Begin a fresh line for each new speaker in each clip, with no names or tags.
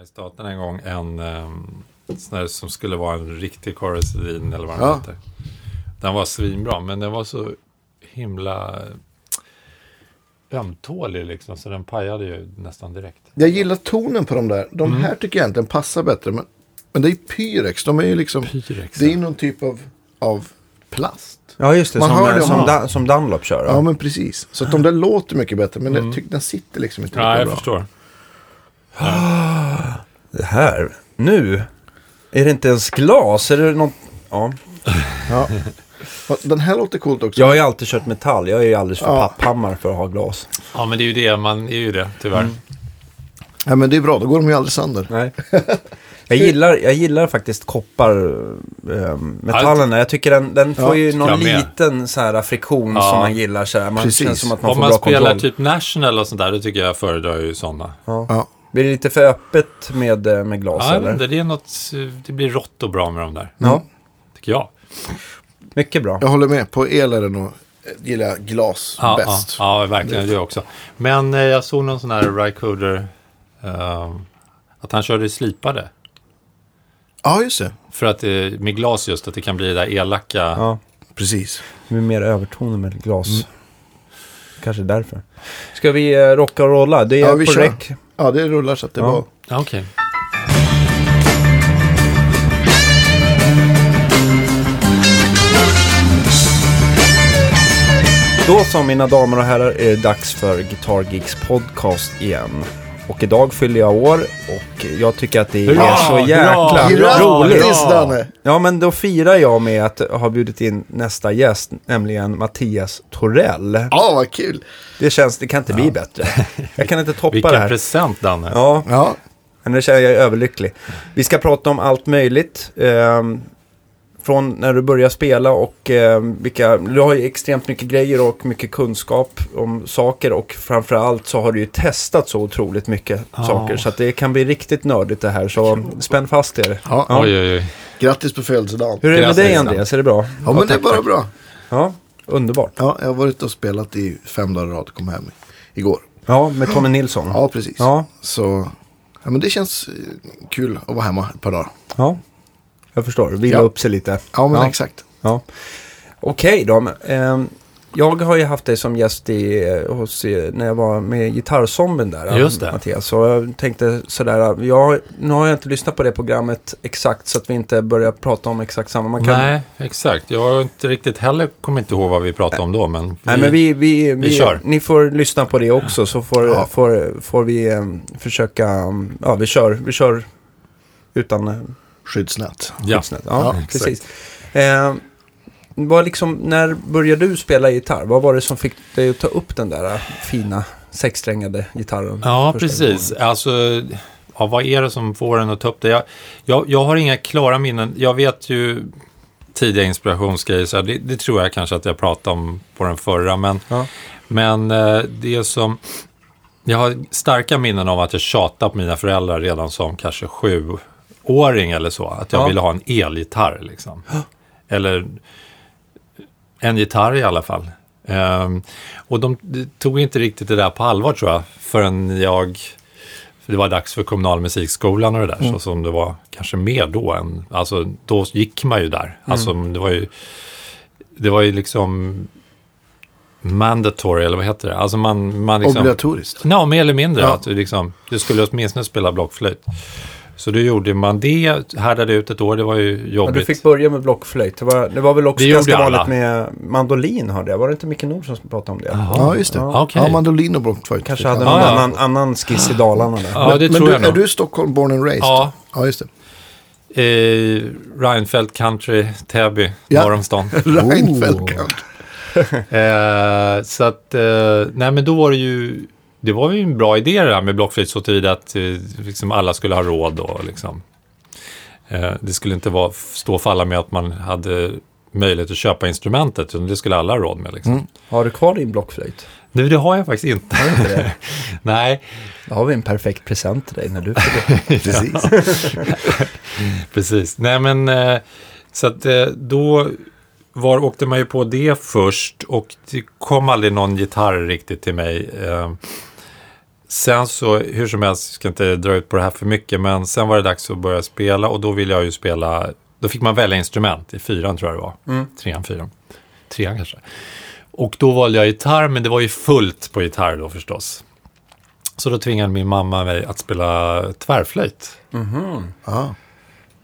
här i staten en gång en um, sån här som skulle vara en riktig Coruscant eller vad den
Ja.
heter. Den var svinbra, men den var så himla ömtålig liksom, så den pajade ju nästan direkt.
Jag gillar tonen på de där. De
Mm.
här tycker jag egentligen passar bättre. Men, men det är Pyrex. De är ju liksom...
Pyrex.
Det är någon typ av, av plast.
Ja, just det.
Man
som,
hör det,
som, som Dunlop kör.
Ja,
Ja.
men precis. Så att de där låter mycket bättre. Men jag tycker den sitter liksom inte
Mm. Ja,
lika
jag
bra.
förstår.
Det här. Nu. Är det inte ens glas? Är det något... Ja.
Ja. Den här låter coolt också.
Jag har ju alltid kört metall. Jag är ju alldeles för
Ja.
papphammar för att ha glas.
Ja, men det är ju det, man är ju det, tyvärr.
Ja, men det är bra. Då går de ju aldrig sönder.
Nej. Jag gillar, jag gillar faktiskt kopparmetallerna. jag tycker den, den får
Ja,
ju någon liten så här friktion
Ja.
som man gillar. Så här. Man
Precis.
känns som att man
Om
får
man
bra
spelar
kontroll.
typ National och sånt där, då tycker jag föredrar ju sådana.
Ja.
Blir det lite för öppet med, eh, med glas
Ja, jag
eller?
det är något, det blir rått och bra med de där,
Ja,
tycker jag.
mycket bra.
Jag håller med. På el är det nog, gillar jag glas
Ja,
bäst.
ja, ja, verkligen. Det också. Men eh, jag såg någon sån här Rycoder, eh, att han körde slipade.
Ja, just det.
För att eh, med glas just, att det kan bli det där elaka.
Ja,
Precis.
det blir mer övertoner med glas. Kanske därför. Ska vi eh, rocka och rolla? Det är
Ja, vi
på
kör.
räck.
Ja, det rullar så att det
Ja.
var...
Ja, Okej.
Då så mina damer och herrar är det dags för Guitar Geeks podcast igen. Och idag fyller jag år och jag tycker att det är så jäkla
hurra,
roligt.
Danne!
Ja men då firar jag med att ha bjudit in nästa gäst, nämligen Mattias Torell.
Ja, vad kul.
Det känns, det kan inte bli bättre. Jag kan inte toppa det
Vilken
här.
present, Danne.
Ja,
Ja,
men det känner jag är överlycklig. Vi ska prata om allt möjligt. ehm, från när du börjar spela och ehm, vilka, du har ju extremt mycket grejer och mycket kunskap om saker och framförallt så har du ju testat så otroligt mycket
Ja.
saker så att det kan bli riktigt nördigt det här så spänn fast er.
ja.
Ja.
Oj, oj, oj.
Grattis på födelsedagen.
Hur är det med dig. Andreas, är det bra?
Ja, men det är bara bra.
Ja, underbart.
Ja, jag har varit och spelat i fem dagar i rad. Kom hem igår.
Ja, med Tommy Nilsson.
Ja, precis.
Ja,
Så ja, men det känns eh, kul att vara hemma ett par dagar.
ja. Jag förstår, vila
Ja.
upp sig lite.
Ja, men
Ja.
exakt.
Ja. Okej då. men, ehm, jag har ju haft dig som gäst i, eh, hos, eh, när jag var med i Gitarrzombien där.
Just det.
Mattias. Så jag tänkte sådär, jag, nu har jag inte lyssnat på det programmet exakt så att vi inte börjar prata om exakt samma. Man kan,
Nej, exakt. Jag har inte riktigt heller, kommer inte ihåg vad vi pratade om då, men...
Nej, men vi, vi, vi,
kör.
Ni får lyssna på det också så får,
Ja.
får, får vi eh, försöka, um, ja vi kör, vi kör utan eh,
Skyddsnät.
Ja,
skyddsnät. Ja,
Ja,
precis. Eh, vad liksom, när började du spela gitarr? Vad var det som fick dig att ta upp den där fina sexsträngade gitarren?
ja precis. Alltså, ja, vad är det som får en att ta upp det? Jag, jag, jag har inga klara minnen. Jag vet ju tidiga inspirationsgrejer, så här, det, det tror jag kanske att jag pratade om på den förra, men,
Ja.
men eh, det som... Jag har starka minnen av att jag tjatade på mina föräldrar redan som kanske sjuåring eller så. Att jag
Ja.
ville ha en elgitarr liksom. Eller en gitarr i alla fall. Ehm, och de tog inte riktigt det där på allvar tror jag. Förrän jag, för det var dags för kommunal musikskolan och det där. Så som det var kanske mer då än, alltså då gick man ju där. Alltså det var ju, det var ju liksom mandatory, eller vad heter det? Alltså man, man liksom...
Obligatoriskt.
Ja, mer eller mindre.
Ja.
Att du, liksom, du skulle åtminstone spela blockflöjt. Så då gjorde man det, härdade ut ett år, det var ju
Ja,
jobbigt.
du fick börja med blockflöjt. Det var, det var väl också
Det
ganska vanligt med mandolin hörde jag. Var det inte Micke Nord som pratade om det?
Jaha.
Ja, just det.
Ja,
okej.
Ja, mandolin och blockflöjt.
Kanske hade någon
Ja, ja.
Annan, annan skiss i Dalarna där.
Ja, det
men
tror
du,
jag
är du Stockholm born and raised?
Ja,
Ja, just det.
eh, Reinfeldt Country, Täby,
Ja.
norr om stan.
Reinfeldt Country.
Eh, så att, eh, nej men då var det ju, det var ju en bra idé det där med blockflöjt så tillvida att eh, liksom alla skulle ha råd och liksom. Eh, det skulle inte vara, stå och falla med att man hade möjlighet att köpa instrumentet, utan det skulle alla ha råd med liksom.
Mm.
Har du kvar din blockflöjt?
Nu, det har jag faktiskt inte.
Har inte det?
nej,
Då har vi en perfekt present till dig när du fyller
Precis.
precis. Nej men, eh, så att då var, åkte man ju på det först och det kom aldrig någon gitarr riktigt till mig. Sen så, hur som helst, jag ska inte dra ut på det här för mycket, men sen var det dags att börja spela och då ville jag ju spela, då fick man välja instrument i fyran tror jag det var.
Mm.
Trean, fyran. Trean kanske. Och då valde jag gitarr, men det var ju fullt på gitarr då förstås. Så då tvingade min mamma mig att spela tvärflöjt.
Mhm.
Ja.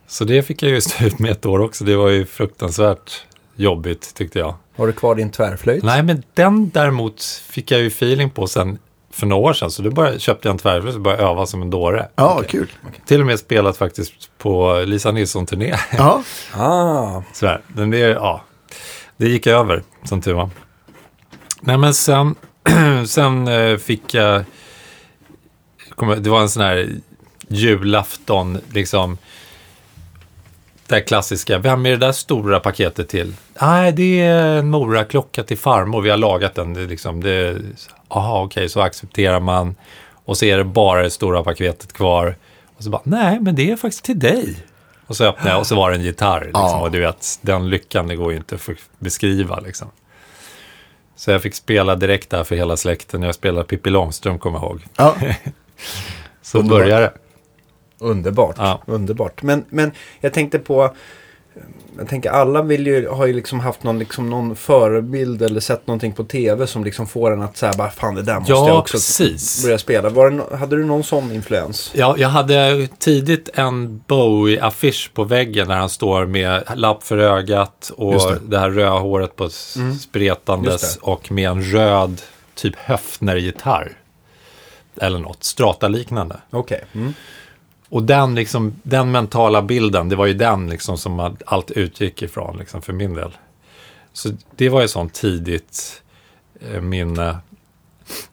Så det fick jag ju stå ut med ett år också. Det var ju fruktansvärt jobbigt tyckte jag.
Har du kvar din tvärflöjt?
Nej, men den däremot fick jag ju feeling på sen för några år sedan. Så då började, köpte jag en tvärflöjt och började öva som en dåre.
Ja, kul.
Till och med spelat faktiskt på Lisa Nilsson-turné.
Ja,
Ah,
Sådär. Den är, ja, det gick över, som tur var. Nej, men sen, sen eh, fick jag... Det var en sån här julafton, liksom. Det här klassiska, vem är det där stora paketet till? Nej, det är en Mora-klocka till farmor, vi har lagat den. Det är liksom, det, aha, okej, så accepterar man. Och så är det bara det stora paketet kvar. Och så bara, nej, men det är faktiskt till dig. Och så öppnade jag och så var det en gitarr. Liksom,
Ja.
Och du vet, den lyckan, det går ju inte att beskriva. Liksom. Så jag fick spela direkt där för hela släkten. Jag spelade Pippi Långstrump, kommer jag ihåg.
ja.
Så började det.
Underbart.
Ja.
Underbart. Men, men jag tänkte på... Jag tänker alla vill ju, har ju liksom haft någon, liksom någon förebild eller sett någonting på tv som liksom får en att säga bara fan det där måste jag
Ja,
också
precis.
börja spela. Var det, hade du någon sån influens?
Ja, jag hade tidigt en Bowie-affisch på väggen där han står med lapp för ögat och det.
det.
här röda håret på
Mm.
Spretandes och med en röd typ Höfner-gitarr. Eller något, strata-liknande.
Okej. Mm.
Och den, liksom, den mentala bilden, det var ju den liksom som allt utgick ifrån liksom, för min del. Så det var ju sånt tidigt eh, min eh,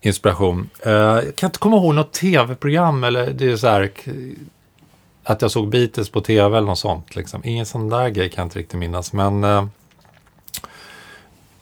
inspiration. Eh, jag kan inte komma ihåg något tv-program eller det är så här att jag såg Beatles på tv eller något sånt. Liksom. Ingen sån där grej kan jag inte riktigt minnas. Men eh,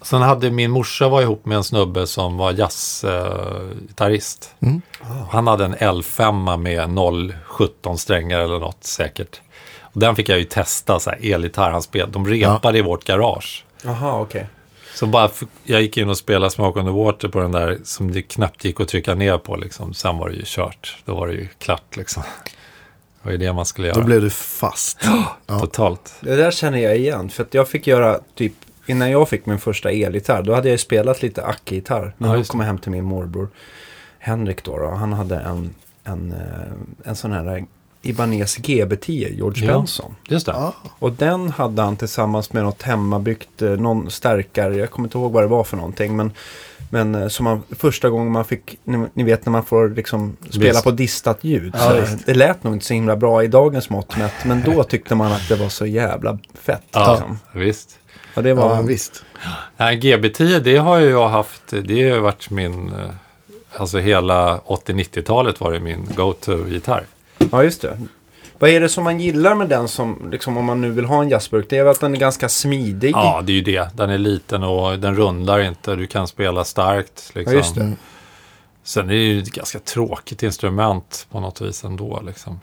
sen hade min morsa var ihop med en snubbe som var jazzgitarrist.
Mm.
Han hade en L5 med 0,17 strängar eller något säkert. Och den fick jag ju testa, så här, elgitarr. Han spel, de repade i vårt garage.
Jaha, okej.
Så bara, jag gick in och spelade Smoke on the Water på den där som det knappt gick att trycka ner på. Liksom. Sen var det ju kört. Då var det ju klart liksom. Det var ju det man skulle göra.
Då blev du fast. Ja.
Totalt.
Det där känner jag igen. För att jag fick göra typ, innan jag fick min första elgitarr, då hade jag ju spelat lite Acke-gitarr. Men
Ja,
då kom jag hem till min morbror Henrik då. då han hade en, en, eh, en sån här Ibanez GB10, George
Ja.
Benson.
Just det.
Ja.
Och den hade han tillsammans med något hemmabyggt, eh, någon stärkare, jag kommer inte ihåg vad det var för någonting. Men, men eh, som man, första gången man fick, ni, ni vet när man får liksom spela
Visst.
på distat ljud. Så
visst.
det lät nog inte så himla bra i dagens mått mätt. Men då tyckte man att det var så jävla fett.
Ja,
Liksom.
visst.
Och det var,
Ja, visst.
Nej, GB10, det har ju jag haft, det har ju varit min, eh, alltså hela 80-90-talet var det min go-to-gitarr.
ja, just det. Vad är det som man gillar med den som, liksom, om man nu vill ha en jazzburk? Det är väl att den är ganska smidig.
Ja, det är ju det. Den är liten och den rundar inte. Du kan spela starkt. Liksom.
Ja, just det.
Sen är det ju ett ganska tråkigt instrument på något vis ändå. Liksom.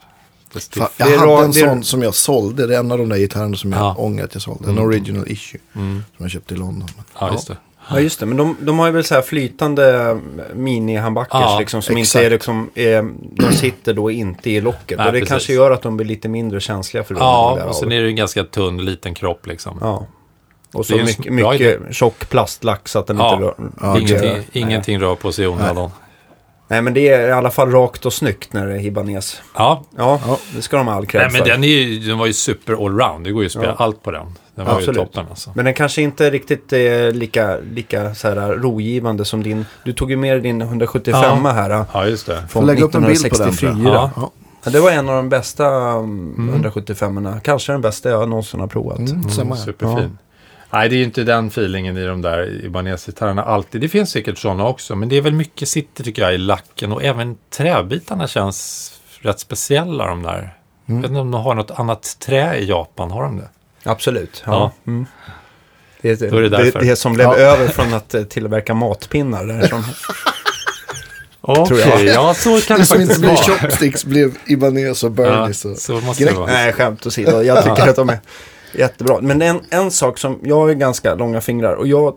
Fan, jag
är
hade en
det är-
sån som jag sålde. Det är en av de där gitarrerna som jag
Ja.
ångrar att jag sålde. En
Mm.
original issue.
Mm.
Som jag köpte i London. Men,
Ja, just det.
Ja, just det. Men de, de har ju väl så här flytande mini-handbackers
Ja,
liksom, som
exakt.
inte är liksom, eh, de sitter då inte i locket.
Nej,
och det
precis.
kanske gör att de blir lite mindre känsliga för
Ja,
det.
och sen är det ju en ganska tunn, liten kropp liksom.
ja. Och så
är
mycket, mycket tjock plastlack så att den
Ja.
inte rör.
Ja,
ingenting, ingenting rör på sig i onödan.
Nej, men det är i alla fall rakt och snyggt när det är Hibanes.
Ja,
Ja,
Ja.
det ska de ha all cred
Nej, men
för.
den, är ju, den var ju super allround. Det går ju att spela
Ja.
allt på den. Den var
Absolut.
ju toppen alltså.
Men den kanske inte är riktigt eh, lika, lika så här, rogivande som din. Du tog ju med dig din 175
Ja.
här.
Ja, just det.
Från
lägga upp en bild på den,
1964.
tror jag.
Ja.
Ja.
Ja, det var en av de bästa um, 175 Kanske den bästa jag någonsin har provat.
Mm,
Mm, superfin. Nej, det är ju inte den feelingen i de där Ibanez-gitarrerna alltid. Det finns säkert sådana också, men det är väl mycket sitter tycker jag i lacken och även träbitarna känns rätt speciella de där. Jag vet inte om de har något annat trä i Japan, har de det?
Absolut. Ja.
Ja.
Mm. Det, är,
är det
det, det som blev
Ja.
över från att eh, tillverka matpinnar. Därifrån.
Okej,
Tror jag.
ja så kan
Det
det
som inte
faktiskt
blev
vara.
chopsticks blev Ibanez och
Ja,
Bernies. och...
så måste det vara.
Nej, skämt åsido. Jag tycker att de är jättebra. Men en, en sak som, jag har ganska långa fingrar och jag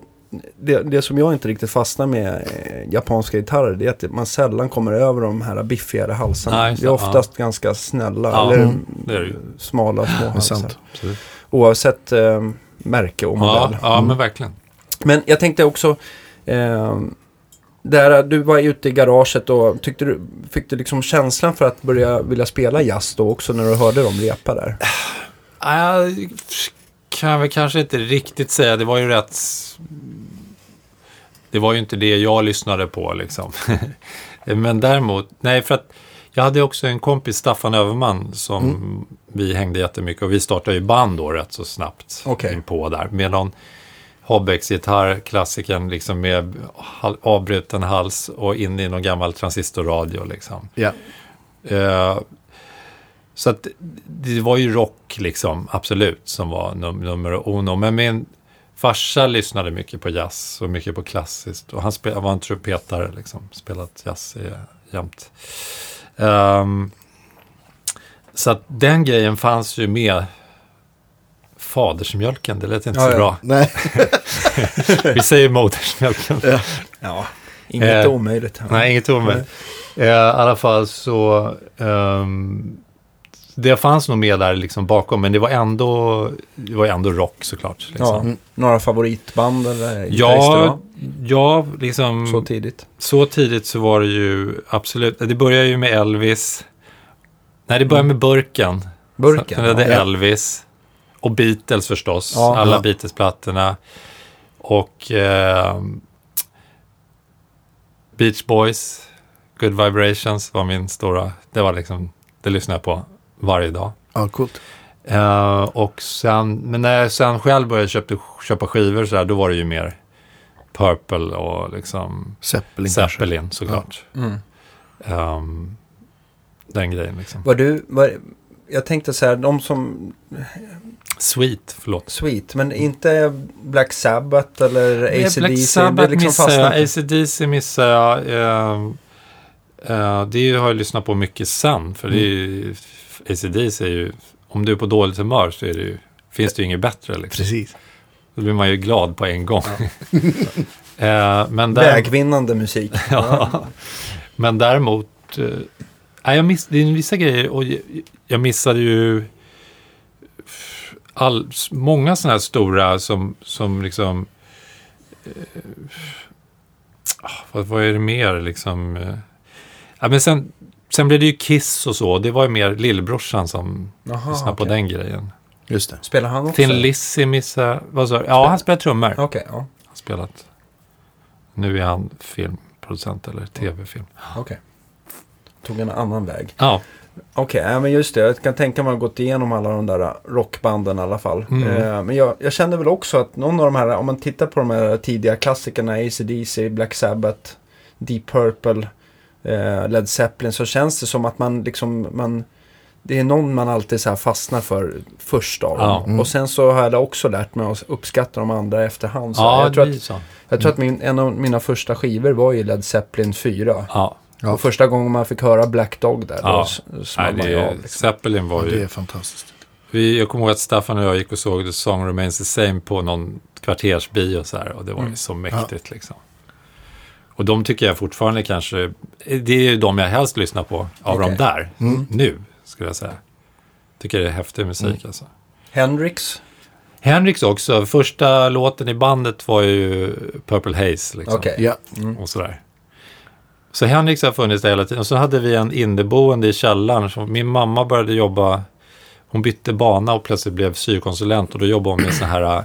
det, det som jag inte riktigt fastnar med eh, japanska gitarrer det är att man sällan kommer över de här biffigare halsarna.
Nej,
det är oftast ganska snälla
Ja,
eller
det är det ju.
smala små
Det
halsar. Oavsett eh, märke och
Ja,
modell.
ja
Mm.
men verkligen.
Men jag tänkte också, eh, där du var ute i garaget och tyckte du, fick du liksom känslan för att börja vilja spela jazz då också när du hörde dem repa där?
Jag kan väl kanske inte riktigt säga. Det var ju rätt... Det var ju inte det jag lyssnade på liksom. Men däremot, nej för att jag hade också en kompis, Staffan Överman, som vi hängde jättemycket och vi startade ju band då rätt så snabbt
Okej.
på där. Med någon Hobbex-gitarr, klassikern liksom med avbruten hals och in i någon gammal transistorradio liksom.
Ja.
Eh, så att det var ju rock liksom, absolut, som var num- nummer uno. Men min farsa lyssnade mycket på jazz och mycket på klassiskt. Och han var en trumpetare, liksom, spelat jazz i, jämt. Ehm, så att den grejen fanns ju med. Fadersmjölken, det lät inte
Ja,
så
ja.
bra.
Nej,
Vi säger modersmjölken.
Ja, inget
Eh,
omöjligt.
Nej, inget omöjligt. Eh, I alla fall så... ehm, det fanns nog med där liksom bakom, men det var ändå, det var ändå rock såklart.
Ja,
Liksom.
Mm. Några favoritband eller
Ja, ja, liksom
Så
så,
tidigt.
tidigt så var det ju absolut, det började ju med Elvis. Nej, det började med Burken.
Burken.
Sen hade
ja.
Elvis. Och Beatles förstås,
Ja.
alla
Ja.
Beatles-plattorna. Och ehm, Beach Boys, Good Vibrations var min stora, det var liksom, det lyssnade jag på varje dag.
ja, coolt.
Eh, och sen, men när jag sen själv började köpa, köpa skivor så där, då var det ju mer Purple och liksom
Zeppelin.
Zeppelin såklart.
Mm.
Ehm, den grejen liksom.
Var du, var, jag tänkte så här, de som,
Sweet, förlåt.
Sweet, men inte Black Sabbath eller AC/DC?
Black Sabbath
liksom
missar
fastnat-
jag, AC/DC missar jag. ehm, eh, det har jag lyssnat på mycket sen. För det är ju, AC/DC är ju, om du är på dåligt humör så är det ju, finns det ju inget bättre. Liksom.
Precis.
Då blir man ju glad på en gång. Eh, men, där,
Vägvinnande musik.
ja, men däremot, eh, jag miss, det är vissa grejer och jag, missade ju all, många sådana här stora som, som liksom... Eh, ah, vad, vad är det mer liksom? Eh, ja, men sen, sen blev det ju Kiss och så. Det var ju mer lillbrorsan som
Jaha,
lyssnade på den grejen.
Just det.
Spelar han också?
Thin Lizzy missade... Vad sa du? Ja, han spelar trummor.
Okej, ja.
Han har spelat. Nu är han filmproducent eller tv-film.
Okej. Tog en annan väg.
Ja,
Okej, ja, men just det. Jag kan tänka mig att ha gått igenom alla de där rockbanden i alla fall.
Mm.
Eh, men jag, jag kände väl också att någon av de här, om man tittar på de här tidiga klassikerna, AC/DC, Black Sabbath, Deep Purple, Led Zeppelin, så känns det som att man liksom, man, det är någon man alltid så här fastnar för först av
Ja.
Mm.
Och sen så har jag också lärt mig att uppskatta de andra efterhand. Så
ja
jag tror att,
så.
jag tror att min, en av mina första skivor var ju Led Zeppelin 4.
Ja,
Ja,
Och första gången man fick höra Black Dog där,
Ja.
då s-
Nej,
small man
det
ju
är,
av. Liksom.
Zeppelin var
ja,
ju...
det är fantastiskt.
Vi, jag kommer ihåg att Staffan och jag gick och såg The Song Remains the Same på någon kvartersbio så här, och det var ju
Mm.
så mäktigt liksom. Och de tycker jag fortfarande kanske, det är ju de jag helst lyssnar på av
Okej.
de där,
Mm.
nu skulle jag säga. Tycker det är häftig musik
Mm.
alltså.
Hendrix?
Henriks också, första låten i bandet var ju Purple Haze liksom.
Okej.
Ja,
och sådär. Så Henriks har funnits där hela tiden. Och så hade vi en inneboende i källaren. Som min mamma började jobba, hon bytte bana och plötsligt blev syokonsulent. Och då jobbade hon med sådana här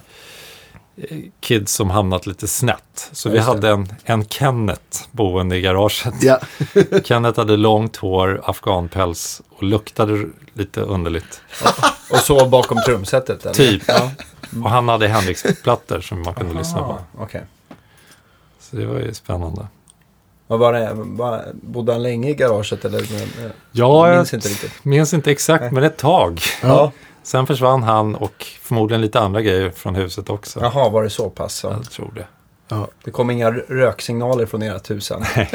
kids som hamnat lite snett. Så
Ja,
vi hade en, en Kenneth boende i garaget.
ja.
Kenneth hade långt hår, afghanpäls och luktade lite underligt.
Och så bakom trumsetet? Eller?
Typ. Och han hade Henriks-plattor som man kunde lyssna på.
Aha, Okej.
Så det var ju spännande.
Vad var det? Var, bodde han länge i garaget eller? Men,
Ja,
jag minns inte riktigt.
minns inte exakt,
Nej.
men ett tag.
Ja.
Sen försvann han och förmodligen lite andra grejer från huset också.
Jaha, var det så pass? Så.
Jag tror det.
ja.
Det kom inga röksignaler från ert hus än? Nej.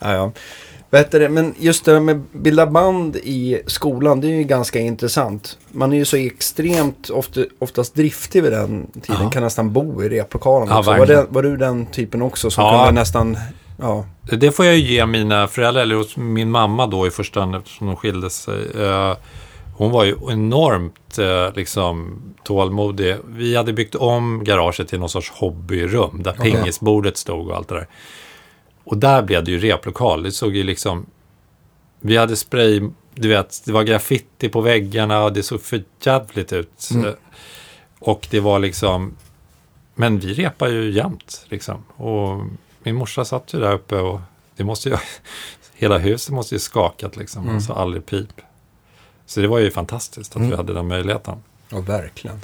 ja, ja. Heter det? Men just det här med bilda band i skolan, det är ju ganska intressant. Man är ju så extremt ofta, oftast driftig vid den tiden,
Ja.
kan nästan bo i replokalen
Ja.
Var, det, var du den typen också som
Ja.
kunde nästan, ja,
Det får jag ju ge mina föräldrar, eller min mamma då i första hand eftersom de skilde sig. Eh, Hon var ju enormt eh, liksom, tålmodig. Vi hade byggt om garaget till någon sorts hobbyrum där
Okej.
pingisbordet stod och allt det där. Och där blev det ju replokal. Det såg ju liksom... Vi hade spray, du vet, det var graffiti på väggarna och det såg för jävligt ut.
Mm.
Och det var liksom... Men vi repar ju jämt liksom. Och min morsa satt ju där uppe och det måste ju... Hela huset måste ju skakat liksom.
Mm.
Alltså aldrig pip. Så det var ju fantastiskt att
Mm.
vi hade den möjligheten.
ja verkligen.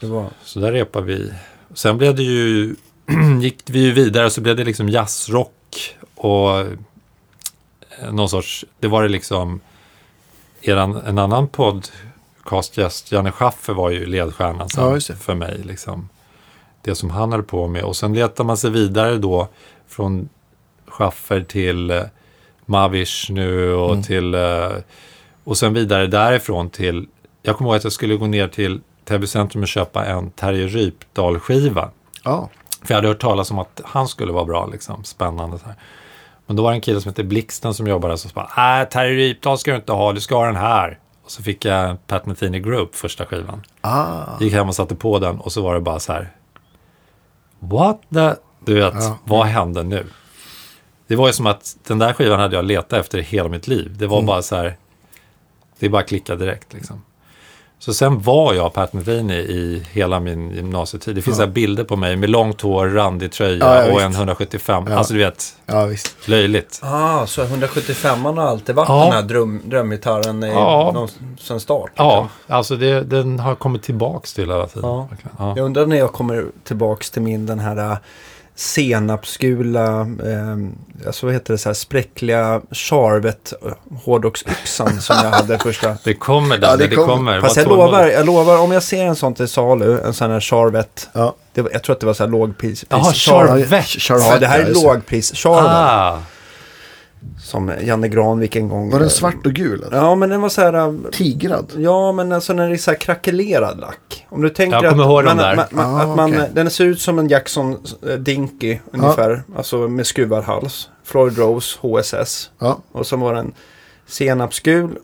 Det var,
Så där repade vi. Sen blev det ju, gick vi ju vidare så blev det liksom jazzrock och eh, någon sorts, det var det liksom, eran, en annan podcastgäst, Janne Schaffer var ju ledstjärnan
Ja,
för mig. Liksom. Det som han höll på med. Och sen letar man sig vidare då från Schaffer till eh, Mavish nu och
Mm.
till, eh, och sen vidare därifrån till, jag kommer ihåg att jag skulle gå ner till Täby centrum och köpa en Terje Rypdal-skiva.
Ja,
För jag hade hört talas om att han skulle vara bra, liksom, spännande. Så här. Men då var det en kille som hette Blixten som jobbade där som sa Nej, Terje Rypdal ska du inte ha, du ska ha den här. Och så fick jag Pat Metheny Group, första skivan.
ah,
Gick hem och satte på den och så var det bara så här. What the... Du vet,
Ja.
vad hände nu? Det var ju som att den där skivan hade jag letat efter hela mitt liv. Det var
Mm.
bara så här. Det bara klicka direkt liksom. Så sen var jag Pat Metheny i hela min gymnasietid. Det finns
Ja.
bilder på mig med långt hår, randig tröja
Ja, ja,
och en 175.
Ja.
Alltså du vet,
ja visst.
löjligt.
ah, så 175 har alltid varit
Ja.
den här dröm, drömgitarren i,
Ja.
någon, sen start?
Ja, alltså det, den har kommit tillbaks till hela tiden.
Ja. Jag undrar när jag kommer tillbaks till min den här äh, senapsgula, eh, alltså vad heter det, så här spräckliga charvet hårdrocksyxan som jag hade första.
Det kommer där,
Ja, det
det,
kommer.
kommer.
Fast jag lovar, jag lovar, om jag ser en sån till salu, en sån här charvet,
Ja.
det jag tror att det var så här lågpris.
Jaha, Charvet.
Charvet,
Ja, det här är lågpris charvet.
Ah,
Som Janne Granvik en gång.
Var den svart och gul? Alltså?
Ja, men den var så här... äh,
Tigrad?
Ja, men alltså det är så här krackelerad lack. Om du tänker
Jag kommer
att,
ihåg
man,
den där.
man, man,
Ah,
att man,
okej.
den ser ut som en Jackson eh, Dinky ungefär. Alltså med skruvad hals. Floyd Rose HSS.
Ja.
Och så var den senapsgul.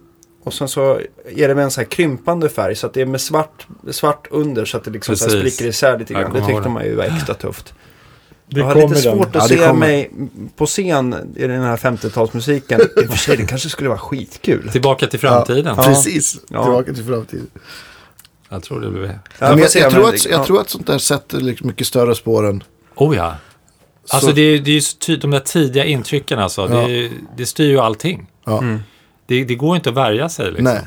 Och sen så är det med en så här krympande färg. Så att det är med svart, svart under. Så att det liksom så här
Precis.
spricker isär lite grann. Det tyckte man ju var extra tufft.
Det
jag har lite svårt att
Ja,
se
kommer.
mig på scen i den här 50-talsmusiken. I och för sig, det kanske skulle vara skitkul.
Tillbaka till framtiden.
Ja.
Precis,
Ja.
tillbaka till framtiden.
Jag tror det blir...
Ja,
men jag, jag,
men
tror att,
ja.
jag tror att sånt där sätter liksom mycket större spår än...
Oh ja. Alltså
Så-
det, är- det är ju tydligt, de där tidiga intrycken alltså.
Ja.
Det, det styr ju allting.
Ja.
Mm.
Det, det går inte att värja sig liksom.
Nej.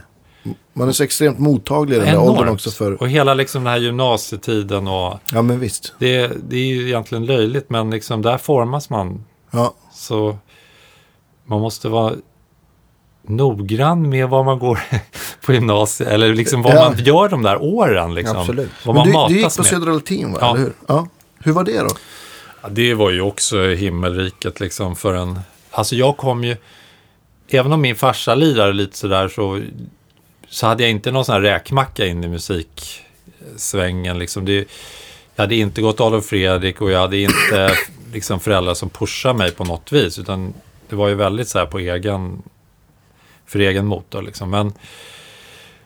Man är så extremt mottaglig i den där åldern också för...
Och hela liksom den här gymnasietiden och
Ja, men visst.
det, det är ju egentligen löjligt men liksom där formas man.
Ja,
Så man måste vara noggrann med vad man går på gymnasiet eller liksom vad
Ja.
man gör de där åren. Liksom.
Absolut.
Vad
men
man
du, du gick på
med.
Södra Latin va?
Ja.
Eller hur? Ja. Hur var det då?
Ja, det var ju också himmelriket liksom för en... Alltså jag kom ju... Även om min farsa lirade lite sådär så, så hade jag inte någon sån här räkmacka in i musiksvängen. Liksom. Det, jag hade inte gått Adolf Fredrik och jag hade inte liksom, föräldrar som pushade mig på något vis. Utan det var ju väldigt så här på egen... För egen motor liksom. Men,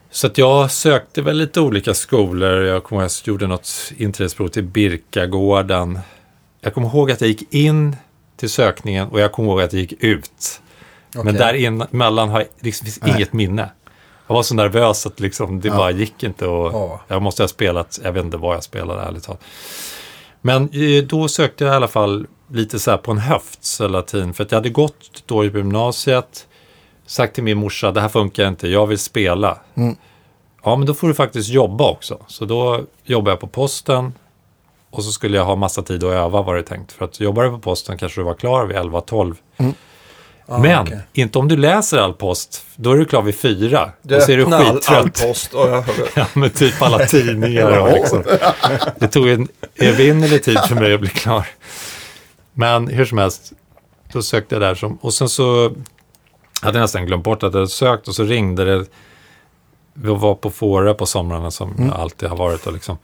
så att jag sökte väl lite olika skolor. Jag kommer ihåg att jag gjorde något inträdesprov till Birkagården. Jag kommer ihåg att jag gick in till sökningen och jag kommer ihåg att jag gick ut. Men
Okej.
däremellan har jag, liksom, finns
Nej.
inget minne. Jag var så nervös att liksom, det
Ja.
bara gick inte. Och
Ja.
Jag måste ha spelat, jag vet inte vad jag spelade ärligt talat. Men eh, då sökte jag i alla fall lite så här på en höft, så latin. För att jag hade gått då i gymnasiet, sagt till min morsa, det här funkar inte, jag vill spela.
Mm.
Ja, men då får du faktiskt jobba också. Så då jobbade jag på posten och så skulle jag ha massa tid att öva var det tänkt. För att jobbar du på posten kanske du var klar vid 11-12.
Ah,
men
okej.
inte om du läser all post, då är du klar vid fyra.
Du
och så är du
öppnar all, all
skittrött.
post jag
Ja, men typ alla tidningar. och liksom. Det tog en evinnerlig tid för mig att bli klar. Men hur som helst. då sökte jag där. Som, och sen så hade jag nästan glömt bort att jag hade sökt och så ringde det. Vi var på Fårö på somrarna som
Mm.
jag alltid har varit. Och liksom,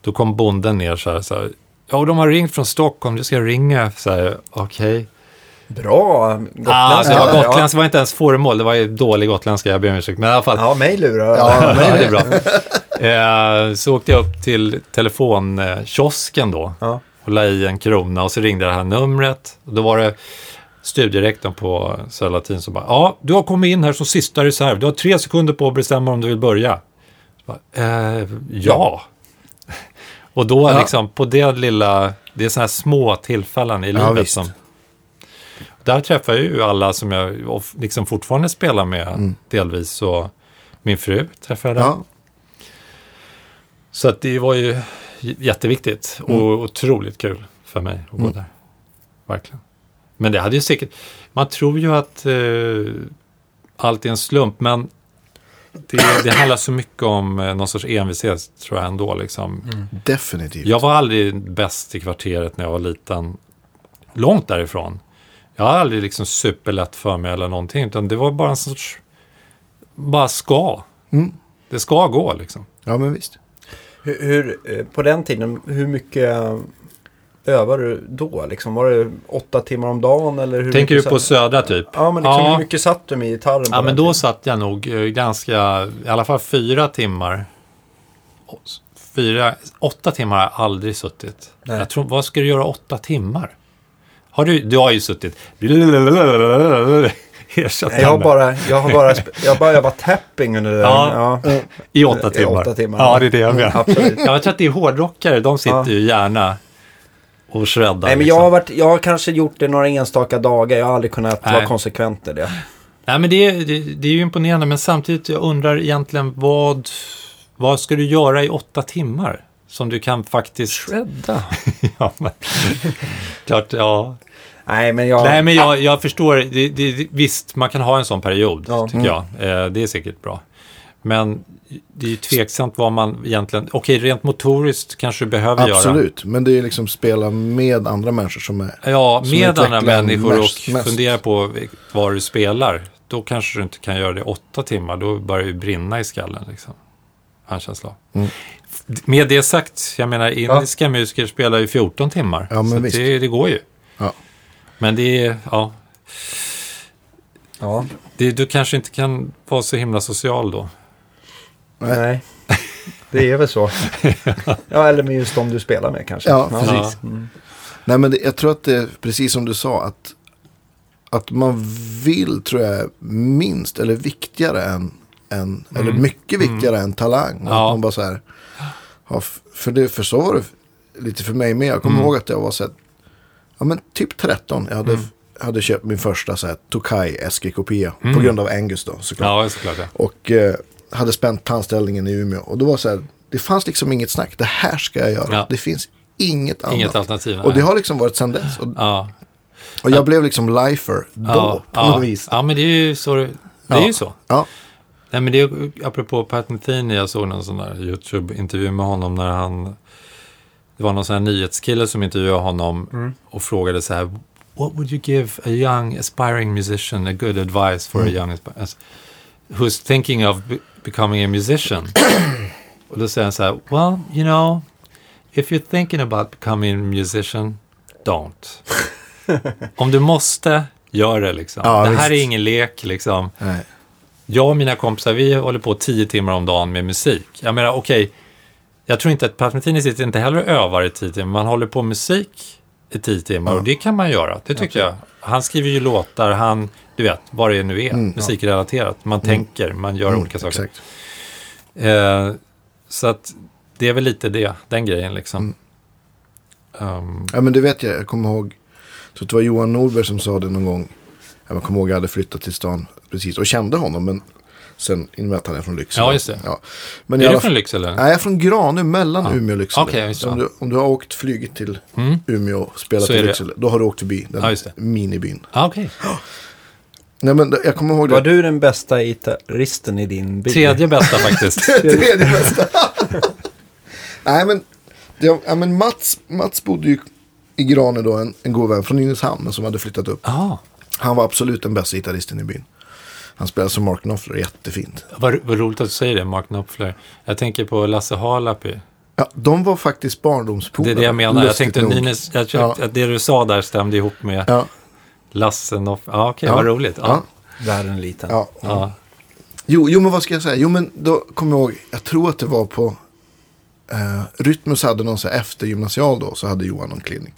då kom bonden ner så här. Så här Ja, de har ringt från Stockholm, du ska ringa. Så här, okej.
Bra
Ah,
gotländska.
alltså,
Ja, ja.
gotländska var inte ens föremål, det var ju dålig gotländska, jag ber om ursäkt. Men i alla fall,
Ja, mig lurar.
Ja,
Ja, det är bra. Eh, så åkte jag upp till telefonkiosken då
Ja.
och la i en krona och så ringde det här numret. Och då var det studierektorn på Södra Latin som bara, ja, du har kommit in här som sista reserv. Du har tre sekunder på att bestämma om du vill börja. Så bara, eh, ja. Och då
Ja.
liksom på det lilla, det är sådana här små tillfällen i
Ja,
livet
visst.
som där träffar jag ju alla som jag liksom fortfarande spelar med
Mm.
delvis. Och min fru träffade jag där.
Ja,
Så att det var ju jätteviktigt och otroligt kul för mig att gå
Mm.
där. Verkligen. Men det hade ju säkert... Man tror ju att eh, allt är en slump, men det, det handlar så mycket om eh, någon sorts envishet, tror jag ändå. Liksom.
definitivt.
Jag var aldrig bäst i kvarteret när jag var liten. Långt därifrån. Jag har aldrig liksom superlätt för mig eller någonting, utan det var bara en sorts... Bara ska.
Mm.
Det ska gå liksom.
Ja, men visst.
Hur, hur, eh, på den tiden, hur mycket eh, övade du då? Liksom, var det åtta timmar om dagen? Eller hur
Tänker du på
satt-
Södra typ?
Ja, men liksom,
Ja.
hur mycket satt du med gitarren?
Ja, men då
tiden?
satt jag nog eh, ganska, i alla fall fyra timmar. Fyra, åtta timmar har jag aldrig suttit.
Nej.
Jag tror, vad ska du göra åtta timmar? Har du, du har ju suttit...
Jag har bara, jag har bara, jag har bara övat tapping under.
Ja.
Ja.
I åtta
I
timmar.
åtta timmar,
Ja, det är det jag menar. Ja, jag tror att det är hårdrockare, de sitter
Ja.
ju gärna och shreddar.
Nej, men
liksom.
jag har, varit, jag har kanske gjort det några enstaka dagar. Jag har aldrig kunnat
Nej.
vara konsekvent i det.
Nej, men det, är- det, det är ju imponerande, men samtidigt jag undrar egentligen vad, vad ska du göra i åtta timmar? Som du kan faktiskt...
Shredda?
ja, men, klart, ja.
Nej, men jag...
Nej, men jag, jag förstår. Det, det, visst, man kan ha en sån period,
Ja.
tycker jag. Eh, det är säkert bra. Men det är ju tveksamt vad man egentligen... Okej, rent motoriskt kanske du behöver göra.
Absolut, men det är liksom spela med andra människor som är...
Ja,
Som
med andra människor
mest-
och
mest.
fundera på vad du spelar. Då kanske du inte kan göra det åtta timmar. Då börjar det brinna i skallen. Liksom. Har en känsla av.
Mm.
Med det sagt, jag menar indiska musiker spelar ju 14 timmar.
Ja, men
så
visst.
det, det går ju.
Ja.
Men det är, ja,
Ja,
det, du kanske inte kan vara så himla social då.
Nej.
Det är väl så. Ja, eller med just de du spelar med kanske.
Ja, precis.
Ja.
Nej, men det, jag tror att det är precis som du sa, att, att man vill, tror jag, minst eller viktigare än, än eller mycket viktigare än talang.
Mm. Ja.
Man bara så här, ja, för, det, för så var det lite för mig med. Jag kommer
Mm.
ihåg att jag var så här, ja men typ 13. Jag hade,
Mm.
hade köpt min första så här Tokai SG-kopia på grund av Angus då såklart.
Ja, såklart. Ja.
Och eh, hade spänt tandställningen i Umeå. Och då var så här, det fanns liksom inget snack. Det här ska jag göra.
Ja.
Det finns inget annat.
Inget alternativ.
Och det
nej.
har liksom varit sedan dess. Och,
Ja,
och jag blev liksom lifer då
ja,
på något vis.
ja, men det är ju så. Det, är ju så. Nej, men det är, apropå Pat Metheny, jag såg någon sån där YouTube-intervju med honom när han... Det var någon sån här nyhetskille som intervjuade honom
Mm.
och frågade så här What would you give a young aspiring musician a good advice for a young as- who's thinking of be- becoming a musician? och då säger han så här Well, you know, if you're thinking about becoming a musician, don't. Om du måste, gör det liksom.
Ja,
det här
visst.
är ingen lek liksom.
nej.
Jag och mina kompisar, vi håller på tio timmar om dagen med musik. Jag menar, okej, jag tror inte att Pat Metheny sitter inte heller och övar i tio timmar. Man håller på med musik i tio timmar och det kan man göra. Det tycker jag. Han skriver ju låtar, han, du vet, vad det nu är, musikrelaterat. Man tänker, man gör olika saker.
Mm.
Eh, så att det är väl lite det, den grejen liksom. Um,
Ja, men det vet jag. Jag kommer ihåg. Så det var Johan Norberg som sa det någon gång. Jag kommer ihåg att jag hade flyttat till stan precis. Och kände honom. Men sen i och med att han är från Lycksele.
Ja, just det.
Ja. Men
är du från Lycksele?
Nej, jag är från Granö mellan Umeå och Lycksele.
Det.
om, du, om du har åkt flyget till
Mm.
Umeå och spelat i Lycksele. Då har du åkt förbi den
Ja, just det.
minibyn.
Ah, Okej.
Nej, men jag kommer ihåg det.
Var du den bästa gitarristen i din by?
Tredje bästa faktiskt.
Tredje bästa. Nej, men, det, ja, men Mats, Mats bodde ju i Grane då, en, en god vän från Nynäshamn som hade flyttat upp.
Ja,
Han var absolut den bästa gitarristen i byn. Han spelade som Mark Knopfler, jättefint.
vad, vad roligt att du säger det, Mark Knopfler. Jag tänker på Lasse Harlapi.
Ja, de var faktiskt barndomspolare.
Det är det jag menar. Jag tänkte. Nynäs, jag
Ja.
att det du sa där stämde ihop med
Ja,
Lasse Knopfler. Ja, okej,
Ja.
vad roligt.
ja,
Ja.
Världen liten.
ja.
Ja.
Jo, jo, men vad ska jag säga? Jo, men då kommer jag ihåg, jag tror att det var på eh, Rytmus hade någon så här eftergymnasial då, så hade Johan någon klinik.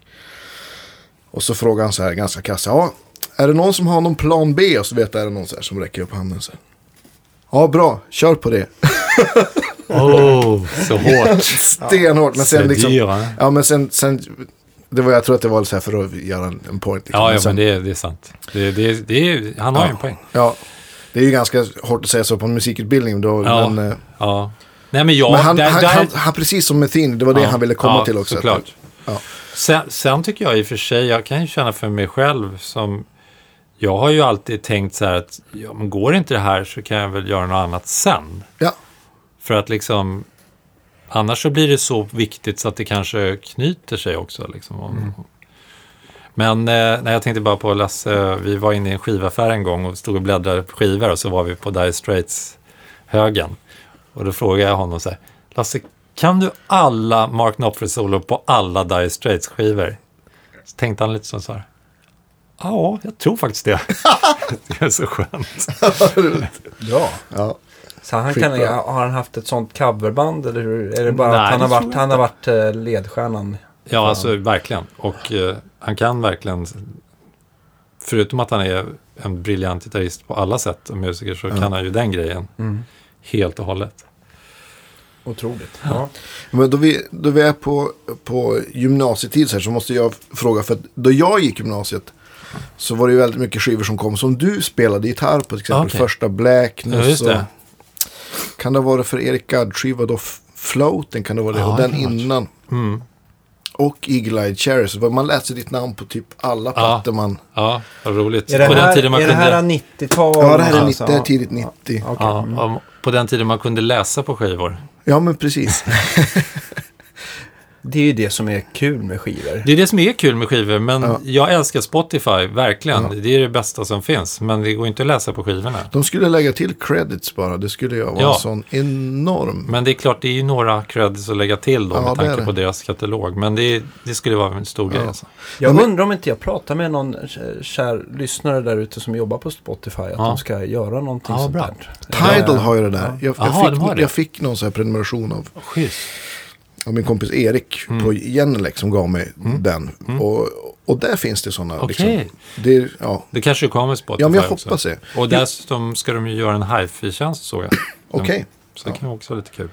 Och så frågade han så här ganska kass, ja, är det någon som har någon plan B? Och så vet jag, är det någon så här som räcker upp handen så här. Ja, bra, kör på det.
Oh, så hårt.
Stenhårt, men sen liksom,
Sedia.
ja men sen, sen, det var, jag tror att det var så här för att göra en, en point. Liksom.
Ja, ja men det, är- det är sant. Det, det, det han har ju
ja,
en poäng.
Ja, det är ju ganska hårt att säga så på en musikutbildning då,
Ja.
men, eh,
Ja. Nej, men jag...
men han,
där,
han,
där,
han, han, precis som med Thin, det var det
Ja,
han ville komma till också.
Såklart. Sen, sen tycker jag i och för sig, jag kan ju känna för mig själv som... Jag har ju alltid tänkt så här att, ja, men går inte det här så kan jag väl göra något annat sen.
Ja,
För att liksom... Annars så blir det så viktigt så att det kanske knyter sig också. Liksom.
Mm.
Men eh, nej, jag tänkte bara på Lasse, vi var inne i en skivaffär en gång och stod och bläddrade på skivor och så var vi på Dire Straits-högen. Och då frågade jag honom så här, Lasse, kan du alla Mark Knopfler-solo på alla Dire Straits-skivor? Så tänkte han lite så här, ja, jag tror faktiskt det. det är så skönt.
Bra.
ja.
Så han kan, har han haft ett sånt coverband eller hur? Är det bara
Nej,
att han har varit, han har varit eh, ledstjärnan?
Ja, alltså verkligen. Och eh, han kan verkligen, förutom att han är en briljant gitarrist på alla sätt och musiker, så kan han ju den grejen helt och hållet.
Otroligt. Ja.
Men då vi, då vi är på, på gymnasietid så, här, så måste jag fråga, för att då jag gick gymnasiet så var det ju väldigt mycket skivor som kom som du spelade gitarr på, till exempel
Okej.
första Blackness
Ja,
och
det.
kan det varit för Erik Gadd-skiva då, Floaten kan det vara det,
Ja,
och
det
den
det
innan.
Mm.
Och Eagle Eyed Cherry, så man läser ditt namn på typ alla plattor man...
Ja, vad roligt.
Är det,
på den
här,
tiden man
är det
kunde...
här 90-tal?
Ja, det här är,
alltså?
90, det är tidigt 90.
Okej.
Ja,
Mm.
om- på den tiden man kunde läsa på skivor.
Ja, men precis.
Det är ju det som är kul med skivor.
Det är det som är kul med skivor, men
Ja.
jag älskar Spotify, verkligen. Det är det bästa som finns, men det går inte att läsa på skivorna.
De skulle lägga till credits bara, det skulle jag vara
Ja.
en sån enorm...
Men det är klart, det är ju några credits att lägga till då,
Ja,
med tanke
det.
på deras katalog. Men det, det skulle vara en stor grej. Alltså.
Jag
Ja, men-
undrar om inte jag pratar med någon kär, lyssnare där ute som jobbar på Spotify. Att
Ja.
de ska göra någonting
Ja,
sånt
bra.
där.
Tidal har ju det där. Jag, jag,
de har
fick,
det.
jag fick någon sån här prenumeration av,
Schysst.
Av min kompis Erik
Mm.
på Genelec som gav mig den. Och, och där finns det sådana.
Okej.
Liksom, det, är- ja.
Det kanske kommer Spotify
ja, men jag
också.
hoppas det.
Och dessutom ska de ju göra en hifi-tjänst såg jag.
Okej.
Så det kan också vara lite kul.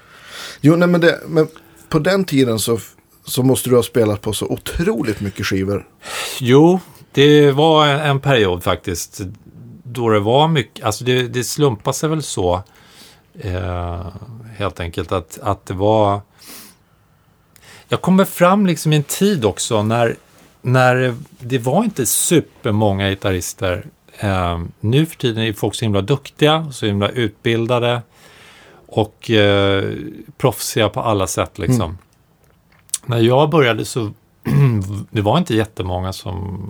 Jo, nej, men, det, men på den tiden så, så måste du ha spelat på så otroligt mycket skivor.
Jo, det var en, en period faktiskt. Då det var mycket, alltså det, det slumpade sig väl så. Eh, helt enkelt att, att det var... Jag kommer fram liksom i en tid också när, när det var inte supermånga gitarrister. Eh, nu för tiden är folk så himla duktiga, så himla utbildade och eh, proffsiga på alla sätt liksom. När jag började så det var inte jättemånga som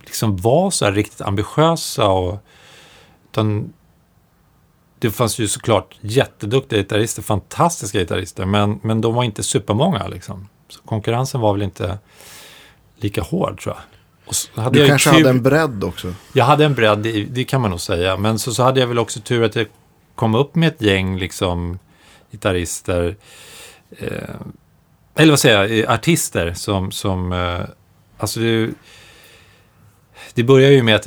liksom var så här riktigt ambitiösa. Och, utan det fanns ju såklart jätteduktiga gitarrister, fantastiska gitarrister, men, men de var inte supermånga. Liksom. Så konkurrensen var väl inte lika hård tror jag. Och så hade
Du
jag
kanske
tur-
hade en bredd också.
jag hade en bredd, det, det kan man nog säga. Men så, så hade jag väl också tur att jag kom upp med ett gäng liksom, gitarrister. Eh, eller vad säger jag, eh, artister som... som eh, alltså det, det börjar ju med att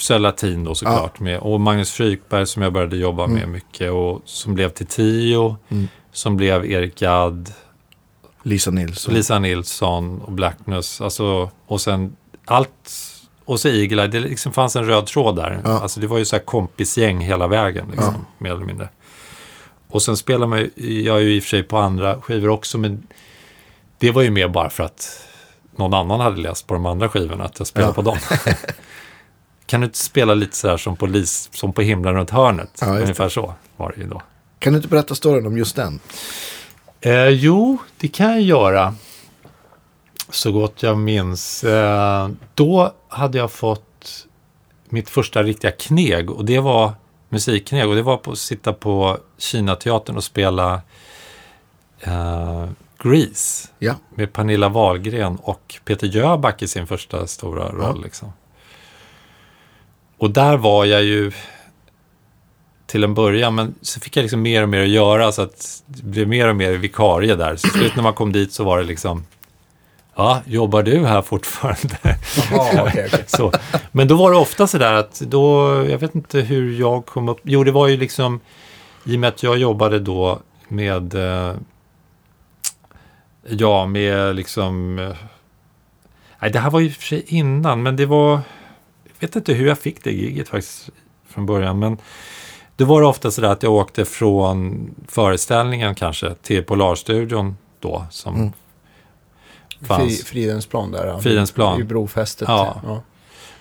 Söll Latin då såklart. Med, och Magnus Frykberg som jag började jobba med mycket. Och som blev till Tio.
Mm.
Som blev Erik Gadd.
Lisa Nilsson.
Lisa Nilsson och Blackness. Alltså, och sen allt. Och så Eye. Det liksom fanns en röd tråd där.
Ja.
Alltså det var ju så här kompisgäng hela vägen. Liksom,
Ja.
Mer eller mindre. Och sen spelar man ju, jag ju i och för sig på andra skivor också. Men det var ju mer bara för att någon annan hade läst på de andra skivorna. Att jag spelade
Ja.
på dem. kan du inte spela lite så här som på, lis, som på himlen runt hörnet?
Ja, just det.
Ungefär så var det ju då.
Kan du inte berätta storyn om just den?
Eh, jo, det kan jag göra. Så gott jag minns. Eh, då hade jag fått mitt första riktiga kneg och det var musikkneg och det var på att sitta på Kinateatern och spela eh, Grease
Ja.
med Pernilla Wahlgren och Peter Jöback i sin första stora roll.
Ja.
Liksom. Och där var jag ju till en början, men så fick jag liksom mer och mer att göra så att det blev mer och mer vikarie där. Så slut när man kom dit så var det liksom, ja, jobbar du här fortfarande?
Jaha, okej, okej.
så. Men då var det ofta så där att då, jag vet inte hur jag kom upp, jo det var ju liksom, i och med att jag jobbade då med, eh, ja med liksom, eh, nej det här var ju för sig innan, men det var, vet inte hur jag fick det giget faktiskt från början, men då var det ofta så där att jag åkte från föreställningen kanske till Polarstudion då, som
Mm.
Fri,
fanns,
Fridhemsplan där. ja.
Fridhemsplan.
I brofästet.
Ja.
ja.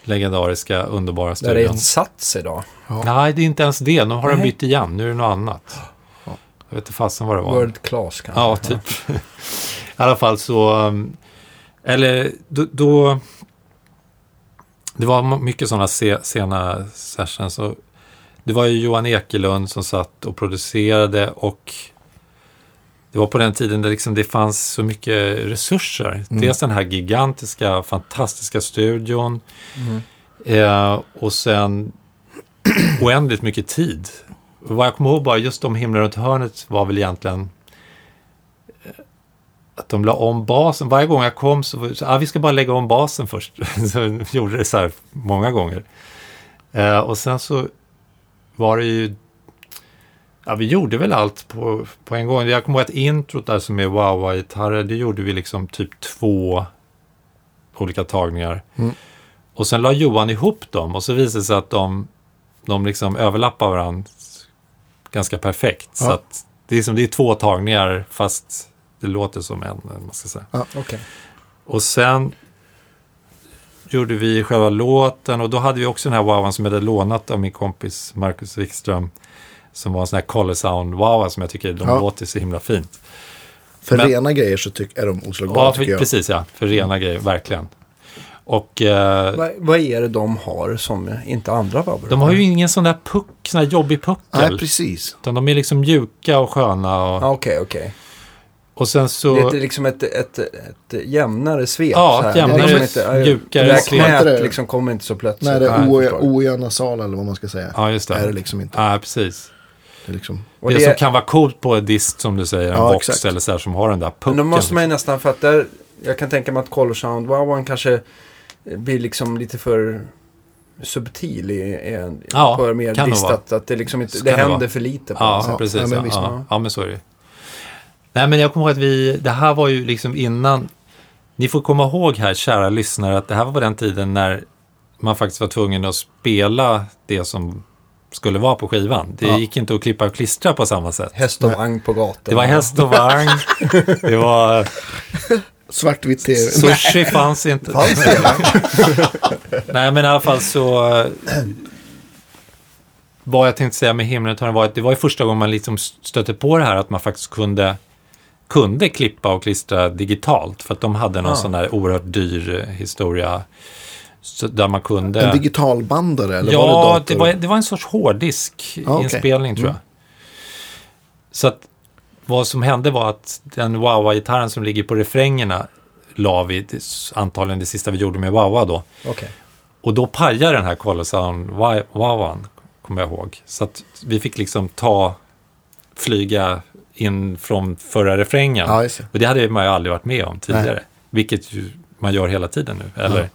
legendariska, underbara
Där är
studion.
ett Sats idag.
Ja.
Nej, det är inte ens det. Nu har de bytt igen. Nu är det något annat.
Ja.
Jag vet inte fasen vad det var.
World Class kanske.
Ja, typ. I alla fall så... um, Eller då... då det var mycket sådana se, sena sessions. Så det var ju Johan Ekelund som satt och producerade och det var på den tiden där liksom det fanns så mycket resurser.
Mm.
Dels den här gigantiska, fantastiska studion
Mm.
Eh, och sen oändligt mycket tid. Och Vad jag kommer ihåg bara, just om himlen runt hörnet var väl egentligen att de la om basen. Varje gång jag kom så så, ah, vi ska bara lägga om basen först. så gjorde det så här många gånger. Eh, och sen så var det ju, ja vi gjorde väl allt på, på en gång. Jag kommer ihåg att introt där som är wow-gitarrer, det gjorde vi liksom typ två olika tagningar.
Mm.
Och sen la Johan ihop dem och så visade det sig att de, de liksom överlappar varandra ganska perfekt. Så
Ja.
att det är, som, det är två tagningar fast det låter som en, vad man ska säga.
Okej.
Och sen gjorde vi själva låten och då hade vi också den här wowan som jag hade lånat av min kompis Marcus Wikström. Som var en sån här color sound wowa som jag tycker de
Ja.
låter så himla fint.
För
Men-
rena grejer så tyck, är de oslagbara
Ja,
tycker jag.
precis ja. För rena grejer, verkligen. Och eh,
Vad, vad är det de har som inte andra vabbar
de har ju ingen sån där puck, sån här jobbig
Nej,
puckel.
precis.
utan de är liksom mjuka och sköna. Och,
Ja, Okej, okej.
Och sen så...
Det är ett- liksom ett, ett, ett jämnare svep.
Ja, ett
Det är
jämnare,
liksom inte-
mjukare
Det
svep.
Det-
knät liksom kommer inte så plötsligt.
Nej, det är
Nej,
o-
jag förstår.
ojämna sal eller vad man ska säga.
Ja, just det.
är det liksom inte.
Ja, precis.
Det liksom,
det,
det-
som kan vara coolt på en dist, som du säger, en
Ja,
box
exakt.
eller så här, som har den där pucken.
Men då måste man ju nästan, för att där, jag kan tänka mig att Color Sound Wowan kanske blir liksom lite för subtil i, i en,
Ja,
på mer
kan det
dist.
vara.
Att, det liksom inte, det
det
händer
vara.
för lite på
Ja,
något sätt.
precis.
Ja, men
Ja, ja, ja, men så är det. Nej, men jag kommer ihåg att vi, det här var ju liksom innan, ni får komma ihåg här, kära lyssnare, att det här var på den tiden när man faktiskt var tvungen att spela det som skulle vara på skivan. Det
Ja.
gick inte att klippa och klistra på samma sätt.
Häst och vagn på gatan.
Det var häst och vagn, det var
svartvitt tv.
sushi fanns inte.
Fanns det?
Nej, men i alla fall så... Vad jag tänkte säga med himlen och var att det var ju första gången man liksom stötte på det här att man faktiskt kunde, kunde klippa och klistra digitalt. För att de hade någon
Ah.
sån där oerhört dyr eh, historia. Där man kunde...
En digitalbandare eller var det
ja, det var, det var en sorts hårddisk-inspelning
Ah, okej.
tror jag. Så att vad som hände var att den Wawa-gitarren som ligger på refrängerna la vi antagligen det sista vi gjorde med Wawa då.
Okej.
Och då pajade den här Color Sound Wa- Wawan, kommer jag ihåg. Så att vi fick liksom ta, flyga in från förra refrängen.
Ja, det.
Och det hade man ju aldrig varit med om tidigare. Vilket ju man gör hela tiden nu. Eller,
Ja.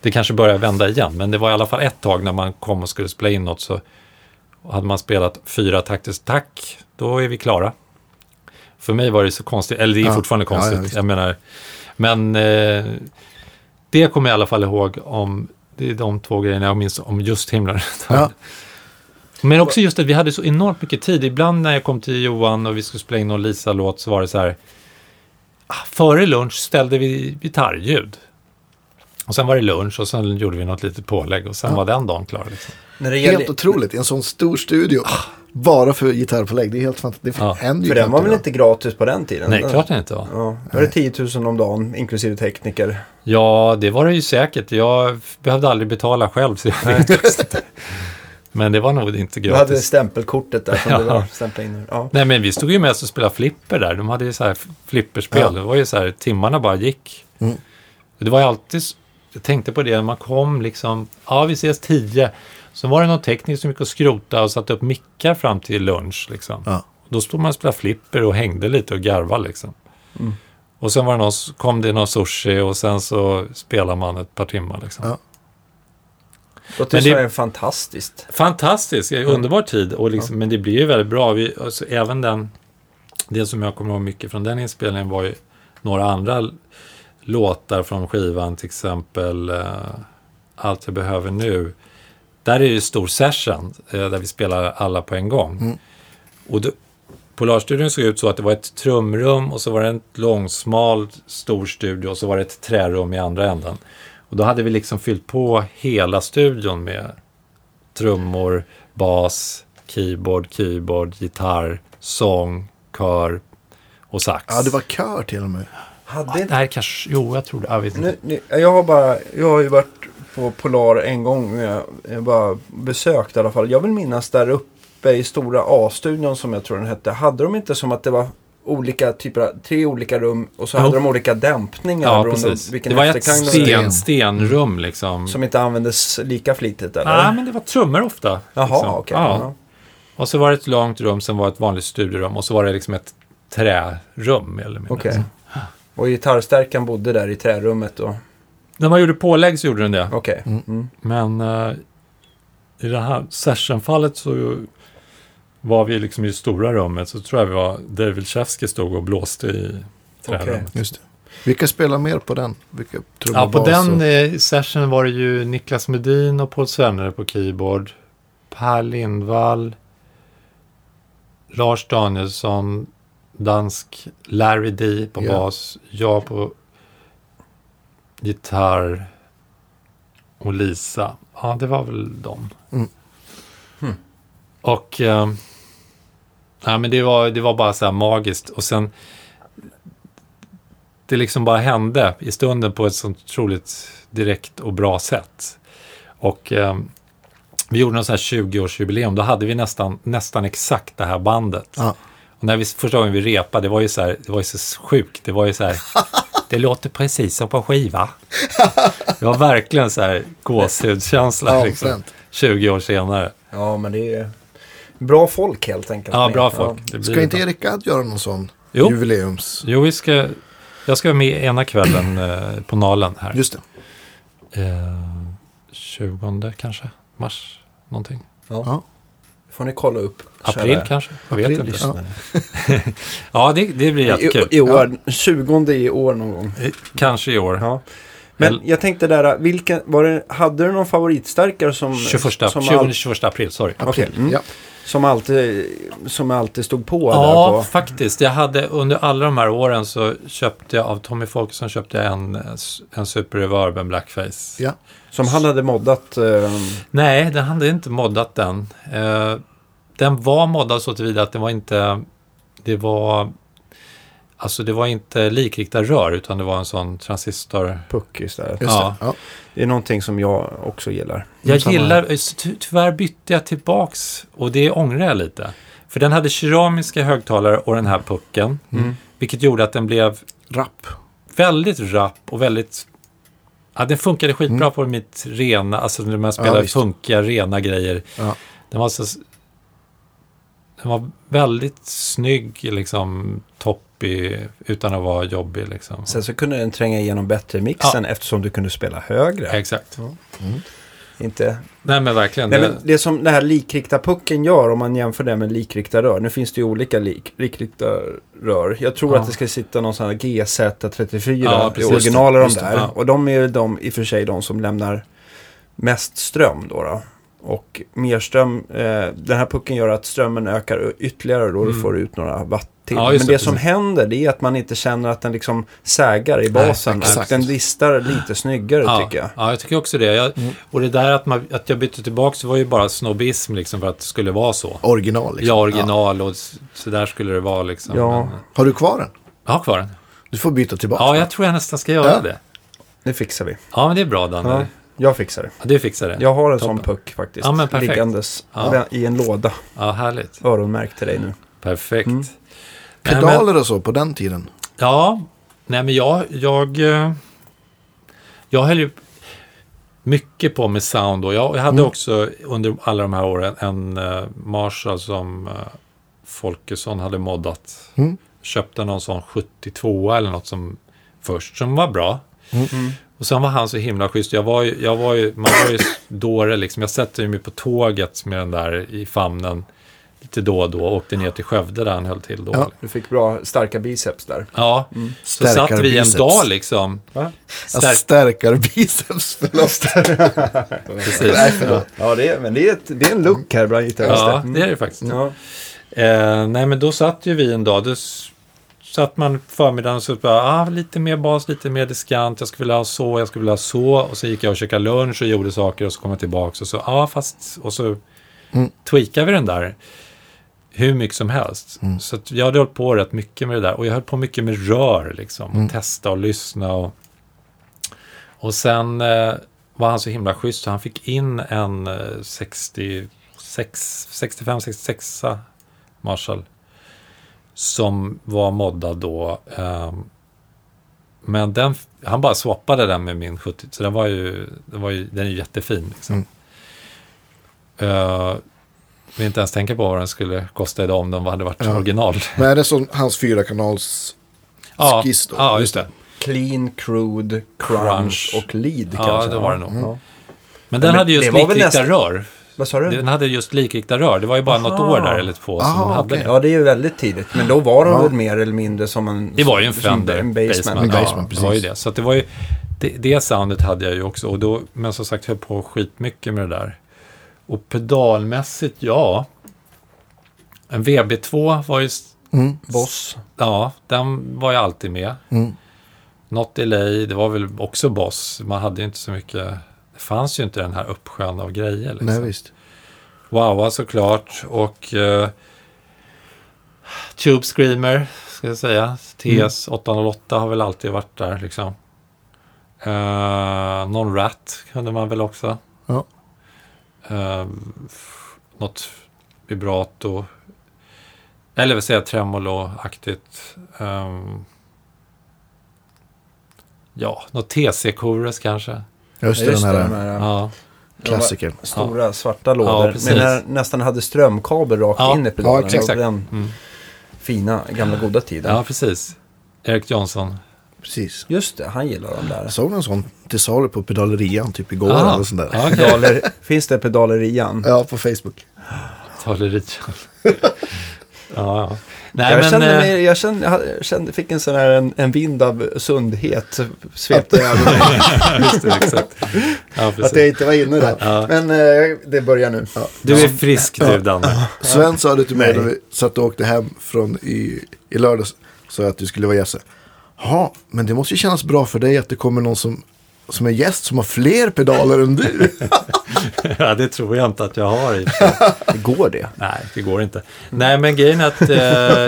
Det kanske börjar vända igen, men det var i alla fall ett tag när man kom och skulle spela in något så hade man spelat fyra takters tack, då är vi klara. För mig var det så konstigt, eller det är
Ja.
fortfarande konstigt. jag menar, men eh, det kommer jag i alla fall ihåg om, det är de två grejerna jag minns om just himlen. Men också just att vi hade så enormt mycket tid. Ibland när jag kom till Johan och vi skulle spela in någon Lisa-låt så var det så här. ah, Före lunch ställde vi gitarrljud. Och sen var det lunch och sen gjorde vi något litet pålägg och sen
Ja.
var den dagen klar. Liksom.
När det
Helt
gäller,
otroligt, i en sån stor studio. Bara för gitarrpålägg. Det är helt fantastiskt. Det
Ja.
händer ju
För den var väl inte gratis på den tiden?
Nej,
Den-
klart det inte var.
Ja, var det 10 000 om dagen, inklusive tekniker?
Ja, det var det ju säkert. Jag behövde aldrig betala själv, så jag vet. Men det var nog inte
Du hade
gratis.
stämpelkortet där som
Ja.
du var stämpla in. Ja.
Nej, men vi stod ju mest och spelade flipper där. De hade ju så här flipperspel.
Ja.
Det var ju så här, timmarna bara gick.
Mm.
Det var ju alltid, jag tänkte på det, när man kom liksom, ja vi ses tio. Så var det någon tekniker som gick och skrota och satte upp mickar fram till lunch liksom.
Ja.
Då stod man och spelade flipper och hängde lite och garvade liksom.
Mm.
Och sen var det någon, kom det någon sushi och sen så spelade man ett par timmar liksom.
Ja.
Låter
Men det-
det... fantastiskt.
Fantastisk, underbar tid. Och liksom, Men det blir ju väldigt bra. Vi, alltså, även den, det som jag kommer ihåg mycket från den inspelningen var ju några andra låtar från skivan. Till exempel eh, Allt jag behöver nu. Där är det ju stor session eh, där vi spelar alla på en gång.
Mm.
Och då, Polarstudion såg ut så att det var ett trumrum och så var det en långsmal stor studio och så var det ett trärum i andra änden. Och då hade vi liksom fyllt på hela studion med trummor, bas, keyboard, keyboard, gitarr, sång, kör och sax.
Ja, det var kör till och med.
Hade inte...
Nej, kanske, jo, jag tror det. Jag vet inte.
Nu, nu, jag har bara, jag har ju varit på Polar en gång. Jag jag bara besökt i alla fall. Jag vill minnas där uppe i stora A-studion som jag tror den hette. Hade de inte som att det var olika typer av, tre olika rum och så
Jo.
hade de olika dämpningar
Ja,
beroende på
precis.
vilken
Det var ett sten, stenrum liksom.
Som inte användes lika flitigt eller?
Nej, men det var trummor ofta.
Jaha,
liksom.
okej.
Ja.
Ja.
Och så var det ett långt rum, sen var ett vanligt studierum och så var det liksom ett trärum mer eller mindre.
Okej. Och gitarrstärkan bodde där i trärummet då?
När man gjorde pålägg så gjorde den det.
Okej.
Mm.
Mm.
Men eh, i det här sessionfallet så var vi liksom i det stora rummet så tror jag vi var, David Chefsky stod och blåste i trärummet.
Just det. Vilka spelar mer på den? Vilka
Ja, på den
och...
eh, sessionen var det ju Niklas Medin och Paul Svenner på keyboard. Per Lindvall, Lars Danielsson, dansk Larry D på
Ja.
bas, jag på gitarr och Lisa. Ja, det var väl dem.
Mm.
Hmm.
Och eh, ja, men det, var, det var bara så här magiskt. Och sen det liksom bara hände i stunden på ett sånt otroligt direkt och bra sätt. Och eh, vi gjorde någon sån här 20-årsjubileum. Då hade vi nästan, nästan exakt det här bandet.
Ja.
Och när vi, första gången vi repade, det var ju så här, det var ju så sjukt. Det var ju så här, det låter precis som på skiva. Det var verkligen så här gåshudskänsla
Ja,
liksom,
fränt.
20 år senare.
Ja, men det är bra folk helt enkelt.
Ja, bra folk. Det blir
Ska inte
bra.
Erik Gadd göra någon sån
Jo.
jubileums...
Jo, vi ska, jag ska vara med ena kvällen eh, på Nalen här.
Just det.
Eh, 20 kanske, mars någonting.
Ja.
Ja.
får ni kolla upp.
April
kära
kanske, jag vet
April,
inte.
lyssnare.
Ja, det, det blir jättekul.
I, I år, 20 i år någon gång.
Ja, kanske i år.
Ja. Men jag tänkte där, vilken, var det, hade du någon favoritstärkare som...
21,
som,
20,
all,
21 april, sorry.
April.
mm.
Ja.
Som, alltid, som alltid stod på
Ja,
där på...
faktiskt. Jag hade under alla de här åren så köpte jag av Tommy Folkesson köpte jag en, en Super Reverb, en Blackface.
Ja.
Som han hade moddat. Eh,
Nej, den hade inte moddat den. Eh, den var moddad så tillvida att det var inte... Det var... Alltså det var inte likriktat rör utan det var en sån transistor...
puck istället.
Just
Ja.
det. Ja.
Det är någonting som jag också gillar.
Jag
samma
gillar... ty- Tyvärr bytte jag tillbaks och det ångrar jag lite. För den hade keramiska högtalare och den här pucken.
Mm.
Vilket gjorde att den blev
Rapp.
väldigt rapp och väldigt... Ja, den funkade skitbra
Mm.
på mitt rena, alltså när man spelar
visst.
funkiga, rena grejer.
Ja.
Den var så... Den var väldigt snygg, liksom toppig, utan att vara jobbig liksom.
Sen så kunde den tränga igenom bättre mixen eftersom du kunde spela högre.
Exakt.
Inte...
Nej men verkligen.
Nej, men det som den här likrikta pucken gör om man jämför det med likrikta rör. Nu finns det ju olika lik, likrikta rör. Jag tror
Ja.
att det ska sitta någon sån här GZ34
Ja,
i
precis.
original av de där.
ja.
Och de är de, i och för sig de som lämnar mest ström då. då. Och mer ström, eh, den här pucken gör att strömmen ökar ytterligare och då
Mm.
får du ut några watt till.
Ja,
Men det,
det,
som händer det är att man inte känner att den liksom sägar i basen. och
exakt.
den listar lite snyggare
Ja,
tycker jag.
ja, jag tycker också det. Jag, Och det där att, man, att jag bytte tillbaka så var ju bara snobbism liksom för att det skulle vara så.
Original liksom.
Ja, original och s- så där skulle det vara liksom.
Ja.
Men,
Har du kvar den?
jag har kvar den.
Du får byta tillbaka.
Ja, jag tror jag nästan ska göra
Ja.
det.
Det fixar vi.
Ja, men det är bra Danne.
Ja,
Ja.
jag fixar det.
Du fixar det.
Jag har en
Toppen.
sån puck faktiskt.
Ja, men perfekt.
Liggandes
Ja.
i en låda.
Ja, härligt.
Öronmärkt till dig nu.
Perfekt.
Mm.
Men-
Pedaler och så på den tiden.
Ja, nej men jag, jag, eh, jag höll ju mycket på med sound och jag, jag hade
Mm.
också under alla de här åren en uh, Marshall som uh, Folkesson hade moddat.
Mm.
Köpte någon sån 72 eller något som först som var bra.
Mm.
Och sen var han så himla schysst. Jag var ju, jag var ju, man var ju dåre liksom. Jag sätter mig på tåget med den där i famnen lite då och då och åkte ner till Skövde där han höll till då.
Ja.
Du fick bra starka biceps där.
Ja, så
Stärkare
satt vi en
biceps.
dag liksom.
Va?
Alltså, stärkare biceps. Förlåt.
Precis.
Nej, förlåt.
Ja, det är, men det är, ett, det är en look här bland
Ja,
gitarrister.
det är det faktiskt.
Ja.
Eh, nej, men då satt ju vi en dag. Då satt man förmiddagen och så bara, ah, lite mer bas, lite mer diskant. Jag skulle vilja ha så, jag skulle vilja ha så. Och så gick jag och käkade lunch och gjorde saker och så kom jag tillbaka och så, ja, ah, fast, och så
Mm.
tweakade vi den där hur mycket som helst. Så att jag hade hållit på rätt mycket med det där. Och jag höll på mycket med rör, liksom. Och testa och lyssna och... Och sen eh, var han så himla schysst så han fick in en eh, 66, 65-66 Marshall. Som var moddad då. ehm, men den, han bara swappade den med min 70. Så den var ju, den, var ju, den är ju jättefin. Liksom. Eh, vill inte ens tänka på vad den skulle kosta idag om den hade varit
Ja.
original.
Men är det som hans fyra kanals
Ja,
skiss då?
ja, just det.
Clean, crude, crunch,
Crunch.
och lead
Ja,
kanske.
det var det nog.
Ja.
Men den
men
hade
väl
likrikta
nästan-
rör.
Vad sa du?
Den hade just likrikta rör. Det var ju bara något
Aha.
år där eller två som
Aha,
hade
okej.
det.
Ja, det är ju väldigt tidigt. Men då var de
Ja.
väl mer eller mindre som en...
Det var ju en Fender
En
Bassman.
basement.
En
Ja,
Bassman,
det var ju
precis.
det. Så att det var ju, det, det soundet hade jag ju också. Och då, men som sagt, höll på skitmycket med det där. Och pedalmässigt, ja. En VB2 var ju,
Mm.
Boss.
ja, den var ju alltid med.
Mm.
Not Delay, det var väl också Boss. Man hade ju inte så mycket, fanns ju inte den här uppsjön av grejer. Liksom.
Nej, visst.
Wowa såklart och uh, Tube Screamer ska jag säga. TS 808 har väl alltid varit där liksom. Uh, någon Rat kunde man väl också.
Ja.
F- något vibrato. Eller vill säga tremolo-aktigt. Um, ja, något TC-chorus kanske.
Just det,
Just
den här
de här
Ja,
klassikern.
stora svarta lådor.
precis.
men när nästan hade strömkabel rakt
Ja,
in i pedalen.
ja, exakt.
Den
mm.
fina gamla goda tiden.
ja precis. Erik Johnson.
Precis.
Just det, han gillar de där.
Jag såg en sån till salu på pedalerian typ igår.
Ah,
Eller sånt där.
ja, okej.
Pedaler, finns det pedalerian?
Ja, på Facebook.
Taleriet. ja, ja. Nej,
jag,
men...
kände
eh,
mig, jag, kände, jag kände, fick en sån här en, en vind av sundhet svepte över mig.
just det, exakt. Ja,
Att jag inte var inne där.
Ja.
Men eh, det börjar nu.
Du är frisk du, Danne.
Sven sa det till mig när vi satt och åkte hem från i, i lördags. Så att du skulle vara gäst. Ja, men det måste ju kännas bra för dig att det kommer någon som, som är gäst som har fler pedaler än du.
Ja, det tror jag inte att jag har. I.
Går det?
Nej, det går inte. Nej, men grejen är att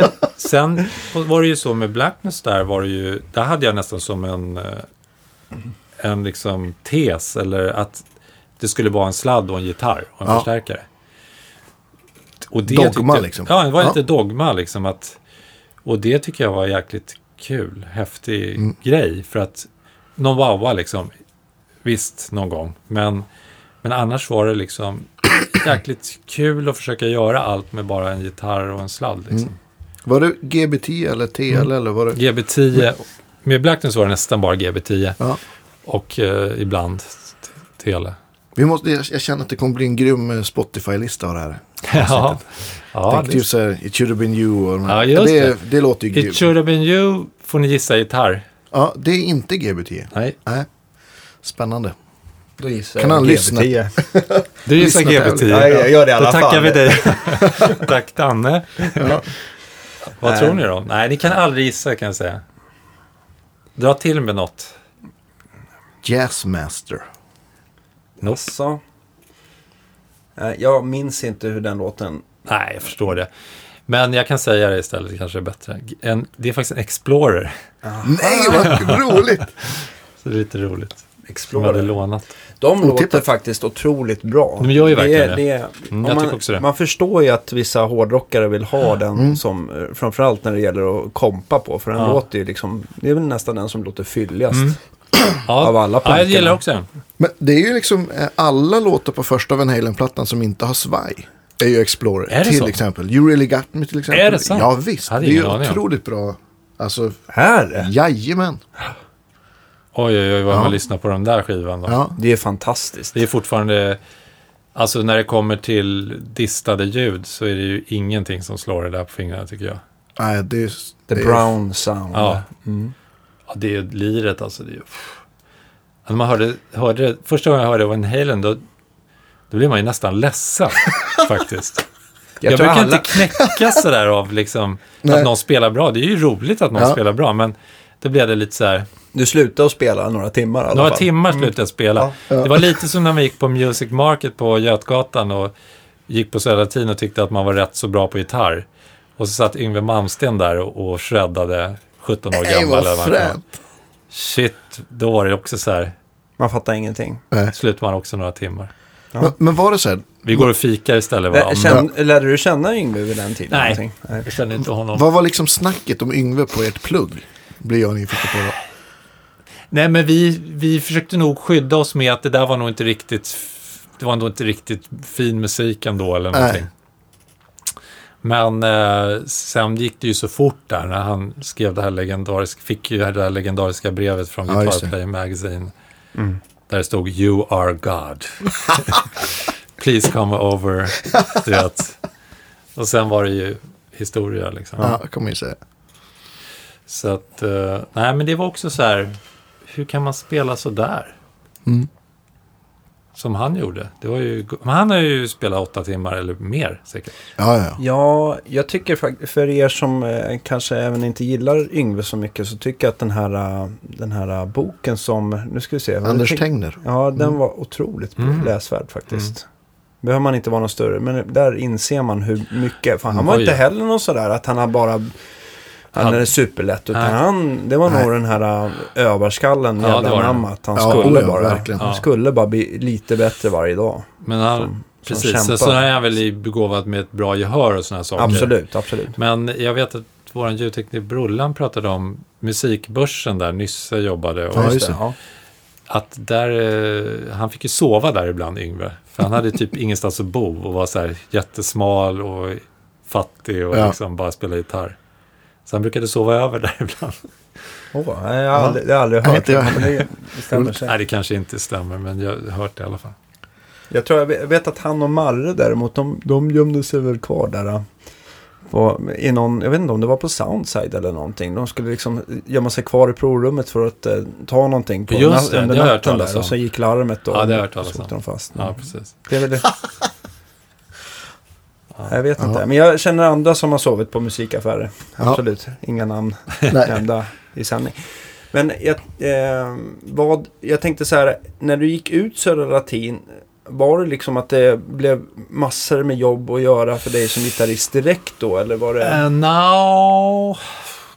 eh, sen var det ju så med Blackness där var det ju, där hade jag nästan som en, eh, en liksom tes eller att det skulle vara en sladd och en gitarr och en
Ja.
förstärkare. Och det
Dogma,
tyckte
liksom.
Ja, det var
Ja.
lite dogma liksom att, och det tycker jag var jäkligt kul, häftig
Mm.
grej för att någon wawa liksom, visst någon gång, men men annars var det liksom jäkligt kul att försöka göra allt med bara en gitarr och en sladd. Liksom.
Var det GBT eller TL
Mm.
eller var det?
GB10, med Blackness var det nästan bara GB10
Ja.
och eh, ibland t- Tele.
Vi måste, jag, jag känner att det kommer bli en grym eh, Spotify-lista av det här.
ja, ja
Tänk
det,
typ så här, It should have been you. Och.
Ja, just
det,
det.
det låter ju
It
grymt.
should have been you får ni gissa gitarr.
Ja, det är inte GBT.
Nej,
Nej. Spännande.
Då gissar
Kan
jag
han lyssna?
GB10.
Du gissar
Lyssna
GB10.
tävling.
Ja, jag gör det i alla
Då tackar
fall.
vi dig. Tack Danne. Vad
Nej.
tror ni då? Nej, ni kan aldrig gissa kan jag säga. Dra till med något.
Jazzmaster.
Nope.
Så. Jag minns inte hur den låten...
Nej, jag förstår det. Men jag kan säga det istället, det kanske är bättre. En, det är faktiskt en Explorer.
Nej, vad roligt!
Så det är lite roligt. Som jag hade
Explorer.
lånat.
De låter faktiskt otroligt bra.
De gör ju verkligen
det.
det.
är-
Mm, jag
man,
tycker också det.
Man förstår ju att vissa hårdrockare vill ha den som, eh, framförallt när det gäller att kompa på. För den
Ja.
låter ju liksom, det är väl nästan den som låter fylligast.
Mm. Ja,
Av alla
ja, jag
plankorna.
gillar också den.
Men det är ju liksom eh, alla låtar på första Van Halen-plattan som inte har svaj. Är ju Explorer.
Är det
till
så?
exempel. You really got me till exempel.
Är det sant?
Ja visst. Det
Hade
är ju
ingen aning om.
otroligt bra. Alltså,
Här?
jajamän.
Oj, oj, oj, vad
Ja.
man lyssnar på den där skivan då.
Ja.
Det är fantastiskt.
Det är fortfarande, alltså när det kommer till distade ljud så är det ju ingenting som slår det där på fingrarna tycker jag.
Nej, det är,
The
det är-
Brown Sound.
Ja.
Mm.
Ja, det är ju liret alltså. Det är ju, när man hörde, hörde det, första gången jag hörde Van Halen då, då blir man ju nästan ledsen faktiskt. Jag,
Jag,
brukar
alla...
inte knäcka sådär av liksom, att någon spelar bra. Det är ju roligt att någon
Ja.
spelar bra, men då blev det lite så här,
Du slutade att spela några timmar i alla
några
fall.
timmar slutade jag spela.
Ja.
Det var lite som när man gick på Music Market på Götgatan och gick på Södra Latin och tyckte att man var rätt så bra på gitarr. Och så satt Yngwie Malmsteen där och, och shreddade 17 år gammal.
vad fränt.
Shit, då var det också så här,
Man fattar ingenting.
Nej.
slutar man också några timmar.
Ja.
Men, men var det så här?
Vi går och fikar istället. Va?
Känn, lärde du känna Yngwie vid den tiden?
Nej.
någonting? Nej.
Jag känner inte honom.
Vad var liksom snacket om Yngve på ert plugg? Blir jag nyfiken på. Då.
Nej, men vi, vi försökte nog skydda oss med att det där var nog inte riktigt, det var nog inte riktigt fin musik ändå eller
Nej.
någonting. Men eh, sen gick det ju så fort där när han skrev det här legendariska, fick ju det här legendariska brevet från
Ja,
Guitar
det.
Player Magazine.
Mm.
Där det stod You are God. Please come over. Du vet. Och sen var det ju historia liksom.
Ja, kan man ju säga.
Så att, eh, nej men det var också så här, hur kan man spela så där?
Mm.
Som han gjorde. Det var ju, men han har ju spelat åtta timmar eller mer säkert.
Ja, ja.
Ja, jag tycker faktiskt, för er som eh, kanske även inte gillar Yngve så mycket så tycker jag att den här, eh, den här eh, boken som, nu ska vi se.
Anders Tengner.
Ja, den var otroligt
Mm.
läsvärd faktiskt. Behöver man inte vara någon större, men där inser man hur mycket, för han var
Oj,
inte heller någon sådär att han har bara, han är superlätt, utan
Nej.
han, det var
Nej.
nog den här äh, överskallen
Ja,
jävla
det var det.
namn att han
Ja,
skulle
oh ja,
bara,
verkligen.
han skulle bara bli lite bättre varje dag.
Men han,
Som- som
precis, så,
kämpar.
så är han väl begåvad med ett bra gehör och sådana saker.
Absolut, absolut.
Men jag vet att vår ljudtekniker Brullan pratade om musikbörsen där Nysse jobbade. Och
Ja,
Just
just
det,
det.
ja.
att där, eh, han fick ju sova där ibland, Yngve. För han hade typ ingenstans att bo och var så här jättesmal och fattig och
Ja.
liksom bara spelade gitarr. Så han brukade sova över där ibland.
Åh, nej, jag har aldrig, jag har aldrig
Nej,
hört det, det, det stämmer
Nej,
säkert.
det kanske inte stämmer, men jag har hört det i alla fall.
Jag tror jag vet- att han och Marre däremot, de, de gömde sig väl kvar där. äh, På, i någon, jag vet inte om det var på Soundside eller någonting. De skulle liksom gömma sig kvar i provrummet för att eh, ta någonting på
Just det,
under natten där. Och så gick larmet och
Ja, det har jag hört talas om.
de fast.
Ja, precis.
Det är väl det. Jag vet
Ja.
inte, men jag känner andra som har sovit på musikaffärer.
Ja.
Absolut, inga namn nämnda i sändning. Men jag, eh, vad, jag tänkte så här, när du gick ut Södra Latin, var det liksom att det blev massor med jobb att göra för dig som gitarrist direkt då? Eller var det...
Uh, no.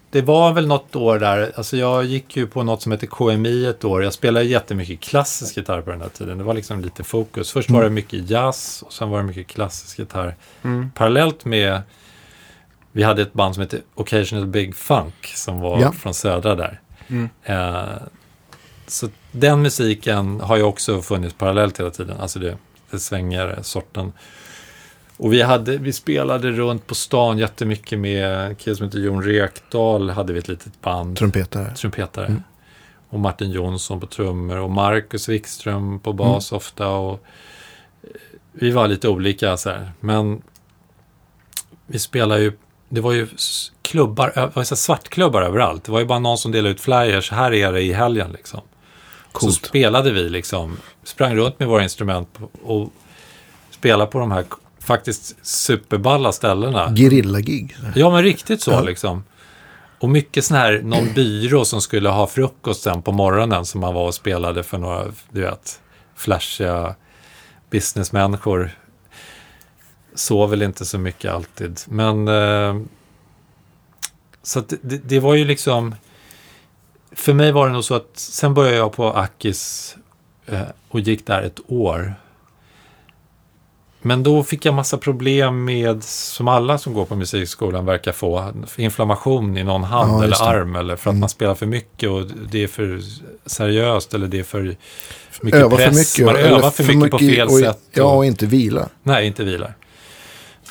Det var väl något år där, alltså jag gick ju på något som heter KMI ett år. Jag spelade jättemycket klassisk gitarr på den här tiden. Det var liksom lite fokus. Först var det mycket jazz och sen var det mycket klassisk gitarr.
Mm.
Parallellt med, vi hade ett band som hette Occasional Big Funk som var
Ja.
från södra där.
Mm.
Eh, så den musiken har ju också funnits parallellt hela tiden. Alltså det, det svänger sorten. Och vi, hade, vi spelade runt på stan jättemycket med en kille som heter Jon Rekdal. Hade vi ett litet band,
Trumpetare.
trumpetare.
Mm.
Och Martin Jonsson på trummor och Marcus Wikström på bas
Mm.
ofta. Och eh, vi var lite olika så här. Men vi spelade ju, det var ju klubbar, det var så svartklubbar överallt. Det var ju bara någon som delade ut flyers. Här är det i helgen liksom. så
Coolt.
spelade vi liksom, sprang runt med våra instrument och spelade på de här faktiskt superballa ställena.
Gerilla-gig.
Ja, men riktigt så
Ja.
liksom. Och mycket sån här, någon byrå som skulle ha frukost sen på morgonen som man var och spelade för några, du vet, flashiga businessmänniskor. Sov väl inte så mycket alltid. Men eh, så att det, det var ju liksom, för mig var det nog så att sen började jag på Akis eh, och gick där ett år. Men då fick jag massa problem med, som alla som går på musikskolan verkar få, inflammation i någon hand
Ja,
eller arm eller för att man spelar för mycket och det är för seriöst eller det är för mycket
Öva för
press.
mycket.
man övar för mycket, på fel
och,
sätt.
Ja,
och-
och inte vila.
Nej, inte vilar.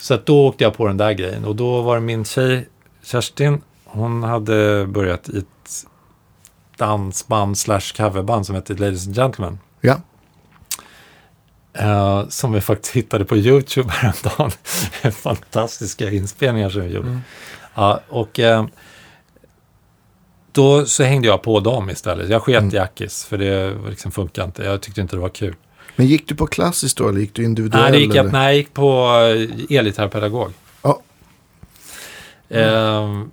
Så att då åkte jag på den där grejen. Och då var det min tjej, Kerstin, hon hade börjat i ett dansband slash coverband som hette Ladies and Gentlemen.
Ja.
Eh, som vi faktiskt hittade på YouTube häromdagen. Fantastiska inspelningar som vi gjorde. Ja, och eh, då så hängde jag på dem istället. Jag sket i Akis, för det liksom funkar inte. Jag tyckte inte det var kul.
Men gick du på klassiskt då eller gick du individuell?
Nej, det gick jag, nej, jag gick på eh, elgitarrpedagog.
Ja.
Ehm,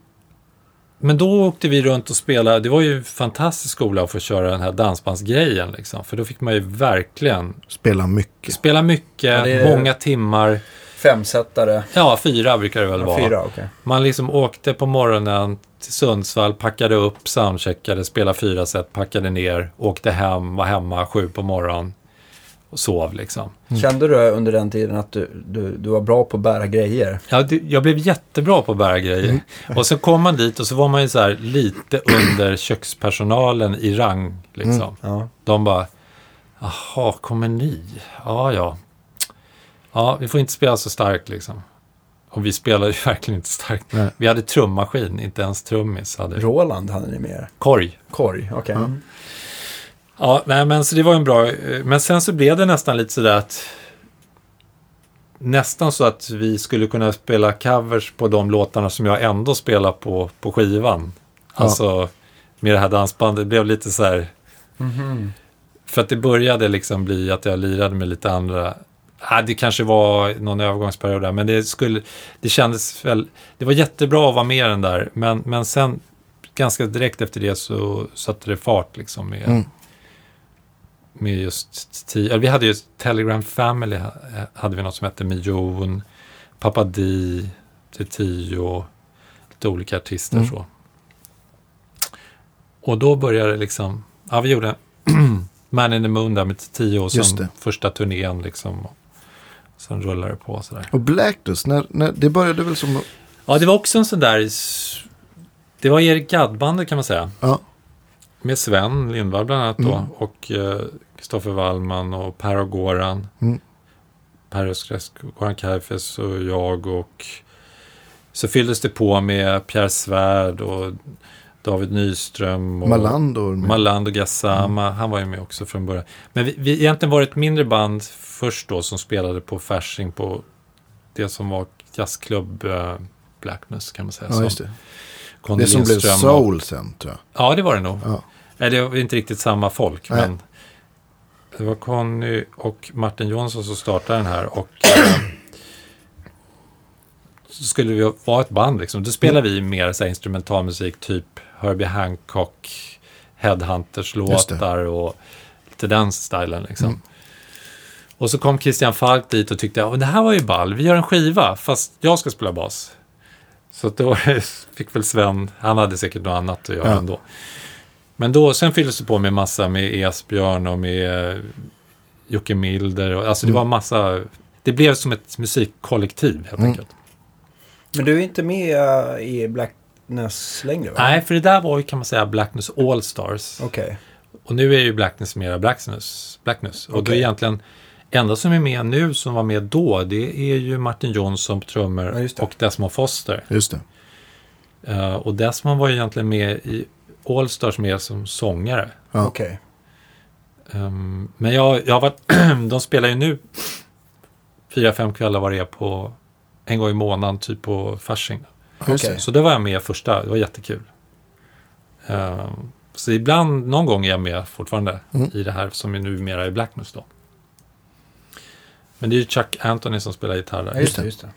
men då åkte vi runt och spelade. Det var ju en fantastisk skola att få köra den här dansbandsgrejen. Liksom. För då fick man ju verkligen
Spela mycket.
spela mycket,
Ja,
många timmar.
Femsättare.
Ja, fyra brukar det väl
Ja,
vara.
fyra, okej.
Man liksom åkte på morgonen till Sundsvall, packade upp, soundcheckade, spelade fyra set, packade ner, åkte hem, var hemma sju på morgonen och sov liksom.
Kände du under den tiden att du, du, du var bra på att bära grejer?
Ja, det, jag blev jättebra på att bära grejer. Och så kom man dit och så var man ju så här lite under kökspersonalen i rang. Liksom.
Ja.
De bara, jaha, kommer ni? Ja, ja. Ja, vi får inte spela så starkt liksom. Och vi spelade ju verkligen inte starkt.
Nej.
Vi hade trummaskin, inte ens trummis hade
Roland hade ni med er.
Korg.
Korg, okej.
Ja.
Ja, nej, men så det var en bra... Men sen så blev det nästan lite sådär att... Nästan så att vi skulle kunna spela covers på de låtarna som jag ändå spelar på, på skivan.
Ja.
Alltså, med det här dansbandet. Det blev lite så här...
Mhm.
För att det började liksom bli att jag lirade med lite andra... Ah, det kanske var någon övergångsperiod där, men det skulle... Det kändes väl... Det var jättebra att vara med den där, men, men sen ganska direkt efter det så satte det fart liksom med,
Mm.
Med just tio. Vi hade ju Telegram Family, ha- hade vi något som hette Miljon, Papa Di, till tio, lite olika artister
Mm.
så. Och då började det liksom, ja vi gjorde Man in the Moon där med tio
Just
som första turnén liksom. Och sen rullade det på sådär.
Och Blackness, när, när, det började väl som...
Ja, det var också en sån där, det var Erik Gadd-bandet kan man säga.
Ja,
Med Sven Lindvall bland annat då.
Mm.
Och eh, Kristoffer Wallman och Per och Goran.
Mm.
Per Öskräsk, Goran Kajfes och jag. Och så fylldes det på med Pierre Svärd och David Nyström. Och
Malandor. med-
Maland och Gassama. Han var ju med också från början. Men vi, vi egentligen var ett mindre band först då som spelade på Fasching på det som var jazzklubb eh, Blackness kan man säga.
Ja, det. Det som blev
Lindström och-
soul sen, tror jag.
Ja, det var det nog.
Ja.
Nej, det var inte riktigt samma folk,
Nej.
men det var Conny och Martin Jonsson som startade den här och eh, så skulle vi vara ett band liksom. Då spelade vi mer så här, instrumentalmusik, typ Herbie Hancock, Headhunters
Just det.
låtar och lite den stilen liksom.
Mm.
Och så kom Christian Falk dit och tyckte att det här var ju ball, vi gör en skiva, fast jag ska spela bas. Så då fick väl Sven, han hade säkert något annat att göra
Ja.
ändå. Men då, sen fylldes det på med massa med Esbjörn och med eh, Jocke Milder. Och, alltså det
Mm.
var massa, det blev som ett musikkollektiv helt
Mm.
enkelt.
Men du är inte med eh, i Blackness längre va?
Nej, för det där var ju kan man säga Blackness All Stars.
Okej.
Och nu är ju Blackness mera Blackness. Blackness. Och då är
Okej.
egentligen, enda som är med nu som var med då, det är ju Martin Jonsson på trummor
Ja, det.
och Desmond Foster.
Just det.
Eh, och Desmond var ju egentligen med i All Stars mer som sångare.
Ja.
Okej.
Ehm, men jag, jag har varit, de spelar ju nu fyra, fem kvällar var det är på en gång i månaden, typ på Fasching.
Just det.
Så det var jag med första, det var jättekul. Ehm, Så ibland, någon gång är jag med fortfarande
Mm.
i det här som är numera är Blackmus då. Men det är ju Chuck Anthony som spelar gitarr
Ja,
där.
just
det.
det. Just det.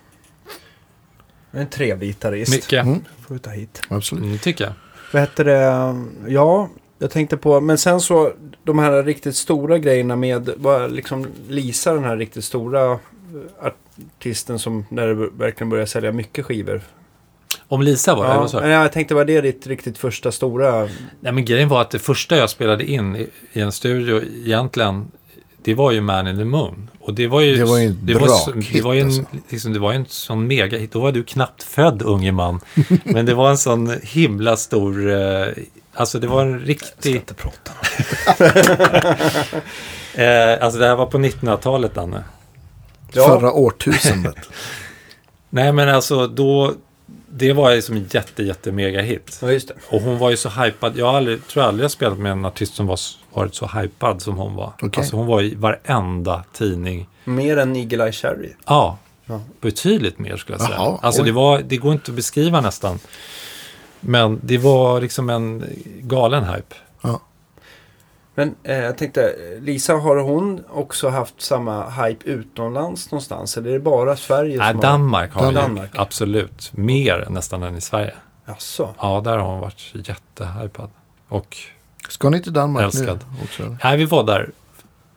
En trevlig gitarrist.
Mycket,
Mm.
Får vi ta hit.
Absolut.
mm, tycker jag.
Vad hette det? Ja, jag tänkte på, men sen så de här riktigt stora grejerna med, vad liksom Lisa den här riktigt stora eh, artisten som när det verkligen börjar sälja mycket skivor.
Om Lisa var det,
Ja, jag tänkte var det ditt riktigt första stora?
Nej, men grejen var att det första jag spelade in i, i en studio egentligen, det var ju Man in the Moon. Och det var ju...
Det var ju en
det var, det var ju en,
alltså.
liksom, det var ju en sån megahit. Då var du knappt född, unge man. men det var en sån himla stor... Eh, alltså det var en riktig...
inte prata.
Eh, alltså det här var på 1900-talet, Danne.
Ja.
Förra årtusendet.
Nej, men alltså då... Det var ju som en jätte, jätte megahit.
Ja, just det.
Och hon var ju så hypad. Jag aldrig, tror aldrig jag spelat med en artist som var, varit så hypad som hon var.
Okej.
Alltså hon var i varenda tidning.
Mer än Eagle Eye Cherry.
Ja,
Ja.
betydligt mer skulle jag säga.
Jaha,
alltså det, var, det går inte att beskriva nästan. Men det var liksom en galen hype.
Ja.
Men eh, jag tänkte, Lisa, har hon också haft samma hype utomlands någonstans? Eller är det bara Sverige
Nej,
som
Danmark har
Danmark.
ju absolut mer nästan än i Sverige.
har... Jaså?
Ja, där har hon varit jättehypad. Och
Ska ni till Danmark
Älskad.
nu också?
nej, vi var där.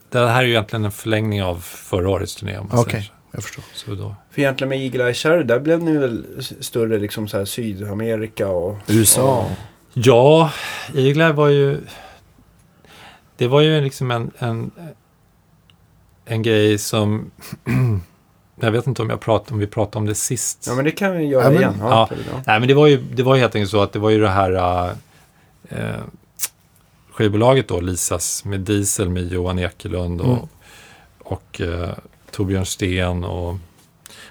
Det här är ju egentligen en förlängning av förra årets turné.
Okej,
säger
jag förstår.
så. Då.
För egentligen med Eagle Eye Cherry, där blev ni väl större liksom så här Sydamerika och...
USA.
Ja, Eagle var ju... Det var ju liksom en, en, en grej som... jag vet inte om, jag prat, om vi pratade om det sist.
Ja, men det kan vi göra
Ja, men-
igen.
ja.
bra.
Nej, men det var, ju, det var ju helt enkelt så att det var ju det här äh, skivbolaget då, Lisas, med Diesel med Johan Ekelund och,
Mm.
och eh, Torbjörn Sten och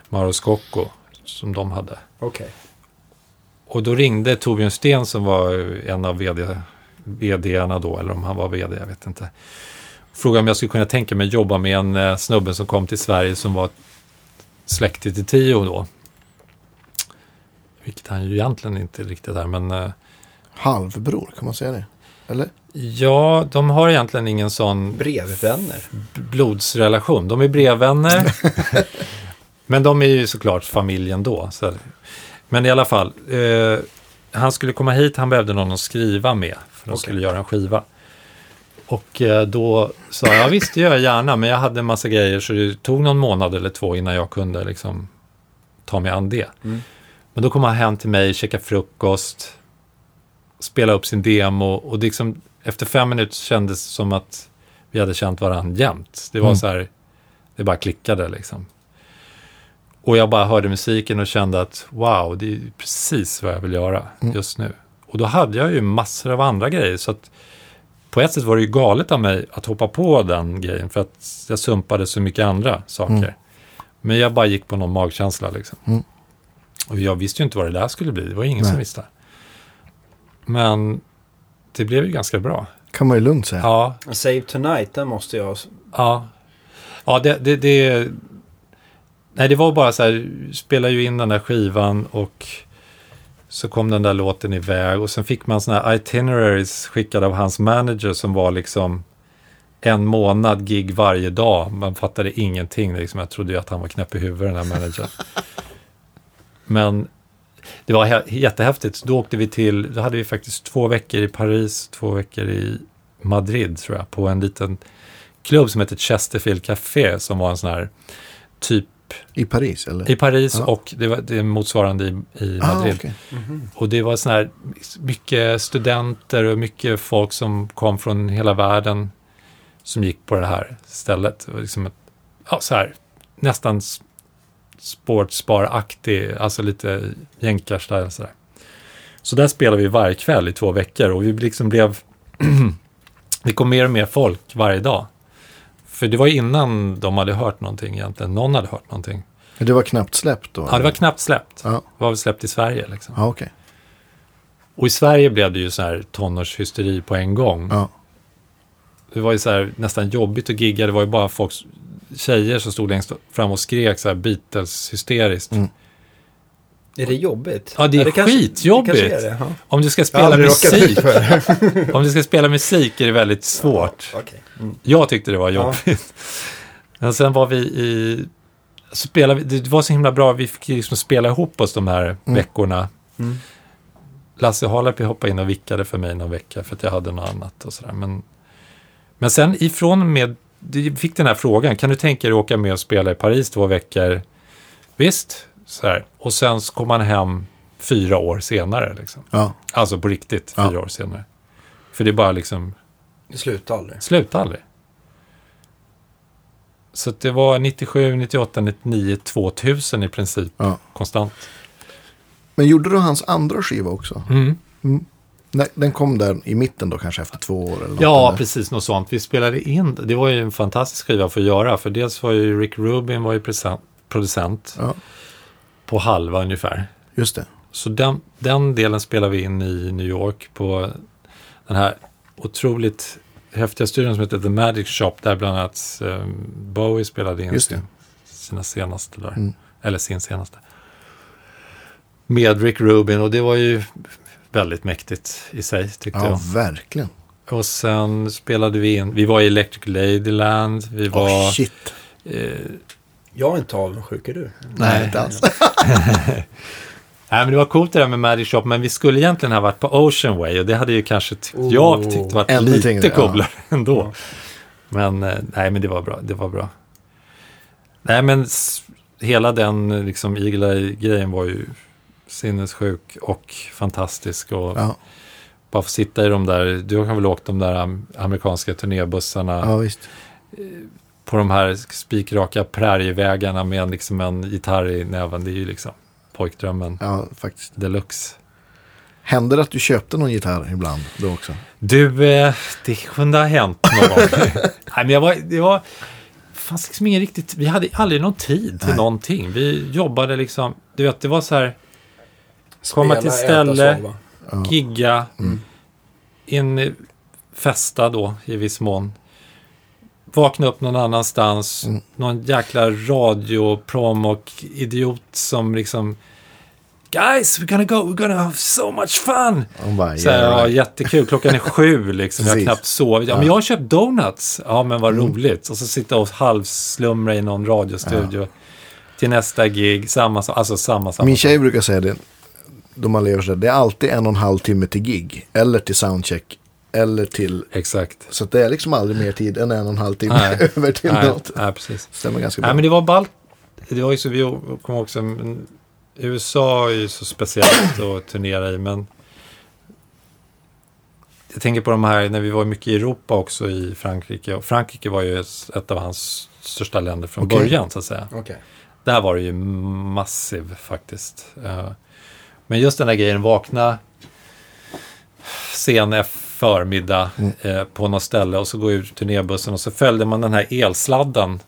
Mauro Scocco som de hade.
Okej.
Och då ringde Torbjörn Sten som var en av vd, vdarna då, eller om han var vd, jag vet inte. Frågade om jag skulle kunna tänka mig jobba med en eh, snubbe som kom till Sverige som var släktig till Tio då. Vilket han ju egentligen inte riktigt är, men eh,
Halvbror, kan man säga det? Eller?
ja, de har egentligen ingen sån
Brevvänner.
blodsrelation. De är brevvänner. men de är ju såklart familjen då. Så. Men i alla fall, eh, han skulle komma hit, han behövde någon att skriva med. För de
Okej.
skulle göra en skiva. Och eh, då sa jag, ja visst det gör jag gärna, men jag hade en massa grejer så det tog någon månad eller två innan jag kunde liksom ta mig an det.
Mm.
Men då kom han hem till mig, käkade frukost, spelade upp sin demo och liksom, efter fem minuter kändes det som att vi hade känt varandra jämt. Det var
Mm.
så här, det bara klickade liksom. Och jag bara hörde musiken och kände att wow, det är ju precis vad jag vill göra
Mm.
just nu. Och då hade jag ju massor av andra grejer. Så att på ett sätt var det ju galet av mig att hoppa på den grejen. För att jag sumpade så mycket andra saker.
Mm.
Men jag bara gick på någon magkänsla liksom.
Mm.
Och jag visste ju inte vad det där skulle bli. Det var ingen som
Nej.
visste. Men det blev ju ganska bra.
Kan man ju lugnt säga.
Ja,
Save Tonight, den måste jag...
Ja, ja det, det, det... Nej, det var bara så här, spela ju in den där skivan och så kom den där låten iväg och sen fick man såna här itineraries skickade av hans manager som var liksom en månad gig varje dag. Man fattade ingenting. Liksom. Jag trodde ju att han var knäpp i huvudet, den här managern. Men det var jättehäftigt. Då åkte vi till, då hade vi faktiskt två veckor i Paris, två veckor i Madrid tror jag, på en liten klubb som heter Chesterfield Café som var en sån här typ
I Paris, eller?
i Paris
Ja.
och det, var, det är motsvarande i, i
Ah,
Madrid.
okej.
Och det var sån här mycket studenter och mycket folk som kom från hela världen som gick på det här stället. Det var liksom ett, ja, så här, nästan sportsbaraktig, alltså lite jänkarstil sådär. Så där spelade vi varje kväll i två veckor och vi liksom blev... det kom mer och mer folk varje dag. För det var innan de hade hört någonting egentligen. Någon hade hört någonting.
Det var knappt släppt då?
Ja, det var knappt släppt.
Ja,
Det var väl släppt i Sverige liksom.
ja okej.
Och i Sverige blev det ju så här tonårshysteri på en gång.
Ja.
Det var ju så här nästan jobbigt att gigga. Det var ju bara folk, tjejer som stod längst fram och skrek så här Beatles-hysteriskt.
Mm.
Är det jobbigt?
Ja, det är
kanske-
skitjobbigt.
Det kanske är det, ja.
Om du ska spela musik,
det.
om du ska spela musik är det väldigt svårt.
Okej. Mm.
Jag tyckte det var
Ja.
jobbigt. Men sen var vi i... Så spelade det var så himla bra, vi fick liksom spela ihop oss de här veckorna.
Mm.
Lasse Harlepy hoppade in och vickade för mig någon vecka för att jag hade något annat och sådär. Men, men sen ifrån och med, du fick den här frågan, kan du tänka dig att åka med och spela i Paris två veckor? Visst, så här. Och sen så kom man hem fyra år senare. Liksom.
Ja,
Alltså på riktigt,
Ja.
fyra år senare. För det är bara liksom,
Det slutar aldrig.
slutar aldrig. Så att det var 97, 98, 99, 2000 i princip
ja.
konstant.
Men gjorde du hans andra skiva också?
Mm.
Nej, den kom där i mitten då kanske efter två år eller något,
Ja,
eller?
precis. Något sånt. Vi spelade in. Det var ju en fantastisk skiva för att göra. För dels var ju Rick Rubin var ju present, producent
Ja,
på halva ungefär.
just det.
Så den, den delen spelade vi in i New York på den här otroligt häftiga studion som heter The Magic Shop. Där bland annat um, Bowie spelade in
Just det.
sin, sina senaste där.
Mm.
Eller sin senaste. Med Rick Rubin och det var ju väldigt mäktigt i sig tyckte
Ja,
jag.
verkligen.
Och sen spelade vi in, vi var i Electric Ladyland, vi var...
Åh, shit.
eh,
Jag är inte avundsjuk, är du?
Nej, inte alls.
Nej, men det var coolt det där med Magic Shop, men vi skulle egentligen ha varit på Ocean Way och det hade ju kanske
Oh.
jag tyckt varit
Ännu
lite
tyngre, ja.
coolare ändå.
Ja.
Men eh, nej, men det var bra. Det var bra. Nej, men hela den eh, liksom Eagle Eye-grejen var ju sinnessjuk och fantastisk. Och
Ja,
bara få sitta i de där, du har väl åkt de där am- amerikanska turnébussarna
ja visst.
på de här spikraka prärievägarna med liksom en gitarr i näven. Det är ju liksom pojkdrömmen
Ja, faktiskt.
deluxe.
Hände det att du köpte någon gitarr ibland då också?
Du, eh, det kunde ha hänt någon gång. Nej, men jag var, det var, fanns liksom ingen riktigt, vi hade aldrig någon tid till
Nej.
någonting. Vi jobbade liksom, du vet, det var så här, Komma till
äta,
ställe.
Ja.
gigga, in, eh, festa då i viss mån. Vakna upp någon annanstans,
Mm.
någon jäkla radioprom och idiot som liksom Guys, we're gonna go, we're gonna have so much fun!
Bara,
Så här,
yeah,
ja,
right.
jättekul. Klockan är sju liksom. Jag har knappt sovit. Ja, men
Ja.
jag har köpt donuts. Ja, men vad
Mm.
roligt. Och så sitta och halvslumra i någon radiostudio. Till nästa gig. Samma. Alltså samma, samma
Min tjej brukar säga det, då man lever så här, det är alltid en och en halv timme till gig. Eller till soundcheck. Eller till,
Exakt.
så det är liksom aldrig mer tid än en och en halv timme
Nej.
över till
Nej,
något.
nej, precis.
Stämmer ganska bra.
Nej, men det var ballt. Det var ju så, vi kommer också, USA är ju så speciellt att turnera i, men jag tänker på de här, när vi var mycket i Europa också i Frankrike. Och Frankrike var ju ett av hans största länder från
Okej.
början, så att säga.
Okej.
Där var det ju massiv faktiskt. Men just den där grejen, vakna sen förmiddag
Mm.
eh, på något ställe och så gå ut turnébussen och så följde man den här elsladden.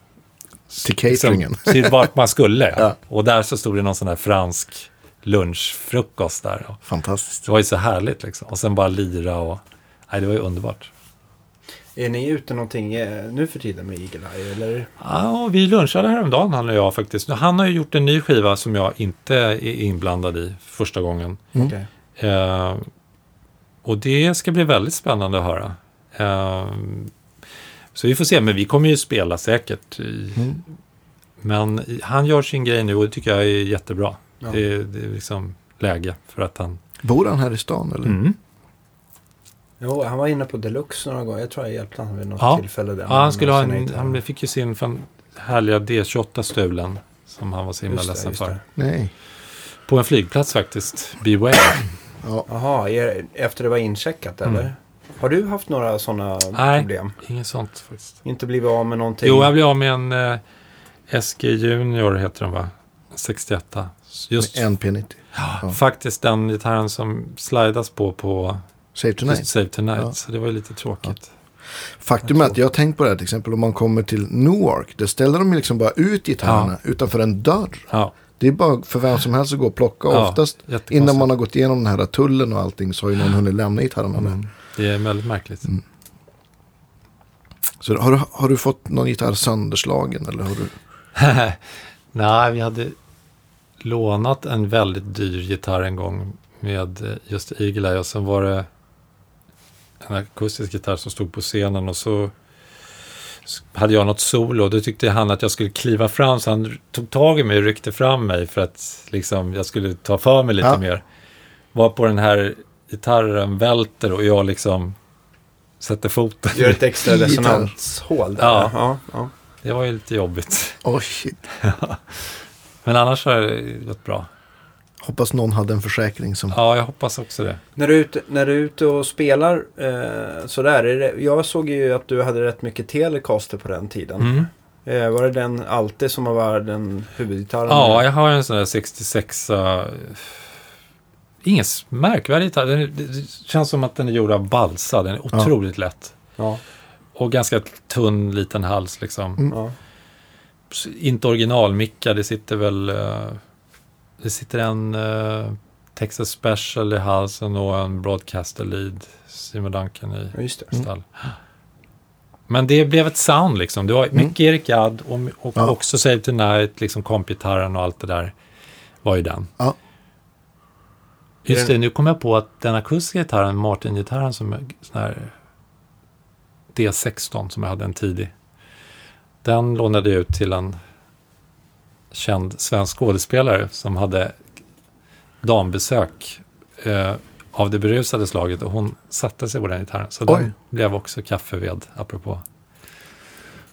Till cateringen.
Liksom, till vart man skulle.
Ja.
Och där så stod det någon sån här fransk lunchfrukost där.
Fantastiskt.
det var ju så härligt liksom. Och sen bara lira och... Nej, det var ju underbart.
Är ni ute någonting eh, nu för tiden med Eagle Eye? Eller?
Ja, vi lunchade häromdagen han och jag faktiskt. Han har ju gjort en ny skiva som jag inte är inblandad i första gången.
Mm.
Eh, och det ska bli väldigt spännande att höra. Eh, så vi får se, men vi kommer ju spela säkert. I,
Mm.
Men han gör sin grej nu och det tycker jag är jättebra.
Ja.
Det, är- det är liksom läge för att han...
Bor han här i stan eller?
Mm.
Jo, han var inne på Deluxe några gånger. Jag tror jag hjälpte honom vid något
Ja.
tillfälle. Där
Ja, han, skulle ha en, han fick ju sin fan härliga D28 stulen. Som han var så himla ledsen för.
Nej.
På en flygplats faktiskt. Beware.
Ja.
Jaha, är- efter det var incheckat
Mm.
eller? Har du haft några sådana
Nej.
problem?
Inget sånt faktiskt.
Inte blivit av med någonting?
Jo, jag blev av med en eh, SG Junior heter den va? 61. Just
En P90. Ja.
faktiskt den gitarren som slidas på på
Save Tonight.
Save Tonight.
Ja.
Så det var ju lite tråkigt.
Faktum är att jag har tänkt på det här till exempel om man kommer till Newark. Där ställer de liksom bara ut gitarrerna utanför en dörr.
Ja,
Det är bara för vem som helst att gå och plocka.
Ja,
Oftast innan man har gått igenom den här tullen och allting så har ju någon hunnit lämna gitarrerna
mm. det är väldigt märkligt.
Så har du, har du fått någon gitarr sönderslagen eller har du?
Nej, vi hade lånat en väldigt dyr gitarr en gång med just Eagle Eye och sen var det en akustisk gitarr som stod på scenen och så hade jag något solo och då tyckte han att jag skulle kliva fram så han tog tag i mig och ryckte fram mig för att liksom, jag skulle ta för mig lite
Ja.
mer. Var på den här gitarren välter och jag liksom sätter foten.
Gör ett extra resonanshål där.
Ja.
ja, ja.
Det var ju lite jobbigt.
Oh shit.
Men annars har det gått bra.
Hoppas någon hade en försäkring som...
Ja, jag hoppas också det.
När, du är ute, när du är ute och spelar eh, sådär. Är det, jag såg ju att du hade rätt mycket Telecaster på den tiden.
Mm.
Eh, var det den alltid som var den huvudgitarren?
Ja, jag har en sån där 66 uh, Ingen märkvärdig gitarr. Den det känns som att den är gjord av balsa. Den är
Ja.
otroligt lätt.
ja.
Och ganska tunn liten hals liksom.
Mm.
ja.
Inte originalmickad. Det sitter väl... eh, det sitter en eh, Texas Special i halsen och en Broadcaster Lead. Simon Duncan i
Ja, just det.
stall. Men det blev ett sound liksom. Det var mycket Eric Gadd och, och
Ja.
också Save Tonight, liksom kompgitarren och allt det där var ju den.
Ja.
Just det, nu kom jag på att den akustiska gitarren, Martin-gitarren som är sån här D16 som jag hade en tidig. Den lånade jag ut till en känd svensk skådespelare som hade dambesök eh, av det berusade slaget och hon satte sig på den gitarren. Så
Oj.
den blev också kaffeved, apropå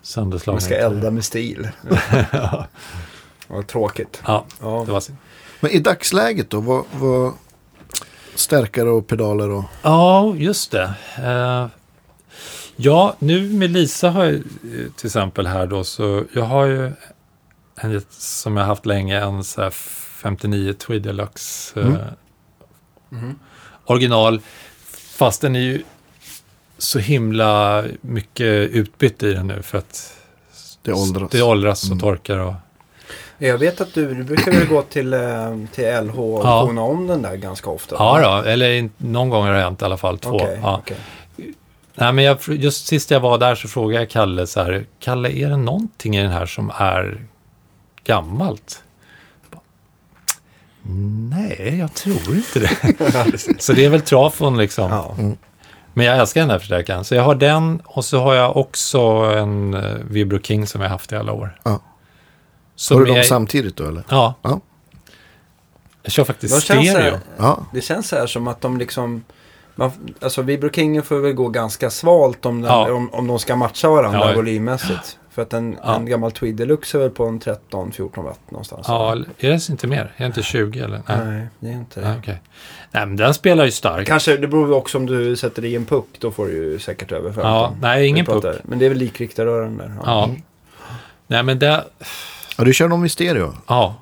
sönderslagna
Man ska elda med stil. Vad tråkigt.
Ja,
Ja.
det var så.
Men i dagsläget då? Vad, vad... Stärkare och pedaler och...
Ja, just det. Eh, ja, nu med Lisa har jag eh, till exempel här då, så jag har ju en som jag haft länge, en så här 59 Tweed Deluxe eh,
Mm.
Mhm.
original. Fast den är ju så himla mycket utbytt i den nu för att
Det åldras.
det åldras och
Mm.
torkar. Och,
Jag vet att du, du brukar väl gå till, eh, till LH och
Ja.
tona om den där ganska ofta?
ja då, eller in- någon gång har det hänt i alla fall, två.
Okej,
ja.
okej.
Nej, men jag, just sist jag var där så frågade jag Kalle så här, Kalle, är det någonting i den här som är gammalt? Jag Nej, jag tror inte det. så det är väl trafon liksom.
Ja.
Men jag älskar den här förstärkaren. Så jag har den och så har jag också en uh, Vibro King som jag haft i alla år.
Ja. Har du dem
är-
samtidigt då eller?
Ja.
Ja.
Jag kör faktiskt
De känns
stereo.
här,
Ja.
det känns så här som att de liksom... Man, alltså Vibro Kingen får väl gå ganska svalt om, den,
Ja.
om, om de ska matcha varandra
Ja.
volymmässigt. För att en,
Ja.
en gammal Tweed Deluxe är väl på en 13-14 watt någonstans.
Ja, eller- är det inte mer? Är det inte 20 eller? Nej.
Nej, det är inte det.
Nej, okej. Nej, men den spelar ju starkt.
Kanske, det beror ju också om du sätter i en puck, då får du ju säkert över 15.
Ja, nej, ingen puck.
Men det är väl likriktarrören där.
Ja. Nej, men det...
ja, du kör dem i stereo?
Ja.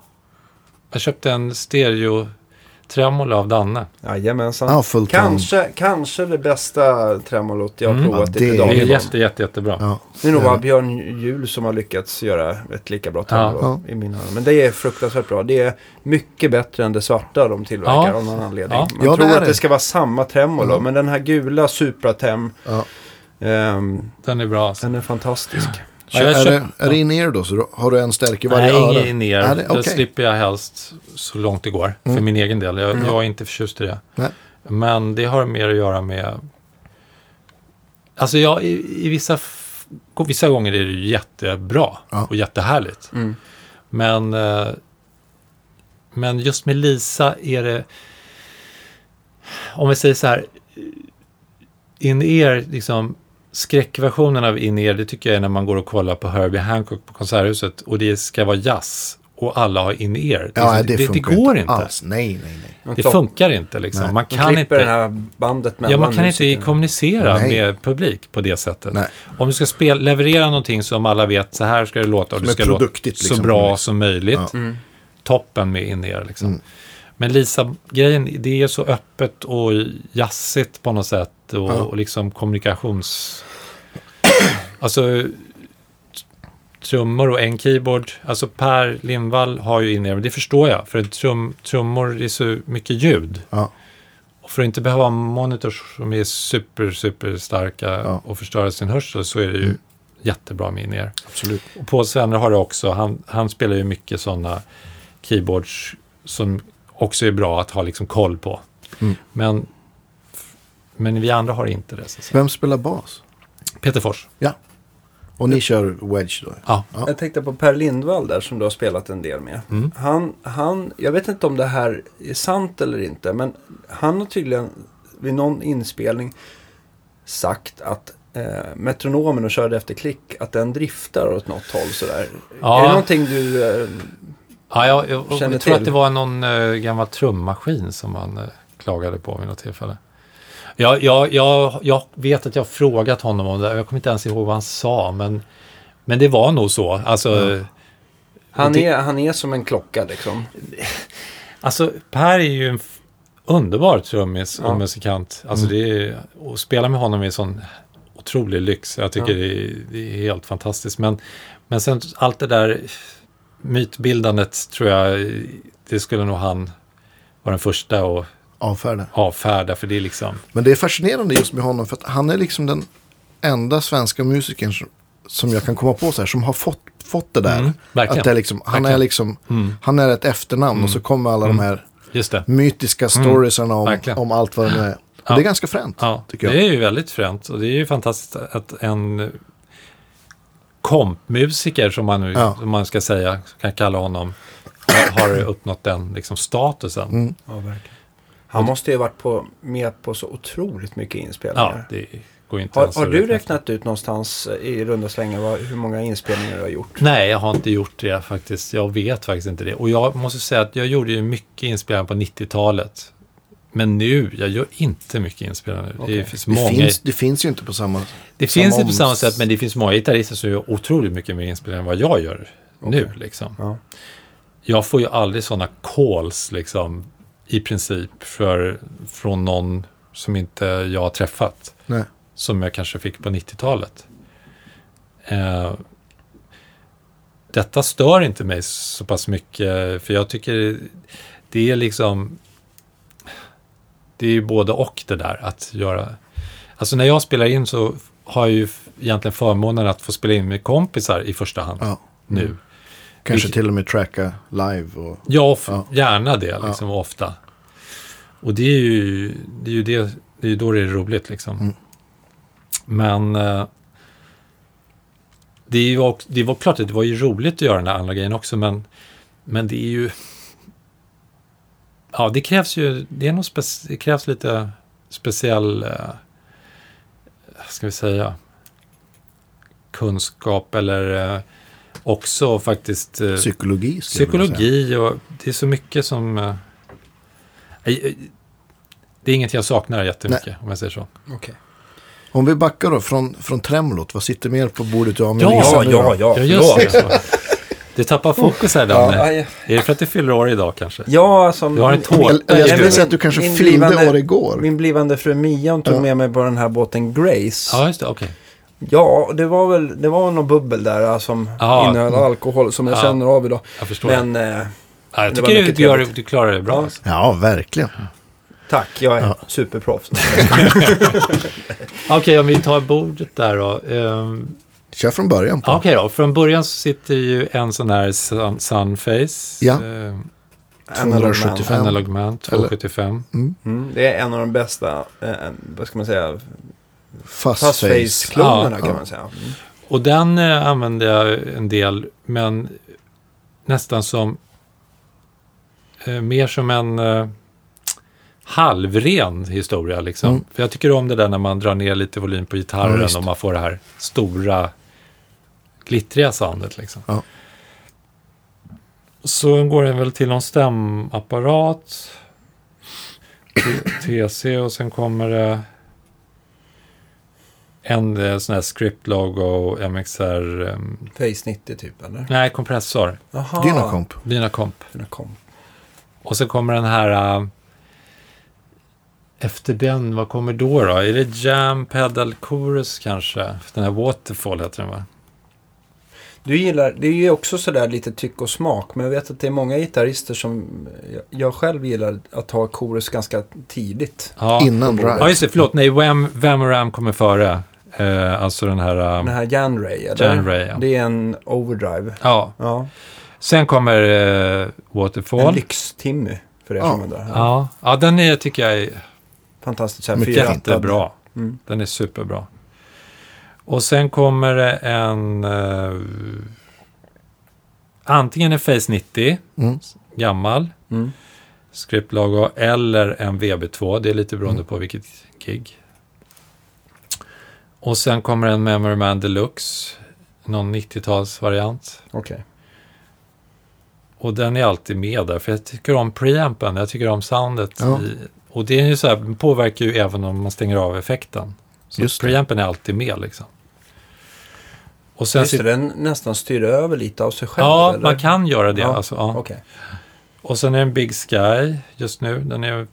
Jag köpte en stereo tremolo av Danne.
Jajamensan.
Ja, fullt
Kanske, kanske det bästa tremolot jag har
Mm.
provat
Ja, det
i
är
Det är jätte, jätte, jättebra.
Ja.
Det är nog bara Björn Juhl som har lyckats göra ett lika bra tremolo
Ja.
i mina öron. Men det är fruktansvärt bra. Det är mycket bättre än det svarta de tillverkar
Ja.
av någon anledning.
Ja.
Man
Ja, det
tror
är
att
det.
det ska vara samma tremolo,
Ja.
men den här gula Supratem,
Ja.
ehm,
Den är bra. Alltså.
den är fantastisk.
Ja, jag
är,
köpt-
det, är det in-ear då? Så har du en stärk i varje
Nej,
öra?
ingen ner.
Nej, det-
Det
okej.
slipper jag helst så långt det går. För
Mm.
min egen del. Jag,
Mm.
jag är inte förtjust i det.
Nej.
Men det har mer att göra med... Alltså jag, i, i vissa, vissa gånger är det ju jättebra
Ja.
och jättehärligt.
Mm.
Men, eh, men just med Lisa är det... Om vi säger så här. In-ear, liksom skräckversionen av In-ear, det tycker jag är när man går och kollar på Herbie Hancock på Konserthuset och det ska vara jazz och alla har In-ear.
Ja,
det,
det,
det, går inte.
alls. Nej, nej, nej.
Det funkar inte liksom.
Nej.
Man kan inte...
det här bandet mellan
Ja, man kan inte
musikerna.
kommunicera
Nej.
med publik på det sättet.
Nej.
Om du ska spela, leverera någonting som alla vet, så här ska det låta och
Som
det ska låta
produktigt,
så
liksom,
bra
något
som möjligt.
Ja.
Mm.
Toppen med in-ear liksom.
Mm.
Men Lisa-grejen, det är så öppet och jazzigt på något sätt och,
Ja.
och liksom kommunikations... alltså trummor och en keyboard. Alltså Per Lindvall har ju men det förstår jag. För trum, trummor är så mycket ljud.
Ja.
Och för att inte behöva monitors som är super, super starka
Ja.
och förstöra sin hörsel så är det ju
Mm.
jättebra med in-ear.
Absolut.
Och Paul Svenner har det också. Han, han spelar ju mycket sådana keyboards som också är bra att ha liksom koll på.
Mm.
Men, men vi andra har inte det. Så att säga.
Vem spelar bas?
Peter Fors.
Och ni kör wedge då?
Ja.
Ja.
Jag tänkte på Per Lindvall där som du har spelat en del med.
Mm.
Han, han, jag vet inte om det här är sant eller inte, men han har tydligen vid någon inspelning sagt att eh, metronomen och körde efter klick, att den driftar åt något håll sådär.
Ja.
Är det någonting du... Eh,
Ja, jag, jag, jag,
Känner
tror att
till.
det var någon uh, gammal trummaskin som han uh, klagade på vid något tillfälle. Jag, jag, jag, jag vet att jag har frågat honom om det. Jag kommer inte ens ihåg vad han sa, men, men det var nog så. Alltså,
han,
Det-
är, han är som en klocka liksom.
alltså Per är ju en underbar trummis och
Ja.
musikant. Alltså, det är, att spela med honom är en sån otrolig lyx. Jag tycker
Ja.
det, är, det är helt fantastiskt. Men, men sen allt det där mytbildandet tror jag, det skulle nog han vara den första att
Avfärda.
avfärda. För det är liksom,
Men det är fascinerande just med honom för att han är liksom den enda svenska musikern som, som jag kan komma på så här som har fått, fått det där.
Mm, verkligen.
att det är liksom, han är
Verkligen.
liksom,
mm,
han är ett efternamn och så kommer alla de här
just det.
mytiska storiesarna om, om allt vad det nu är. Och
Ja.
det är ganska fränt,
Ja,
tycker
det
jag.
är ju väldigt fränt och det är ju fantastiskt att en kompmusiker, som man, nu,
Ja.
som man ska säga, kan kalla honom, har, har uppnått den liksom, statusen.
Mm.
Ja, verkligen. Han måste ju ha varit på, med på så otroligt mycket
Ja,
inspelningar.
det går inte
har,
ens
har du
räkna.
räknat ut någonstans i runda slängar vad, hur många inspelningar du har gjort?
Nej, jag har inte gjort det faktiskt. Jag vet faktiskt inte det. Och jag måste säga att jag gjorde ju mycket inspelningar på 90-talet. Men nu, jag gör inte mycket inspelningar nu.
Okej.
Det finns
Det,
många...
finns, det finns ju inte på samma...
Det
Samma
finns inte på samma sätt, men det finns många gitarrister som gör otroligt mycket mer inspelningar än vad jag gör nu.
Okej.
Liksom.
Ja.
Jag får ju aldrig sådana calls, liksom, i princip, för, från någon som inte jag har träffat.
Nej.
Som jag kanske fick på 90-talet. Eh, detta stör inte mig så pass mycket, för jag tycker det är liksom... Det är ju både och det där att göra... Alltså när jag spelar in så har jag ju egentligen förmånen att få spela in med kompisar i första hand
Ja.
nu.
Kanske till och med tracka live. Och,
Ja,
Ja.
gärna det liksom, ofta. Och det är ju, det är ju det, det är då det är roligt liksom.
Mm.
Men eh, det, är ju också, det var klart att det var ju roligt att göra den här andra grejen också, men, men det är ju... Ja, det krävs ju, det, är nog spec, det krävs lite speciell, eh, ska vi säga, kunskap eller eh, också faktiskt eh,
psykologi. jag.
Psykologi och det är så mycket som... eh, eh, det är inget jag saknar jättemycket, om jag säger så.
Okej.
Om vi backar då från, från tremolot, vad sitter mer på bordet du
Ja,
Ja, ja, ja.
Ja, det. Det tappar fokus här,
Ja,
Danne.
aj,
Är det för att du fyller år idag kanske?
ja alltså,
Du har en tårta.
Eller jag skulle säga att du kanske fyllde år igår.
Min blivande fru Mia hon tog
Ja.
med mig på den här båten Grace.
Ja, just det. Okej.
Ja, det var väl det var någon bubbel där äh, som
Ja.
innehöll alkohol som jag
Ja.
känner av idag.
Jag förstår.
Men eh,
ja, jag tycker du, gör, du klarar det bra.
Ja.
alltså.
Ja, verkligen.
tack, jag är
Ja.
superproffs.
Okej, om vi tar bordet där då. Ehm,
Kör från början.
Okej då, från början så sitter ju en sån här sun, Sunface.
Ja.
ehm,
275.
Analog Man 275.
Mm, det är en av de bästa, eh, vad ska man säga,
Fast,
fast
face.
face-klonerna
Ja,
kan
ja.
man säga. Mm.
Och den eh, använde jag en del, men nästan som eh, mer som en eh, halvren historia. Liksom.
Mm.
För jag tycker om det där när man drar ner lite volym på
Ja,
gitarren
visst.
och man får det här stora glittriga soundet. Liksom.
Ja.
Så går den väl till någon stämapparat. TC och sen kommer det en eh, sån här script logo MXR. em,
Face 90 typ eller?
nej, kompressor.
Jaha.
Dynacomp.
Dynacomp.
Dynacomp.
Och så kommer den här... äh, efter den, vad kommer då då? Är det Jam Pedal Chorus kanske? Den här Waterfall heter den va?
Du gillar, det är ju också sådär lite tyck och smak, men jag vet att det är många gitarrister som jag, jag själv gillar att ha chorus ganska tidigt.
Ja,
Innan
ja
drive.
just det. Förlåt. Nej, Wham, Wham och Ram kommer före. Eh, alltså den här...
Den
Um,
här Jan Ray, eller?
Jan Ray, ja.
Det är en overdrive.
ja.
Ja.
Sen kommer eh,
En
Waterfall.
lyx-Timmy för er
Ja.
som undrar.
Ja. ja, den är, tycker jag är
Fantastiskt. Så här,
Mycket
jättebra.
Mm.
Den är superbra. Och sen kommer det en... Eh, antingen en Face 90,
Mm.
gammal,
Mm.
scriptlogo, eller en VB2. Det är lite beroende
Mm.
på vilket gig. Och sen kommer en Memory Man Deluxe, någon 90-talsvariant.
Okej.
Och den är alltid med där, för jag tycker om preampen, jag tycker om soundet.
Ja.
I, och det är ju så här, den påverkar ju även om man stänger av effekten. Så
Just
preampen är alltid med liksom. Och sen
det,
sit-
den nästan styr över lite av sig själv.
Ja,
eller?
man kan göra det.
Ja,
Alltså, ja.
Okej.
Och sen är det en Big Sky just nu. Den är,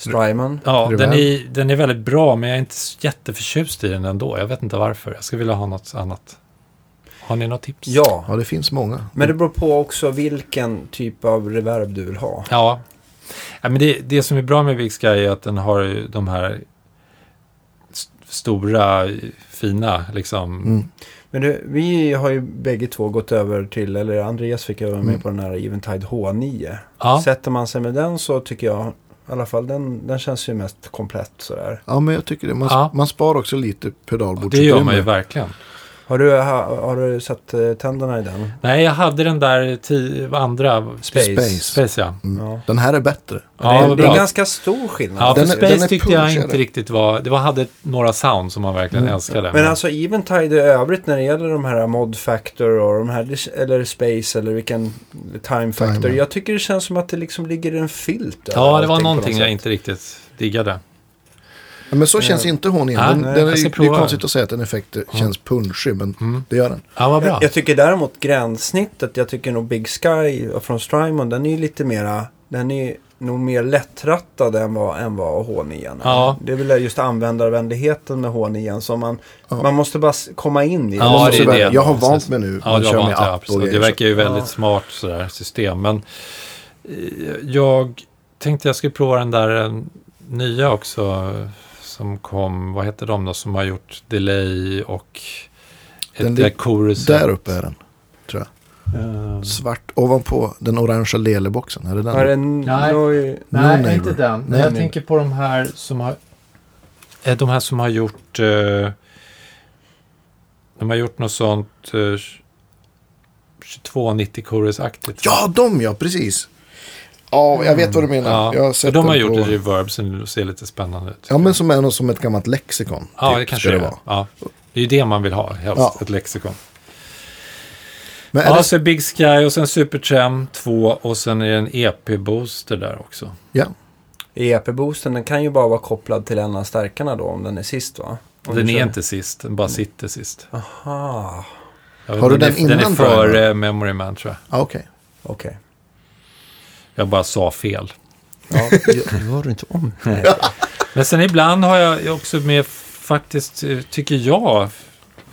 Strymon.
ja, den, är, den är väldigt bra, men jag är inte jätteförtjust i den ändå. Jag vet inte varför. Jag skulle vilja ha något annat. Har ni något tips?
Ja,
Ja, det finns många.
men det beror på också vilken typ av reverb du vill ha.
Ja. ja men det, det som är bra med Big Sky är att den har ju de här st- stora, fina, liksom.
Mm.
Men du, vi har ju bägge två gått över till, eller Andreas fick över med
Mm.
på den här Eventide H9.
Ja.
Sätter man sig med den så tycker jag, i alla fall den, den känns ju mest komplett sådär.
Ja, men jag tycker det. Man,
Ja.
man spar också lite
Det
pedalbordsutrymme.
gör man ju verkligen.
Har du, ha, har du satt eh, tänderna i den?
Nej, jag hade den där andra...
Space.
Space.
Space, ja.
Mm.
Ja.
Den här är bättre.
Ja,
det, är, det är ganska stor skillnad.
Ja, för
Den är-
Space
den är
tyckte jag inte riktigt var... Det var, hade några sound som man verkligen
Mm.
älskade.
Men alltså Eventide i övrigt när det gäller de här Mod Factor och de här, eller Space eller vilken Time Factor.
Time.
Jag tycker det känns som att det liksom ligger en filt
Ja, det var någonting
något
jag inte riktigt diggade.
Ja, men så känns
Ja.
inte hon igen. Den, den är,
jag
det är konstigt att säga att en effekt känns punchig, men
Mm.
det gör den.
Ja, vad bra.
Jag, jag tycker däremot gränssnittet, jag tycker nog Big Sky från Strymon, den är ju lite mera, den är nog mer lättrattad än vad, än vad H9 är.
Ja.
Det är väl just användarvänligheten med H9 som man, man måste bara komma in i.
Ja,
jag,
det
välja.
det.
jag har vant mig nu.
Ja, det
med
vanligt, ja. Det verkar ju
Ja.
väldigt smart sådär system. Men eh, jag tänkte jag skulle prova den där eh, nya också. Eh, Som kom, vad heter de då, som har gjort delay och
Den
ett
lig- där uppe är den, tror jag.
Eh,
Svart ovanpå den orangea leleboxen. Är det den?
Är det
Nej.
No
Nej,
Neighbor.
inte den.
Nej,
jag
nej.
tänker på de här som har... eh, De här som har gjort... eh, de har gjort något sånt... Uh, 2290 chorus-aktigt.
Ja, de ja, precis. Ja, jag vet vad du menar.
Ja,
Jag har sett
de har
den
gjort
på...
en reverb som ser lite spännande ut.
Ja, men som är något som ett gammalt lexikon.
Ja,
typ,
det kanske det
det
är. Ja. Det är ju det man vill ha, helst.
Ja.
Ett lexikon.
Men
Ja,
det...
så Big Sky och sen Supertram 2 och sen är det en EP-booster där också.
Ja,
EP-boosten, den kan ju bara vara kopplad till en av stärkarna då, om den är sist va? Om
den är
kör-
inte sist, den bara sitter sist.
Aha,
vet
Har du
inte,
den
är- Den är
innan
före
Driver?
Memory Man tror jag.
ah, okej.
okej.
Jag bara sa fel.
Ja, gör du inte om?
Men sen ibland har jag också med, faktiskt, eh, tycker jag,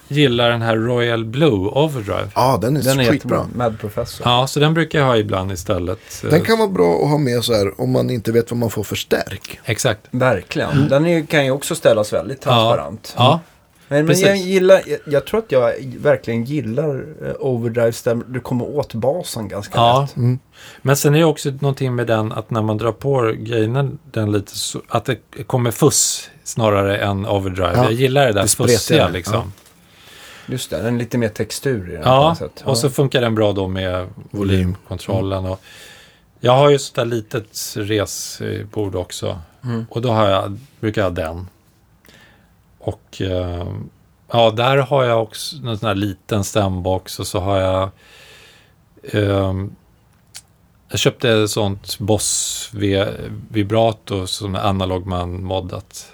gillar den här Royal Blue Overdrive.
Ja, den är,
Den är
skitbra.
jättebra. Mad Professor.
Ja, så den brukar jag ha ibland istället.
Den kan vara bra att ha med så här om man inte vet vad man får för stärk.
Exakt.
Verkligen. Den är, kan ju också ställas väldigt transparent.
Ja,
Men, men jag gillar, jag, jag tror att jag verkligen gillar eh, overdrives där du kommer åt basen ganska
ja.
lätt.
Mm.
Men sen är det också någonting med den att när man drar på grejerna den lite så, att det kommer fuss snarare än overdrive.
Ja,
Jag gillar det där
det
fussiga liksom.
Just det, den är lite mer textur i den
Ja,
sätt.
och så funkar den bra då med volymkontrollen. Och jag har ju sådär litet resbord också.
Mm.
Och då har jag, brukar jag ha den. Och eh, ja, där har jag också en sån här liten stämbox och så har jag ehm, jag köpte ett sånt Boss vi- vibrato som är analogman moddat.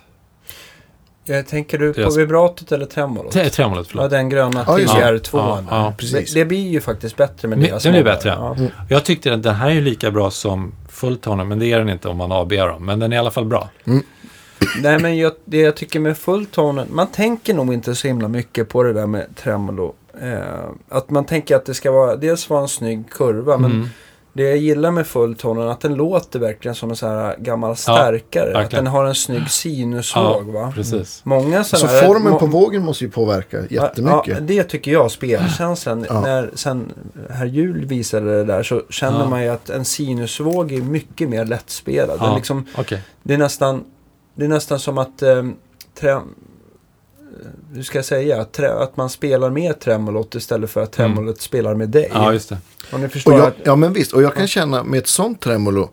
Jag tänker du på
Deras-
vibratot eller tremolot?
Tre- Tremolot,
Ja,
förlåt.
den gröna
Ja,
det.
TR2.
Ja, ja,
precis.
Det, det blir ju faktiskt bättre med
Men-
deras
den blir
moddar.
bättre,
Ja.
Mm.
Jag tyckte att den här är ju lika bra som fulltoner, men det är den inte om man ABR dem. Men den är i alla fall bra.
Nej, men jag, det jag tycker med fulltonen, man tänker nog inte så himla mycket på det där med tremolo. Eh, att man tänker att det ska vara, dels vara en snygg kurva, men
Mm.
Det jag gillar med fulltonen att den låter verkligen som en sån här gammal stärkare. att
verkligen.
den har en snygg sinusvåg va?
precis.
Många
Så
sådana här-
formen
må-
på vågen måste ju påverka jättemycket.
Ja, det tycker jag, spelkänslan.
Ja.
När sen herr Jul visade det där så känner
Ja.
man ju att en sinusvåg är mycket mer lättspelad. Den
Ja.
liksom,
Okej.
det, är nästan, det är nästan som att eh, trä, hur ska jag säga? Trä, att man spelar med tremolot istället för att tremolot spelar med dig.
Ja, just det.
Om ni förstår
Och jag,
att,
ja men visst, och jag kan känna med ett sånt tremolo,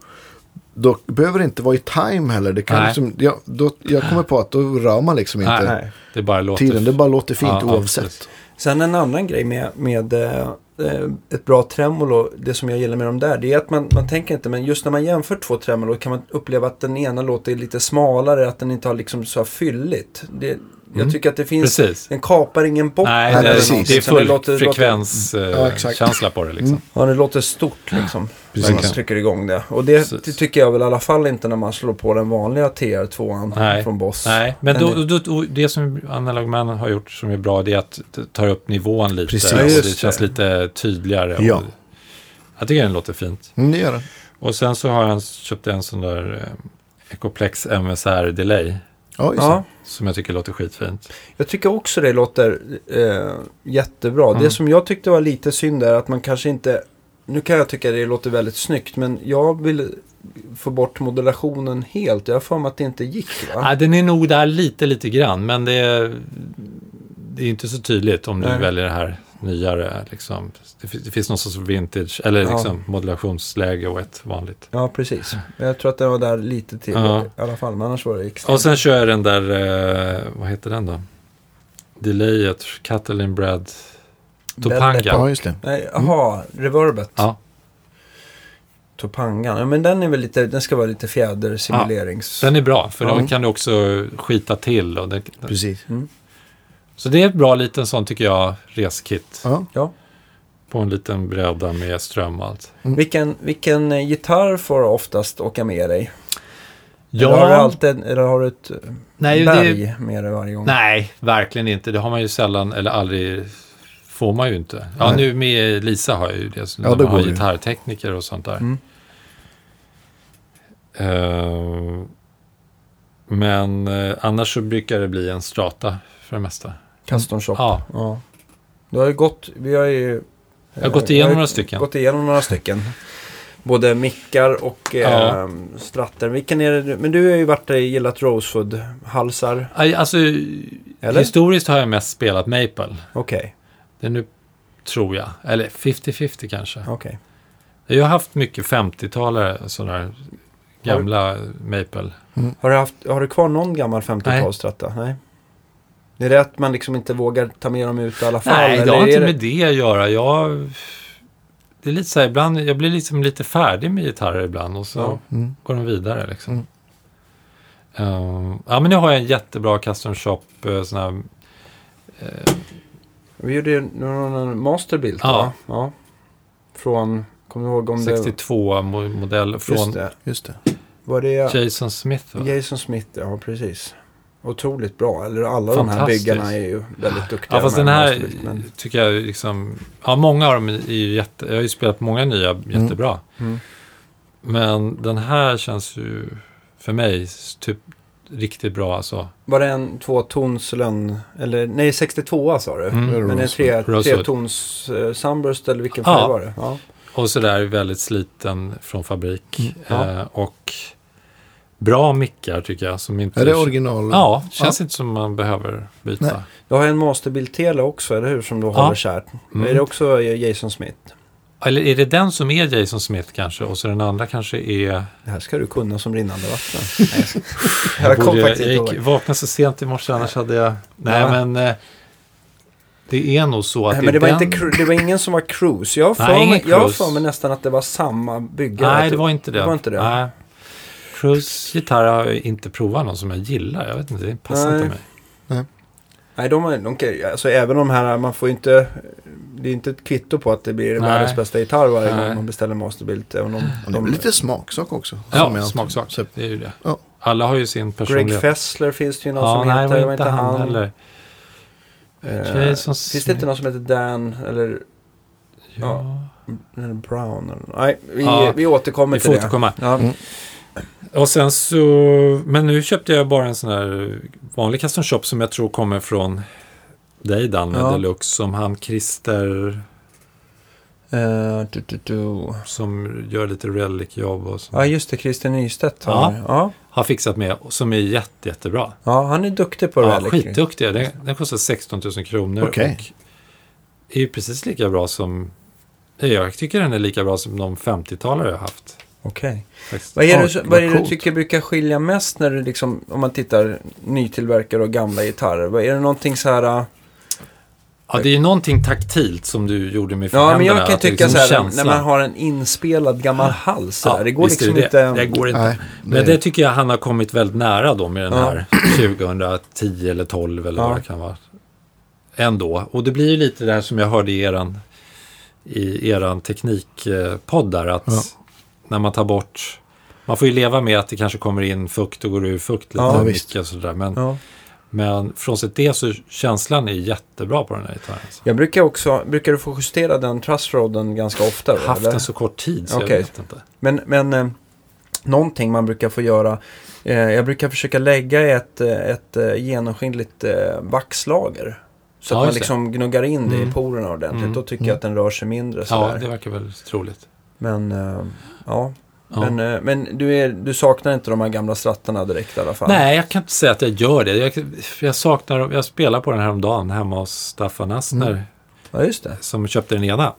då behöver det inte vara i time heller. Det kan
Nej.
liksom, jag, då, jag kommer på att då rör man liksom inte
Nej.
nej.
Det bara låter...
tiden. Det bara låter fint
Ja,
oavsett.
absolut.
Sen en annan grej med, med eh, Eh, ett bra tremolo, det som jag gillar med dem där, det är att man, man tänker inte, men just när man jämför två tremolo kan man uppleva att den ena låter lite smalare, att den inte har liksom så här fylligt. Det, jag tycker att det finns,
Precis.
den kapar ingen botten.
Nej,
Nej,
det,
precis.
det är
utan det
full
låter-
Ja,
frekvenskänsla
exakt.
på det liksom.
Ja, det låter stort liksom. När man trycker igång det. Och det, det tycker jag väl i alla fall inte när man slår på den vanliga TR2an
Nej.
från Boss.
Nej, men då, då, då, det som Analog Man har gjort som är bra det är att tar upp nivån lite.
Precis.
och
Ja,
det känns
det.
lite tydligare.
Ja.
Och, jag tycker den låter fint.
Mm, det gör det.
Och sen så har jag köpt en sån där eh, Ecoplex MSR Delay.
Ja, just
Ja,
Som jag tycker låter skitfint.
jag tycker också det låter eh, jättebra.
Mm.
Det som jag tyckte var lite synd är att man kanske inte... Nu kan jag tycka det låter väldigt snyggt, men jag vill få bort modulationen helt. Jag har för mig att det inte gick va?
Ja, den är nog där lite, lite grann. Men det är, det är inte så tydligt om du
Nej.
väljer det här nyare. Liksom. Det, finns, det finns någon sorts vintage, eller
Ja.
liksom modulationsläge och ett vanligt.
Ja, precis. Jag tror att det var där lite till
Ja.
i alla fall. Men annars var det extremt.
Och sen kör jag den där, eh, vad heter den då? Delayet, Catalin Bread, Topanga.
Ja, just det.
Nej, Jaha, reverbet.
Ja,
Topangan. Ja, men den är väl lite, den ska vara lite fjädersimulerings...
den är bra, för
Ja.
den kan du också skita till. Och den,
Precis.
Mm.
Så det är ett bra liten sån, tycker jag, reskit.
Ja.
Ja.
På en liten bräda med ström och allt.
Vilken, vilken eh, gitarr får oftast åka med dig?
Ja,
Eller har du, alltid, eller har du ett eh,
nej,
berg
det,
med dig varje gång?
nej, verkligen inte. Det har man ju sällan, eller aldrig, får man ju inte. Ja,
Nej.
nu med Lisa har jag ju det. Så
Ja, då
man har
det
gitarrtekniker och sånt där.
Mm.
Eh, men eh, annars så brukar det bli en strata för det mesta.
Custom shop?
Ja,
Ja. Du har ju gått, vi har ju...
jag har gått igenom
eh,
några stycken.
Gått igenom några stycken. Både mickar och eh,
Ja.
stratter. Vilken är det du- Men du har ju varit gillat Rosewood-halsar.
Alltså,
Eller?
historiskt har jag mest spelat Maple.
Okej,
Det är nu, tror jag. Eller 50-50 kanske.
okej.
Jag har haft mycket 50-talare, sådana här gamla Maple.
Har, du haft, har du kvar någon gammal 50-talsstratta? Nej. Det är det att man liksom inte vågar ta med dem ut i alla fall?
Nej, det har
är
inte
det-
med det att göra. Jag, det är lite så här, ibland, jag blir liksom lite färdig med gitarrer ibland och så
Ja.
Mm.
går de vidare. Liksom.
Mm.
Ehm, ja, men nu har jag en jättebra custom shop, uh, sån här, eh,
Vi gjorde ju någon masterbild
Ja.
Ja. Från, kommer du ihåg om det...
62-modell
Just
från
det.
Just det.
Var det
Jason Smith. Va?
Jason Smith? Ja, precis. Otroligt bra. Eller alla de här byggarna är ju väldigt duktiga.
Ja, fast
de
den här
men-
tycker jag liksom... Ja, många av dem är ju jätte... Jag har ju spelat många nya jättebra.
Mm.
Men den här känns ju för mig typ riktigt bra alltså.
Var det en tvåtons lön... Eller nej, 62 sa du?
Mm.
Men en tre, tretons uh, Sunburst eller vilken
Ja.
färg var det? Ja.
Och så där väldigt sliten från fabrik.
Mm, ja.
Eh, och bra mickar tycker jag. Som inte
Är det original?
Ja, känns inte som man behöver byta.
Nej.
Du har en masterbild Tele också, eller hur? Som du
Ja.
håller kärt.
Mm.
Är det också Jason Smith?
Eller är det den som är Jason Smith kanske? Och så den andra kanske är...
Det här ska du kunna som rinnande vatten. Nej, jag
borde, jag gick, vaknade så sent i morse, annars hade jag... Nej,
Ja.
men... Eh, det är nog så att
Nej, men det var,
den...
inte, det var ingen som var cruise. Jag har för, mig, nästan att det var samma byggare.
Nej, det var inte det.
Det var inte det.
Nej. Cruise gitarr har jag inte provat någon som jag gillar. Jag vet inte, det passar
Nej.
inte mig.
Nej, de, är- de, kan- alltså även de här, man får ju inte... Det är inte ett kvitto på att det blir
Nej.
världens bästa gitarr varje
Nej.
gång man beställer masterbild. Även om
Det är lite smaksak också.
Ja, smaksak.
Så,
Det är ju det.
Ja.
Alla har ju sin
Greg
personlighet.
Fessler finns det ju någon
ja,
som
nej,
heter.
var inte han, heller.
Eh,
Jason
finns det inte någon som heter Dan eller...
Ja.
Ja. Brown. Eller, nej, vi,
Ja,
vi återkommer
Vi
till
får
det.
återkomma.
Ja.
Mm.
Och sen så, men nu köpte jag bara en sån här vanlig custom shop som jag tror kommer från dig Dan med
Ja.
Deluxe. Som han Christer
Eh, du, du, du.
som gör lite relic-jobb och så.
Ja, just det. Christer Nystedt.
Ja.
har- Ja.
har fixat med som är jätte, jättebra.
ja, han är duktig på
Ja,
rally.
skitduktiga. Den, den kostar 16 000 kronor.
Okej.
Och är ju precis lika bra som... Jag tycker den är lika bra som de 50-talare jag har haft.
Okej.
Faktiskt.
Vad är,
Ja,
det,
vad
är det du tycker brukar skilja mest när du liksom, om man tittar nytillverkare och gamla gitarrer? Vad Är det någonting så här... äh,
Ja, det är ju någonting taktilt som du gjorde med
Ja, men jag kan
att det
tycka
liksom
så här, när man har en inspelad gammal hals så här, Det går liksom
det.
inte...
Det går inte.
Nej,
Men det tycker jag han har kommit väldigt nära då med den
Ja.
här 2010 eller 12 eller
Ja.
vad det kan vara. Ändå. Och det blir ju lite det här som jag hörde i eran, i eran teknikpodd där. Att
Ja.
När man tar bort... Man får ju leva med att det kanske kommer in fukt och går ur fukt lite.
Ja,
mycket och sådär. Men,
Ja.
men frånsett det så känslan är jättebra på den här gitarren. Alltså.
Jag brukar också, brukar du få justera den trussroden ganska ofta?
Jag har haft
eller?
den så kort tid så
Okej.
jag vet inte.
Men, men eh, någonting man brukar få göra. Eh, jag brukar försöka lägga ett, eh, ett eh, genomskinligt eh, vaxlager. Så
Ja,
att man
just det.
liksom gnuggar in det i
Mm.
porerna ordentligt.
Mm.
Då tycker
Mm.
jag att den rör sig mindre
Ja,
sådär.
det verkar väl troligt.
Men eh, ja.
Ja.
Men, eh, men du, är, du saknar inte de här gamla strattarna direkt i alla fall?
Nej, jag kan inte säga att jag gör det. Jag, jag saknar dem. Jag spelade på den här om dagen hemma hos Staffan Astner.
Mm.
Ja, just det.
Som köpte den ena.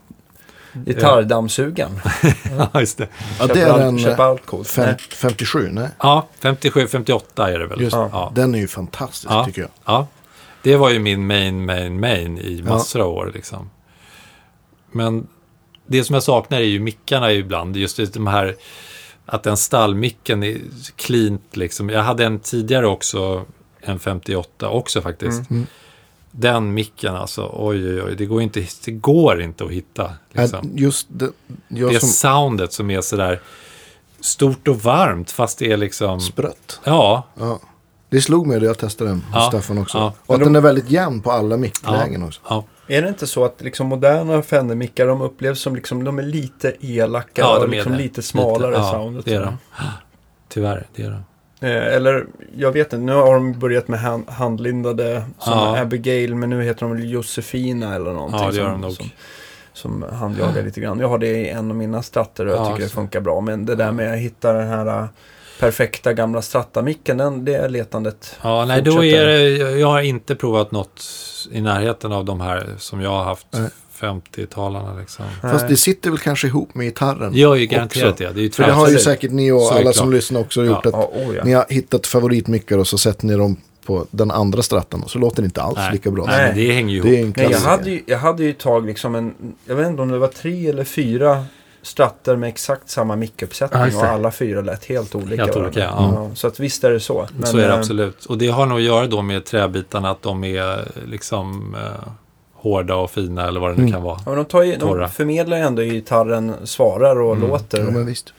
Gitarrdammsugaren.
Ja, just det.
Ja, det är den eh,
allt coolt.
fem,
Nej.
57, nej.
Ja, 57, 58 är det väl.
Just,
Ja.
Ja.
Den är ju fantastisk
Ja.
tycker jag.
ja. Det var ju min main, main, main i massor av år. Liksom. Men det som jag saknar är ju mickarna ibland. Just de här, att den stallmicken är cleant liksom. Jag hade en tidigare också, en 58 också faktiskt.
Mm.
Den micken alltså, oj oj oj, det går inte, det går inte att hitta. Liksom.
Just det,
Det är
som
soundet som är sådär stort och varmt, fast det är liksom...
sprött.
Ja,
Ja. Det slog mig då jag testade den hos
Ja,
Staffan också.
ja.
Och att
Men
den är väldigt jämn på alla micklägen också.
Ja,
Är det inte så att liksom moderna Fender-mickar de upplevs som liksom, de är lite elaka
Ja, de
och liksom
det.
lite smalare
ja,
soundet?
det är de. Tyvärr, det är de.
Eh, eller, jag vet inte, nu har de börjat med hand, handlindade som
Ja.
Abigail, men nu heter de väl Josefina eller någonting.
Ja, det gör
som,
de nog.
Som, som handjagar lite grann. Jag har det i en av mina stratter och jag
Ja,
tycker det
så.
funkar bra. Men det där med att hitta den här perfekta gamla strattamicken, den, det är letandet.
Ja, nej, då
Fortsätter.
är det, jag har inte provat något i närheten av de här som jag har haft,
Nej.
50-talarna liksom.
Fast det sitter väl kanske ihop med gitarren.
Det gör ju garanterat
också.
det. Det är ju
För det har ju säkert ni och alla som lyssnar också gjort.
Ja.
Att
Ja, oh ja.
Ni har hittat favoritmickar och så sätter ni dem på den andra strattan och så låter det inte alls
Nej.
lika bra.
Nej, det hänger ju
Det är
ihop.
en
Nej, jag hade, ju, jag hade ju ett tag liksom en, jag vet inte om det var tre eller fyra stratter med exakt samma mickuppsättning
Ja,
och alla fyra lät helt olika.
Helt olika, ja.
Så att visst är det så. Men,
så är det
eh,
absolut. Och det har nog att göra då med träbitarna, att de är liksom eh, hårda och fina eller vad det nu
Mm.
kan vara.
Ja, men de, tar ju, de förmedlar ju ändå i gitarren, svarar och
Mm.
låter.
Ja, men visst.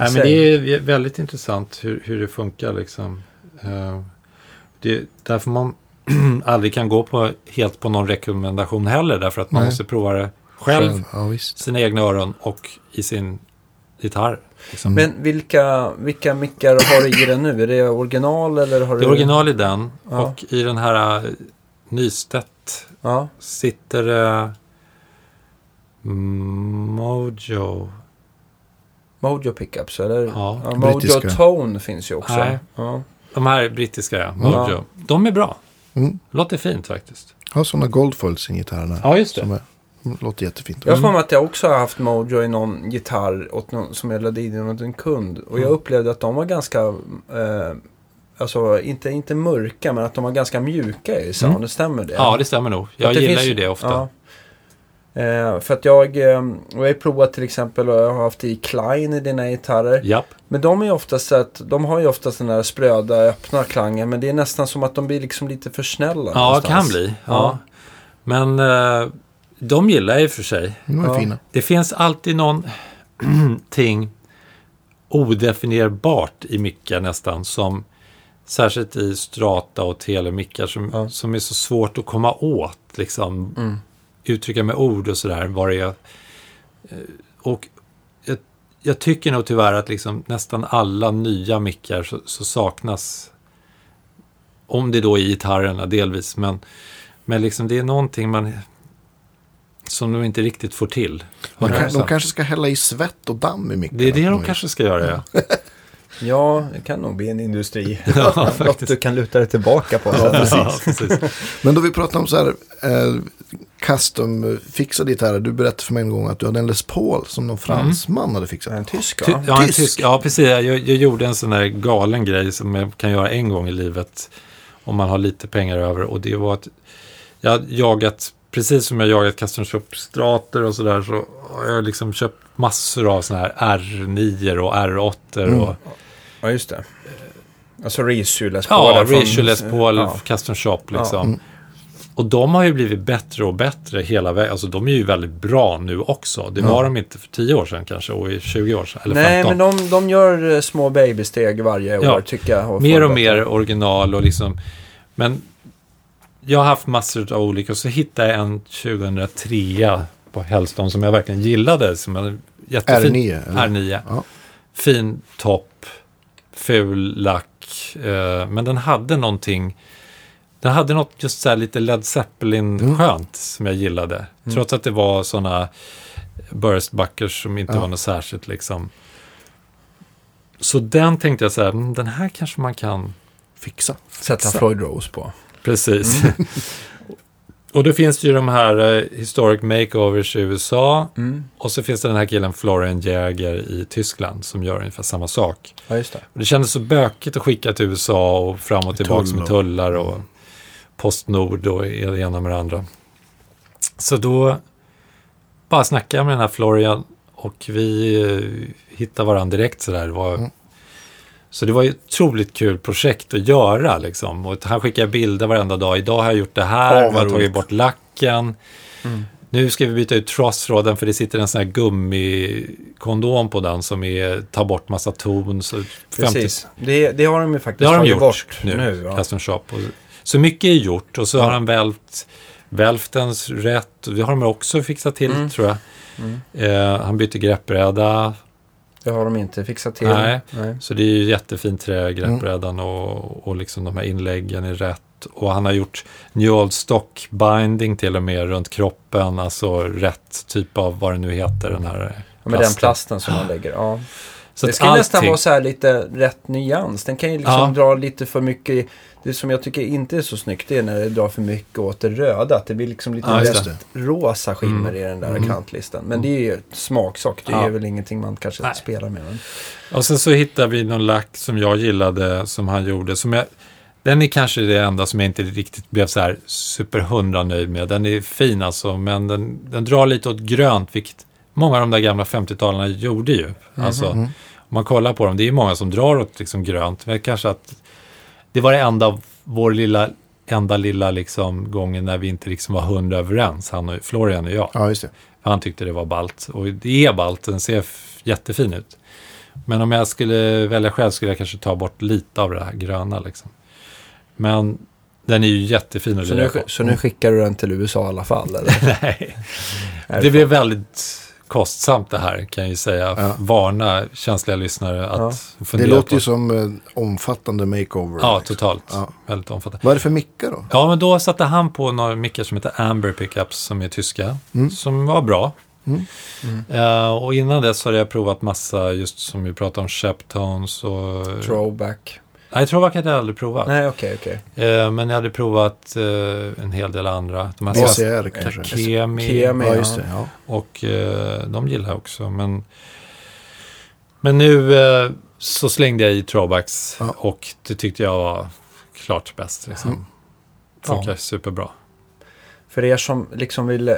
Nej, men det är väldigt intressant hur, hur det funkar liksom. Eh, Det är därför man aldrig kan gå på, helt på någon rekommendation heller. Därför att man
Nej.
måste prova det själv,
Ja,
sina egna öron och i sin gitarr. Liksom.
Men vilka, vilka mickar har du i den nu? Är det original eller har
det
du...
är original i den
Ja.
och i den här uh, Nystedt
Ja,
sitter det Mojo.
Mojo Pickups eller?
Ja,
Ja, Mojo
brittiska.
Tone finns ju också.
Nej.
Ja.
de här brittiska ja, Mojo. De är bra.
Mm.
Låter fint faktiskt.
Har sådana goldfoils i gitarrerna.
Ja, just
Som är, mm, låter jättefint.
Jag har för mig att jag också har haft Mojo i någon gitarr åt någon, som jag lade in åt en kund. Och jag
Mm.
upplevde att de var ganska, eh, alltså inte, inte mörka, men att de var ganska mjuka i sound.
Mm.
Stämmer det?
Ja, det stämmer nog. Jag gillar
finns-
ju det ofta.
Ja. Eh, för att jag, eh, och jag har provat till exempel och jag har haft i Klein i dina gitarrer.
Japp.
Men de är oftast så att, de har ju oftast den där spröda, öppna klangen. Men det är nästan som att de blir liksom lite för snälla.
Ja,
någonstans.
kan bli. Ja. Men eh, de gillar jag i och för sig.
De är
Ja.
fina.
Det finns alltid någonting odefinierbart i mickar nästan. Som, särskilt i strata och telemickar som,
Ja.
som är så svårt att komma åt. Liksom,
Mm.
uttrycka med ord och sådär. Vad det är. Och jag, jag tycker nog tyvärr att liksom nästan alla nya mickar så, så saknas, om det då är gitarrerna delvis, men, men liksom det är någonting man som de inte riktigt får till.
De, kan, de
100%.
kanske ska hälla i svett och damm i mickarna.
Det är det de kanske ska göra, ja.
Ja, det kan nog bli en industri.
Ja,
Något
faktiskt.
du kan luta dig tillbaka på.
ja, precis.
Men då vi pratar om så här eh, custom-fixade gitarrer. Du berättade för mig en gång att du hade en Les Paul som någon fransman hade fixat.
En tysk
Ty, ja, en
Tysk.
Ja, precis. Jag, jag gjorde en sån där galen grej som jag kan göra en gång i livet om man har lite pengar över. Och det var att jag jagat, precis som jag jagat custom shop strater och sådär, så har jag liksom köpt massor av såna här R9 och R8
Mm.
och
Ja, just det. Alltså reissue Les
ja,
Pauler från-
Reissue Les Paul,
Ja.
custom shop liksom.
Mm.
Och de har ju blivit bättre och bättre hela vägen. Alltså de är ju väldigt bra nu också. Det var de inte för 10 år sedan kanske och i 20 år sedan. Eller
Nej,
15.
men de, de gör eh, små babysteg varje
Ja.
år tycker jag.
mer och mer original och liksom. Men jag har haft massor av olika. Och så hittade jag en 2003 på Hellstone som jag verkligen gillade. Som en jättefin.
R9, eller?
R9.
Ja.
Fin topp. Ful lack. Eh, men den hade någonting. Den hade något just så här lite Led Zeppelin-skönt som jag gillade. Trots att det var sådana burstbuckers som inte
Ja.
var något särskilt liksom. Så den tänkte jag så här, "Mm, den här kanske man kan
Fixa.
Sätta Floyd Rose på.
Precis. och då finns det ju de här eh, Historic Makeovers i USA.
Mm.
Och så finns det den här killen Florian Jäger i Tyskland som gör ungefär samma sak.
Ja, just det.
Och det kändes så bökigt att skicka till USA och fram och tillbaka
Tull
med tullar och Postnord och det ena med det andra. Så då bara snackade jag med den här Florian och vi eh, hittade varandra direkt sådär. Det var,
Mm.
Så det var ju ett otroligt kul projekt att göra liksom. Och han skickar bilder varenda dag. Idag har jag gjort det här,
Ja,
vi
vad
har tagit bort lacken.
Mm.
Nu ska vi byta ut trossråden för det sitter en sån här gummikondom på den som är, tar bort massa ton. Så 50
Precis. Det, det har de ju faktiskt
det har de
tagit
gjort
bort
nu,
nu ja.
Custom Shop. Och, så mycket är gjort och så har han välvt, välvt ens rätt. Det har de också fixat till,
Mm.
tror jag.
Mm.
Eh, han bytte greppbräda,
Det har de inte fixat till.
Nej.
Nej.
så det är ju jättefint trä, greppbrädan och, och liksom de här inläggen är rätt. Och han har gjort New Old Stock binding till och med runt kroppen, alltså rätt typ av vad det nu heter, den här
Ja, med den plasten som man lägger. Ja.
Så
det ska nästan
allting-
vara så här lite rätt nyans. Den kan ju liksom
Ja.
dra lite för mycket. Det som jag tycker inte är så snyggt det är när det drar för mycket åt det röda. Att det blir liksom lite
Ja,
det.
rosa skimmer
Mm.
i den där
Mm.
kantlisten. Men det är ju smaksak. Det
Ja.
är väl ingenting man kanske
Nej.
spelar med. Men...
Och sen så hittade vi någon lack som jag gillade, som han gjorde. Som jag, den är kanske det enda som jag inte riktigt blev så här super hundra nöjd med. Den är fin alltså, men den, den drar lite åt grönt, vilket många av de där gamla 50-talarna gjorde ju. Alltså,
Mm.
om man kollar på dem, det är många som drar åt liksom grönt. Men kanske att det var det enda, vår lilla, enda lilla liksom gången när vi inte liksom var hundra överens, han och Florian och jag.
Ja,
han tyckte det var balt. Och det är balt, den ser jättefin ut. Men om jag skulle välja själv skulle jag kanske ta bort lite av det här gröna. Liksom. Men den är ju jättefin att
Så, nu,
på.
så nu skickar du den till USA i alla fall? Eller?
Nej,
Nej,
det blev väldigt kostsamt det här kan jag ju säga.
Ja.
Varna känsliga lyssnare att
Ja.
Det
fundera
låter
på.
ju som eh, omfattande makeover.
Ja,
liksom.
totalt.
Ja.
Väldigt omfattande.
Vad är det för mickar då?
Ja, men då satte han på några mickar som heter Amber Pickups som är tyska.
Mm.
Som var bra.
Mm.
Eh, och innan dess hade jag provat massa, just som vi pratade om, Sheptones och...
Throwback?
Nej, Throwback hade jag aldrig provat.
Nej, okej, okej.
Eh, men jag hade provat eh, en hel del andra. De här
VCR kanske?
Kemi,
Kemi.
Ja, just det. Ja.
och eh, de gillar jag också. Men, men nu eh, så slängde jag i Throwbacks
Ja.
och det tyckte jag var klart bäst. Liksom.
Mm.
Funkar
Ja.
superbra.
För er som liksom vill eh,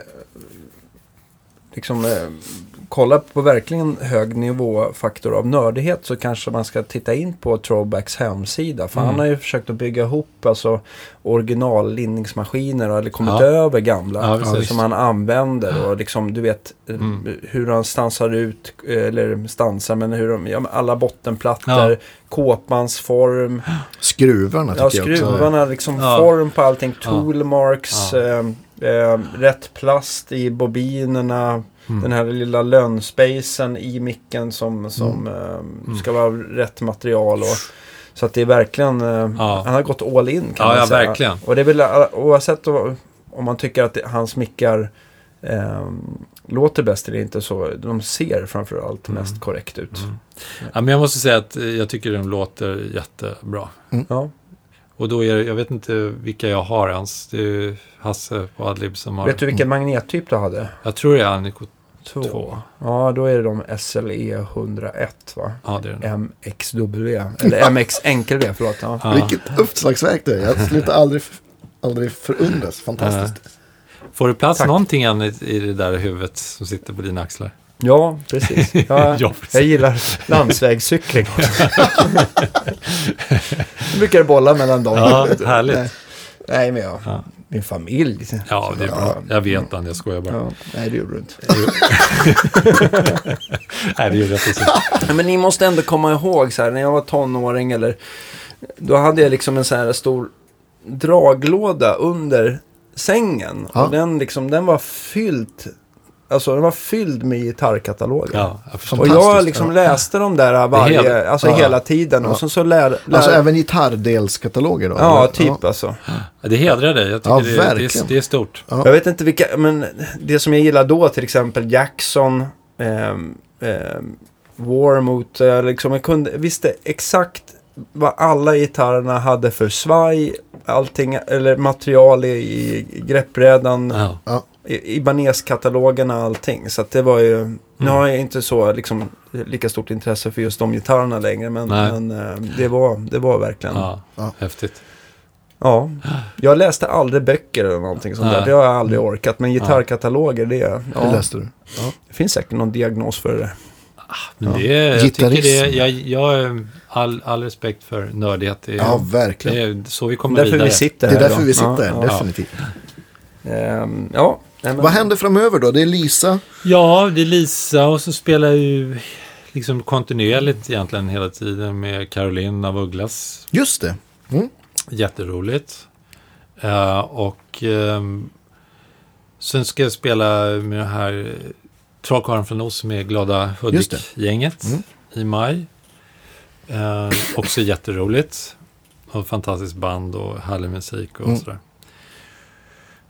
liksom, kolla på verkligen hög nivåfaktor av nördighet så kanske man ska titta in på Throwbacks hemsida. För
Mm.
han har ju försökt att bygga ihop alltså, originallinningsmaskiner eller kommit
Ja.
över gamla
Ja, precis.
som han använder. Och liksom, du vet
Mm.
hur han stansar ut, eller stansar, men hur de, ja, alla bottenplattor,
Ja.
kåpans form.
Skruvarna
Ja,
tycker jag också.
skruvarna, liksom
Ja.
form på allting.
Ja.
Toolmarks,
Ja.
eh, eh, rätt plast i bobinerna.
Mm.
Den här lilla lönspacen i micken som, som eh, ska vara rätt material. Och, så att det är verkligen, eh,
Ja.
han har gått all in kan
Ja,
man
ja,
säga.
verkligen.
Och det är väl eh, oavsett om, man tycker att det, hans mickar eh, låter bäst eller inte så de ser framförallt
Mm.
mest korrekt ut.
Mm. Ja, men jag måste säga att eh, jag tycker de låter jättebra.
Ja.
Och då är det, jag vet inte vilka jag har ens. Det är Hasse på Adlib som har.
Vet du vilken magnettyp du hade?
Jag tror det är Aniko.
Två.
Två.
Ja, då är det de SLE 101 va?
Ja, det är den.
MXW, eller MX enkel V, förlåt. Ja.
Ja.
Vilket uppslagsverk det är. Jag slutar aldrig, aldrig förundras. Fantastiskt.
Får du plats
Tack.
någonting än i, i det där huvudet som sitter på dina axlar?
Ja, precis. Ja,
Ja, precis.
Jag gillar landsvägscykling. Jag brukar bolla mellan dem.
Ja, härligt.
Nej, nej men jag,
Ja.
min familj.
Ja, det är bra. Jag vet den, jag skojar bara.
Ja, nej, det gjorde du inte.
Nej, det gjorde jag precis.
Nej, Men ni måste ändå komma ihåg så här, när jag var tonåring eller då hade jag liksom en så här stor draglåda under sängen.
Ja.
Och den liksom, den var fylld, alltså den var fylld med gitarrkataloger.
Ja.
Och jag liksom
ja.
läste dem där varje,
hela-
alltså
ja.
hela tiden.
Ja.
Och sen så lär, lär
Alltså även gitarrdelskataloger då?
Ja,
eller?
typ alltså.
Ja, Det hedrar dig. Jag tycker
Ja,
det, det, är,
verkligen.
det är stort.
Ja.
Jag vet inte vilka, men det som jag gillar då till exempel Jackson, Warmouth, eh, liksom jag kunde, visste exakt vad alla gitarrerna hade för svaj, allting, eller material i, i greppbrädan,
Ja.
I Ibanez-katalogerna, allting. Så att det var ju, nu har jag inte så liksom lika stort intresse för just de gitarrerna längre, men, men eh, det, var, det var verkligen, ja.
Ja,
Ja.
häftigt.
Jag läste aldrig böcker eller någonting sånt där, det har jag aldrig orkat, men gitarrkataloger, det,
Det
ja,
läste du.
det finns säkert någon diagnos för det.
Men
Ja.
det är, jag tycker det jag, jag är all, all respekt för nördighet. Det är,
Ja,
det
verkligen.
är så vi kommer
Därför
vidare.
vi sitter
Det är
här
därför
då.
vi sitter
Ja,
här,
ja.
definitivt.
Ehm, ja. Nej, men-
Vad händer framöver då? Det är Lisa.
Ja, det är Lisa och så spelar jag ju liksom kontinuerligt egentligen hela tiden med Caroline av Ugglas.
Just det. Mm.
Jätteroligt. Eh, och ehm, sen ska jag spela med det här Trollkarlen från Oz med Glada. Hudik-gänget
Mm.
i maj. Eh, också jätteroligt. Och fantastiskt band och härlig musik och
Mm.
sådär.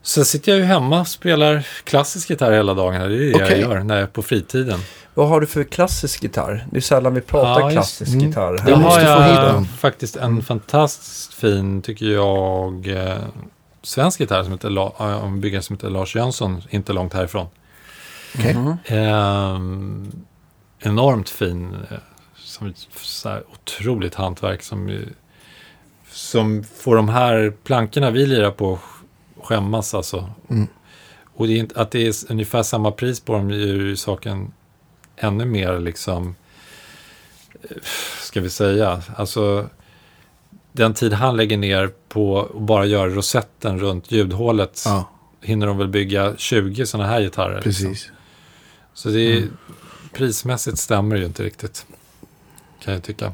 Sen sitter jag ju hemma och spelar klassisk gitarr hela dagarna. Det är det
Okej.
jag gör när jag är på fritiden.
Vad har du för klassisk gitarr? Det är sällan vi pratar
Ja,
klassisk
Mm.
gitarr.
Jag
Då har jag faktiskt en fantastiskt fin, tycker jag, eh, svensk gitarr som heter, La- eh, en byggare som heter Lars Jönsson, inte långt härifrån.
Okej.
Mhm.
Ehm, enormt fin, eh, som så här otroligt hantverk som, som får de här plankorna vi lirar på skämmas alltså.
Mm.
Och det inte, att det är ungefär samma pris på dem gör ju saken ännu mer liksom, eh, ska vi säga, alltså den tid han lägger ner på att bara göra rosetten runt ljudhålet
Ja,
hinner de väl bygga 20 sådana här gitarrer. liksom.
precis.
Så det är, prismässigt stämmer ju inte riktigt. Kan jag tycka.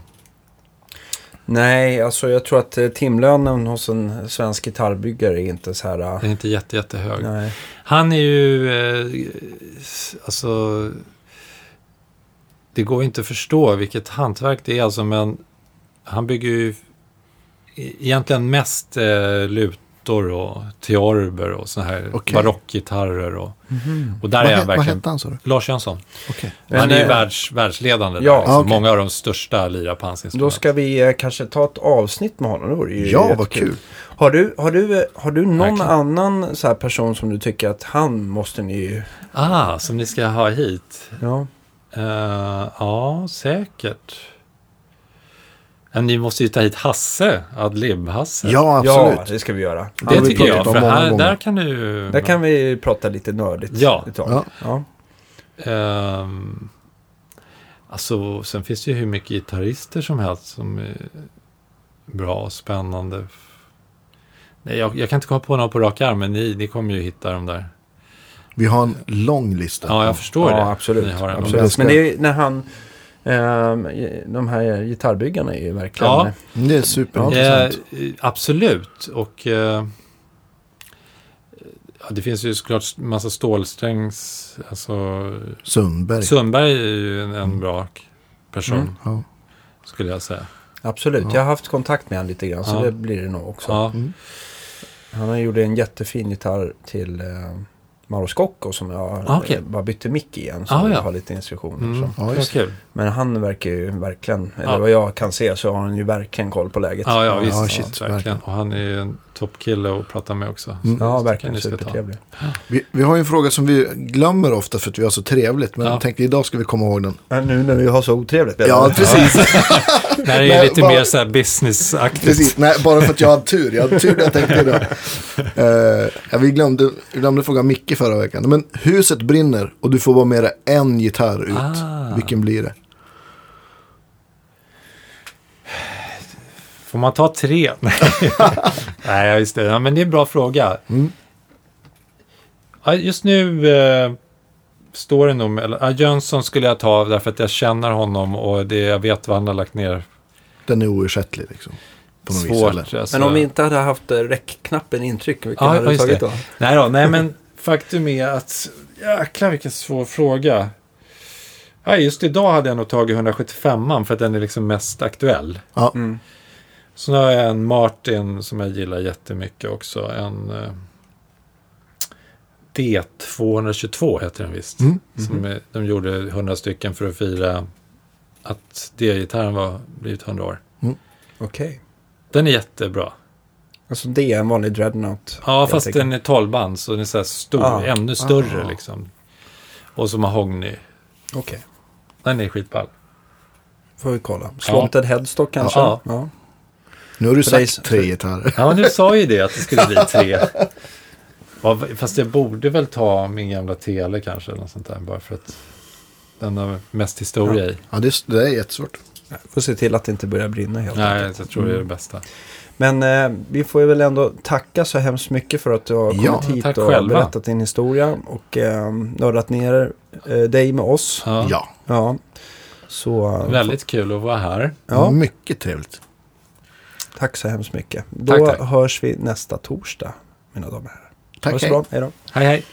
Nej, alltså jag tror att eh, timlönen hos en svensk gitarrbyggare är inte så här... eh,
Den är inte jätte, jättehög.
Nej.
Han är ju, eh, alltså, det går inte att förstå vilket hantverk det är alltså, men han bygger ju egentligen mest eh, lutor och teorber och såna här
Okej.
barockgitarrer. Och, och där
Vad,
är han
vad
verkligen...
hette han sa du?
Lars Jönsson.
Men,
han är ju
eh,
världs, världsledande.
ja,
där,
okej.
Många av de största lirar på hans instrument.
Då ska vi eh, kanske ta ett avsnitt med honom. Det vore ju
Ja, vad
jättekul.
kul.
Har du, har du, eh, har du någon
Verkligen.
annan så här person som du tycker att han måste ni...
Ah, som ni ska ha hit?
Ja.
Eh, ja, säkert. Men ni måste ju ta hit Hasse, Adlib-Hasse.
Ja,
ja,
absolut.
det ska vi göra.
det
vi
tycker jag. För här,
gånger.
där kan du...
Där kan vi prata lite nördigt
Ja.
ett tag.
Ja.
Ja.
Ehm, alltså, sen finns det ju hur mycket gitarrister som helst som är bra och spännande. Nej, jag, jag kan inte komma på någon på rak arm, men ni, ni kommer ju hitta dem där.
Vi har en lång lista.
Ja, jag förstår det.
Ja, absolut.
Ni har en
absolut.
Det ska-
Men det är när han... ehm, de här gitarrbyggarna är ju verkligen...
Ja.
Det är superintressant.
Eh, absolut. Och eh, Ja, det finns ju såklart massa stålsträngs... Alltså,
Sundberg.
Sundberg är ju en, en bra person,
Mm.
Ja.
skulle jag säga.
Absolut,
Ja.
jag har haft kontakt med honom lite grann, så
Ja.
det blir det nog också.
Ja.
Mm.
Han har gjort en jättefin gitarr till eh, Mauro Scocco som jag
Ah, okej.
eh, bara bytte mick igen. Så
Ah,
jag
ja.
har lite instruktioner.
Mm.
Så.
Ja,
kul.
Men han verkar ju verkligen, eller vad jag kan se så har han ju verkligen koll på läget.
Ja, ja, visst.
shit,
verkligen.
verkligen.
Och han är ju en toppkille att prata med också.
Mm.
Ja, verkligen supertrevlig.
Vi, vi har ju en fråga som vi glömmer ofta för att vi har så trevligt. Men
Ja.
jag tänkte idag ska vi komma ihåg den.
Men nu när vi har så otrevligt.
Ja, precis.
När det är
Nej,
lite
bara-
mer så här businessaktigt.
Nej, bara för att jag hade tur. Jag hade tur när jag tänkte idag. Uh, ja, vi glömde, glömde fråga Micke förra veckan. Men huset brinner och du får bara med dig en gitarr ut.
Ah.
Vilken blir det?
Får man ta tre? Nej, just det. Ja, men det är en bra fråga.
Mm.
Ja, just nu eh, står det nog med... eller, Ja, Jönsson skulle jag ta därför att jag känner honom och det, jag vet vad han har lagt ner.
Den är oersättlig liksom. På något vis,
Svårt.
eller?
alltså.
Men om vi inte hade haft eh, räckknappen i intryck, vilken
Ja,
hade du tagit
det.
då?
Nej då, nej men faktum är att... Jäklar vilken svår fråga. Ja, just idag hade jag nog tagit 175an för att den är liksom mest aktuell.
Ja.
Mm.
Så nu har jag en Martin som jag gillar jättemycket också. En eh, D222 heter den visst.
Mm.
Som är, de gjorde 100 stycken för att fira att D-gitarren var blivit 100 år.
Okej.
Den är jättebra.
Alltså det är en vanlig dreadnought.
Ja, fast den är 12 band så den är så här stor,
Ah.
ännu större
Ah.
liksom. Och så mahogny.
Okej,
Den är skitball.
får vi kolla. Slanted headstock kanske?
Ja.
ja.
Nu har du
För
sagt tre gitarrer.
Ja, men du sa ju det att det skulle bli tre. Ja, Fast jag borde väl ta min gamla tele kanske, eller något sånt där, bara för att den har mest historia i.
Ja, det, är- det är jättesvårt.
Får se till att det inte börjar brinna helt
Nej,
enkelt.
jag tror det är det bästa.
Men eh, vi får ju väl ändå tacka så hemskt mycket för att du har
Ja,
kommit hit och
själva.
berättat din historia och eh, nördat ner eh, dig med oss.
Ja,
Ja,
Ja. Så, eh,
Väldigt kul att vara här.
Ja,
mycket trevligt.
Tack så hemskt mycket. Då
Tack, tack.
hörs vi nästa torsdag, mina damer och herrar.
Tack,
ha det så
hej.
bra. Hej då.
Hej, hej.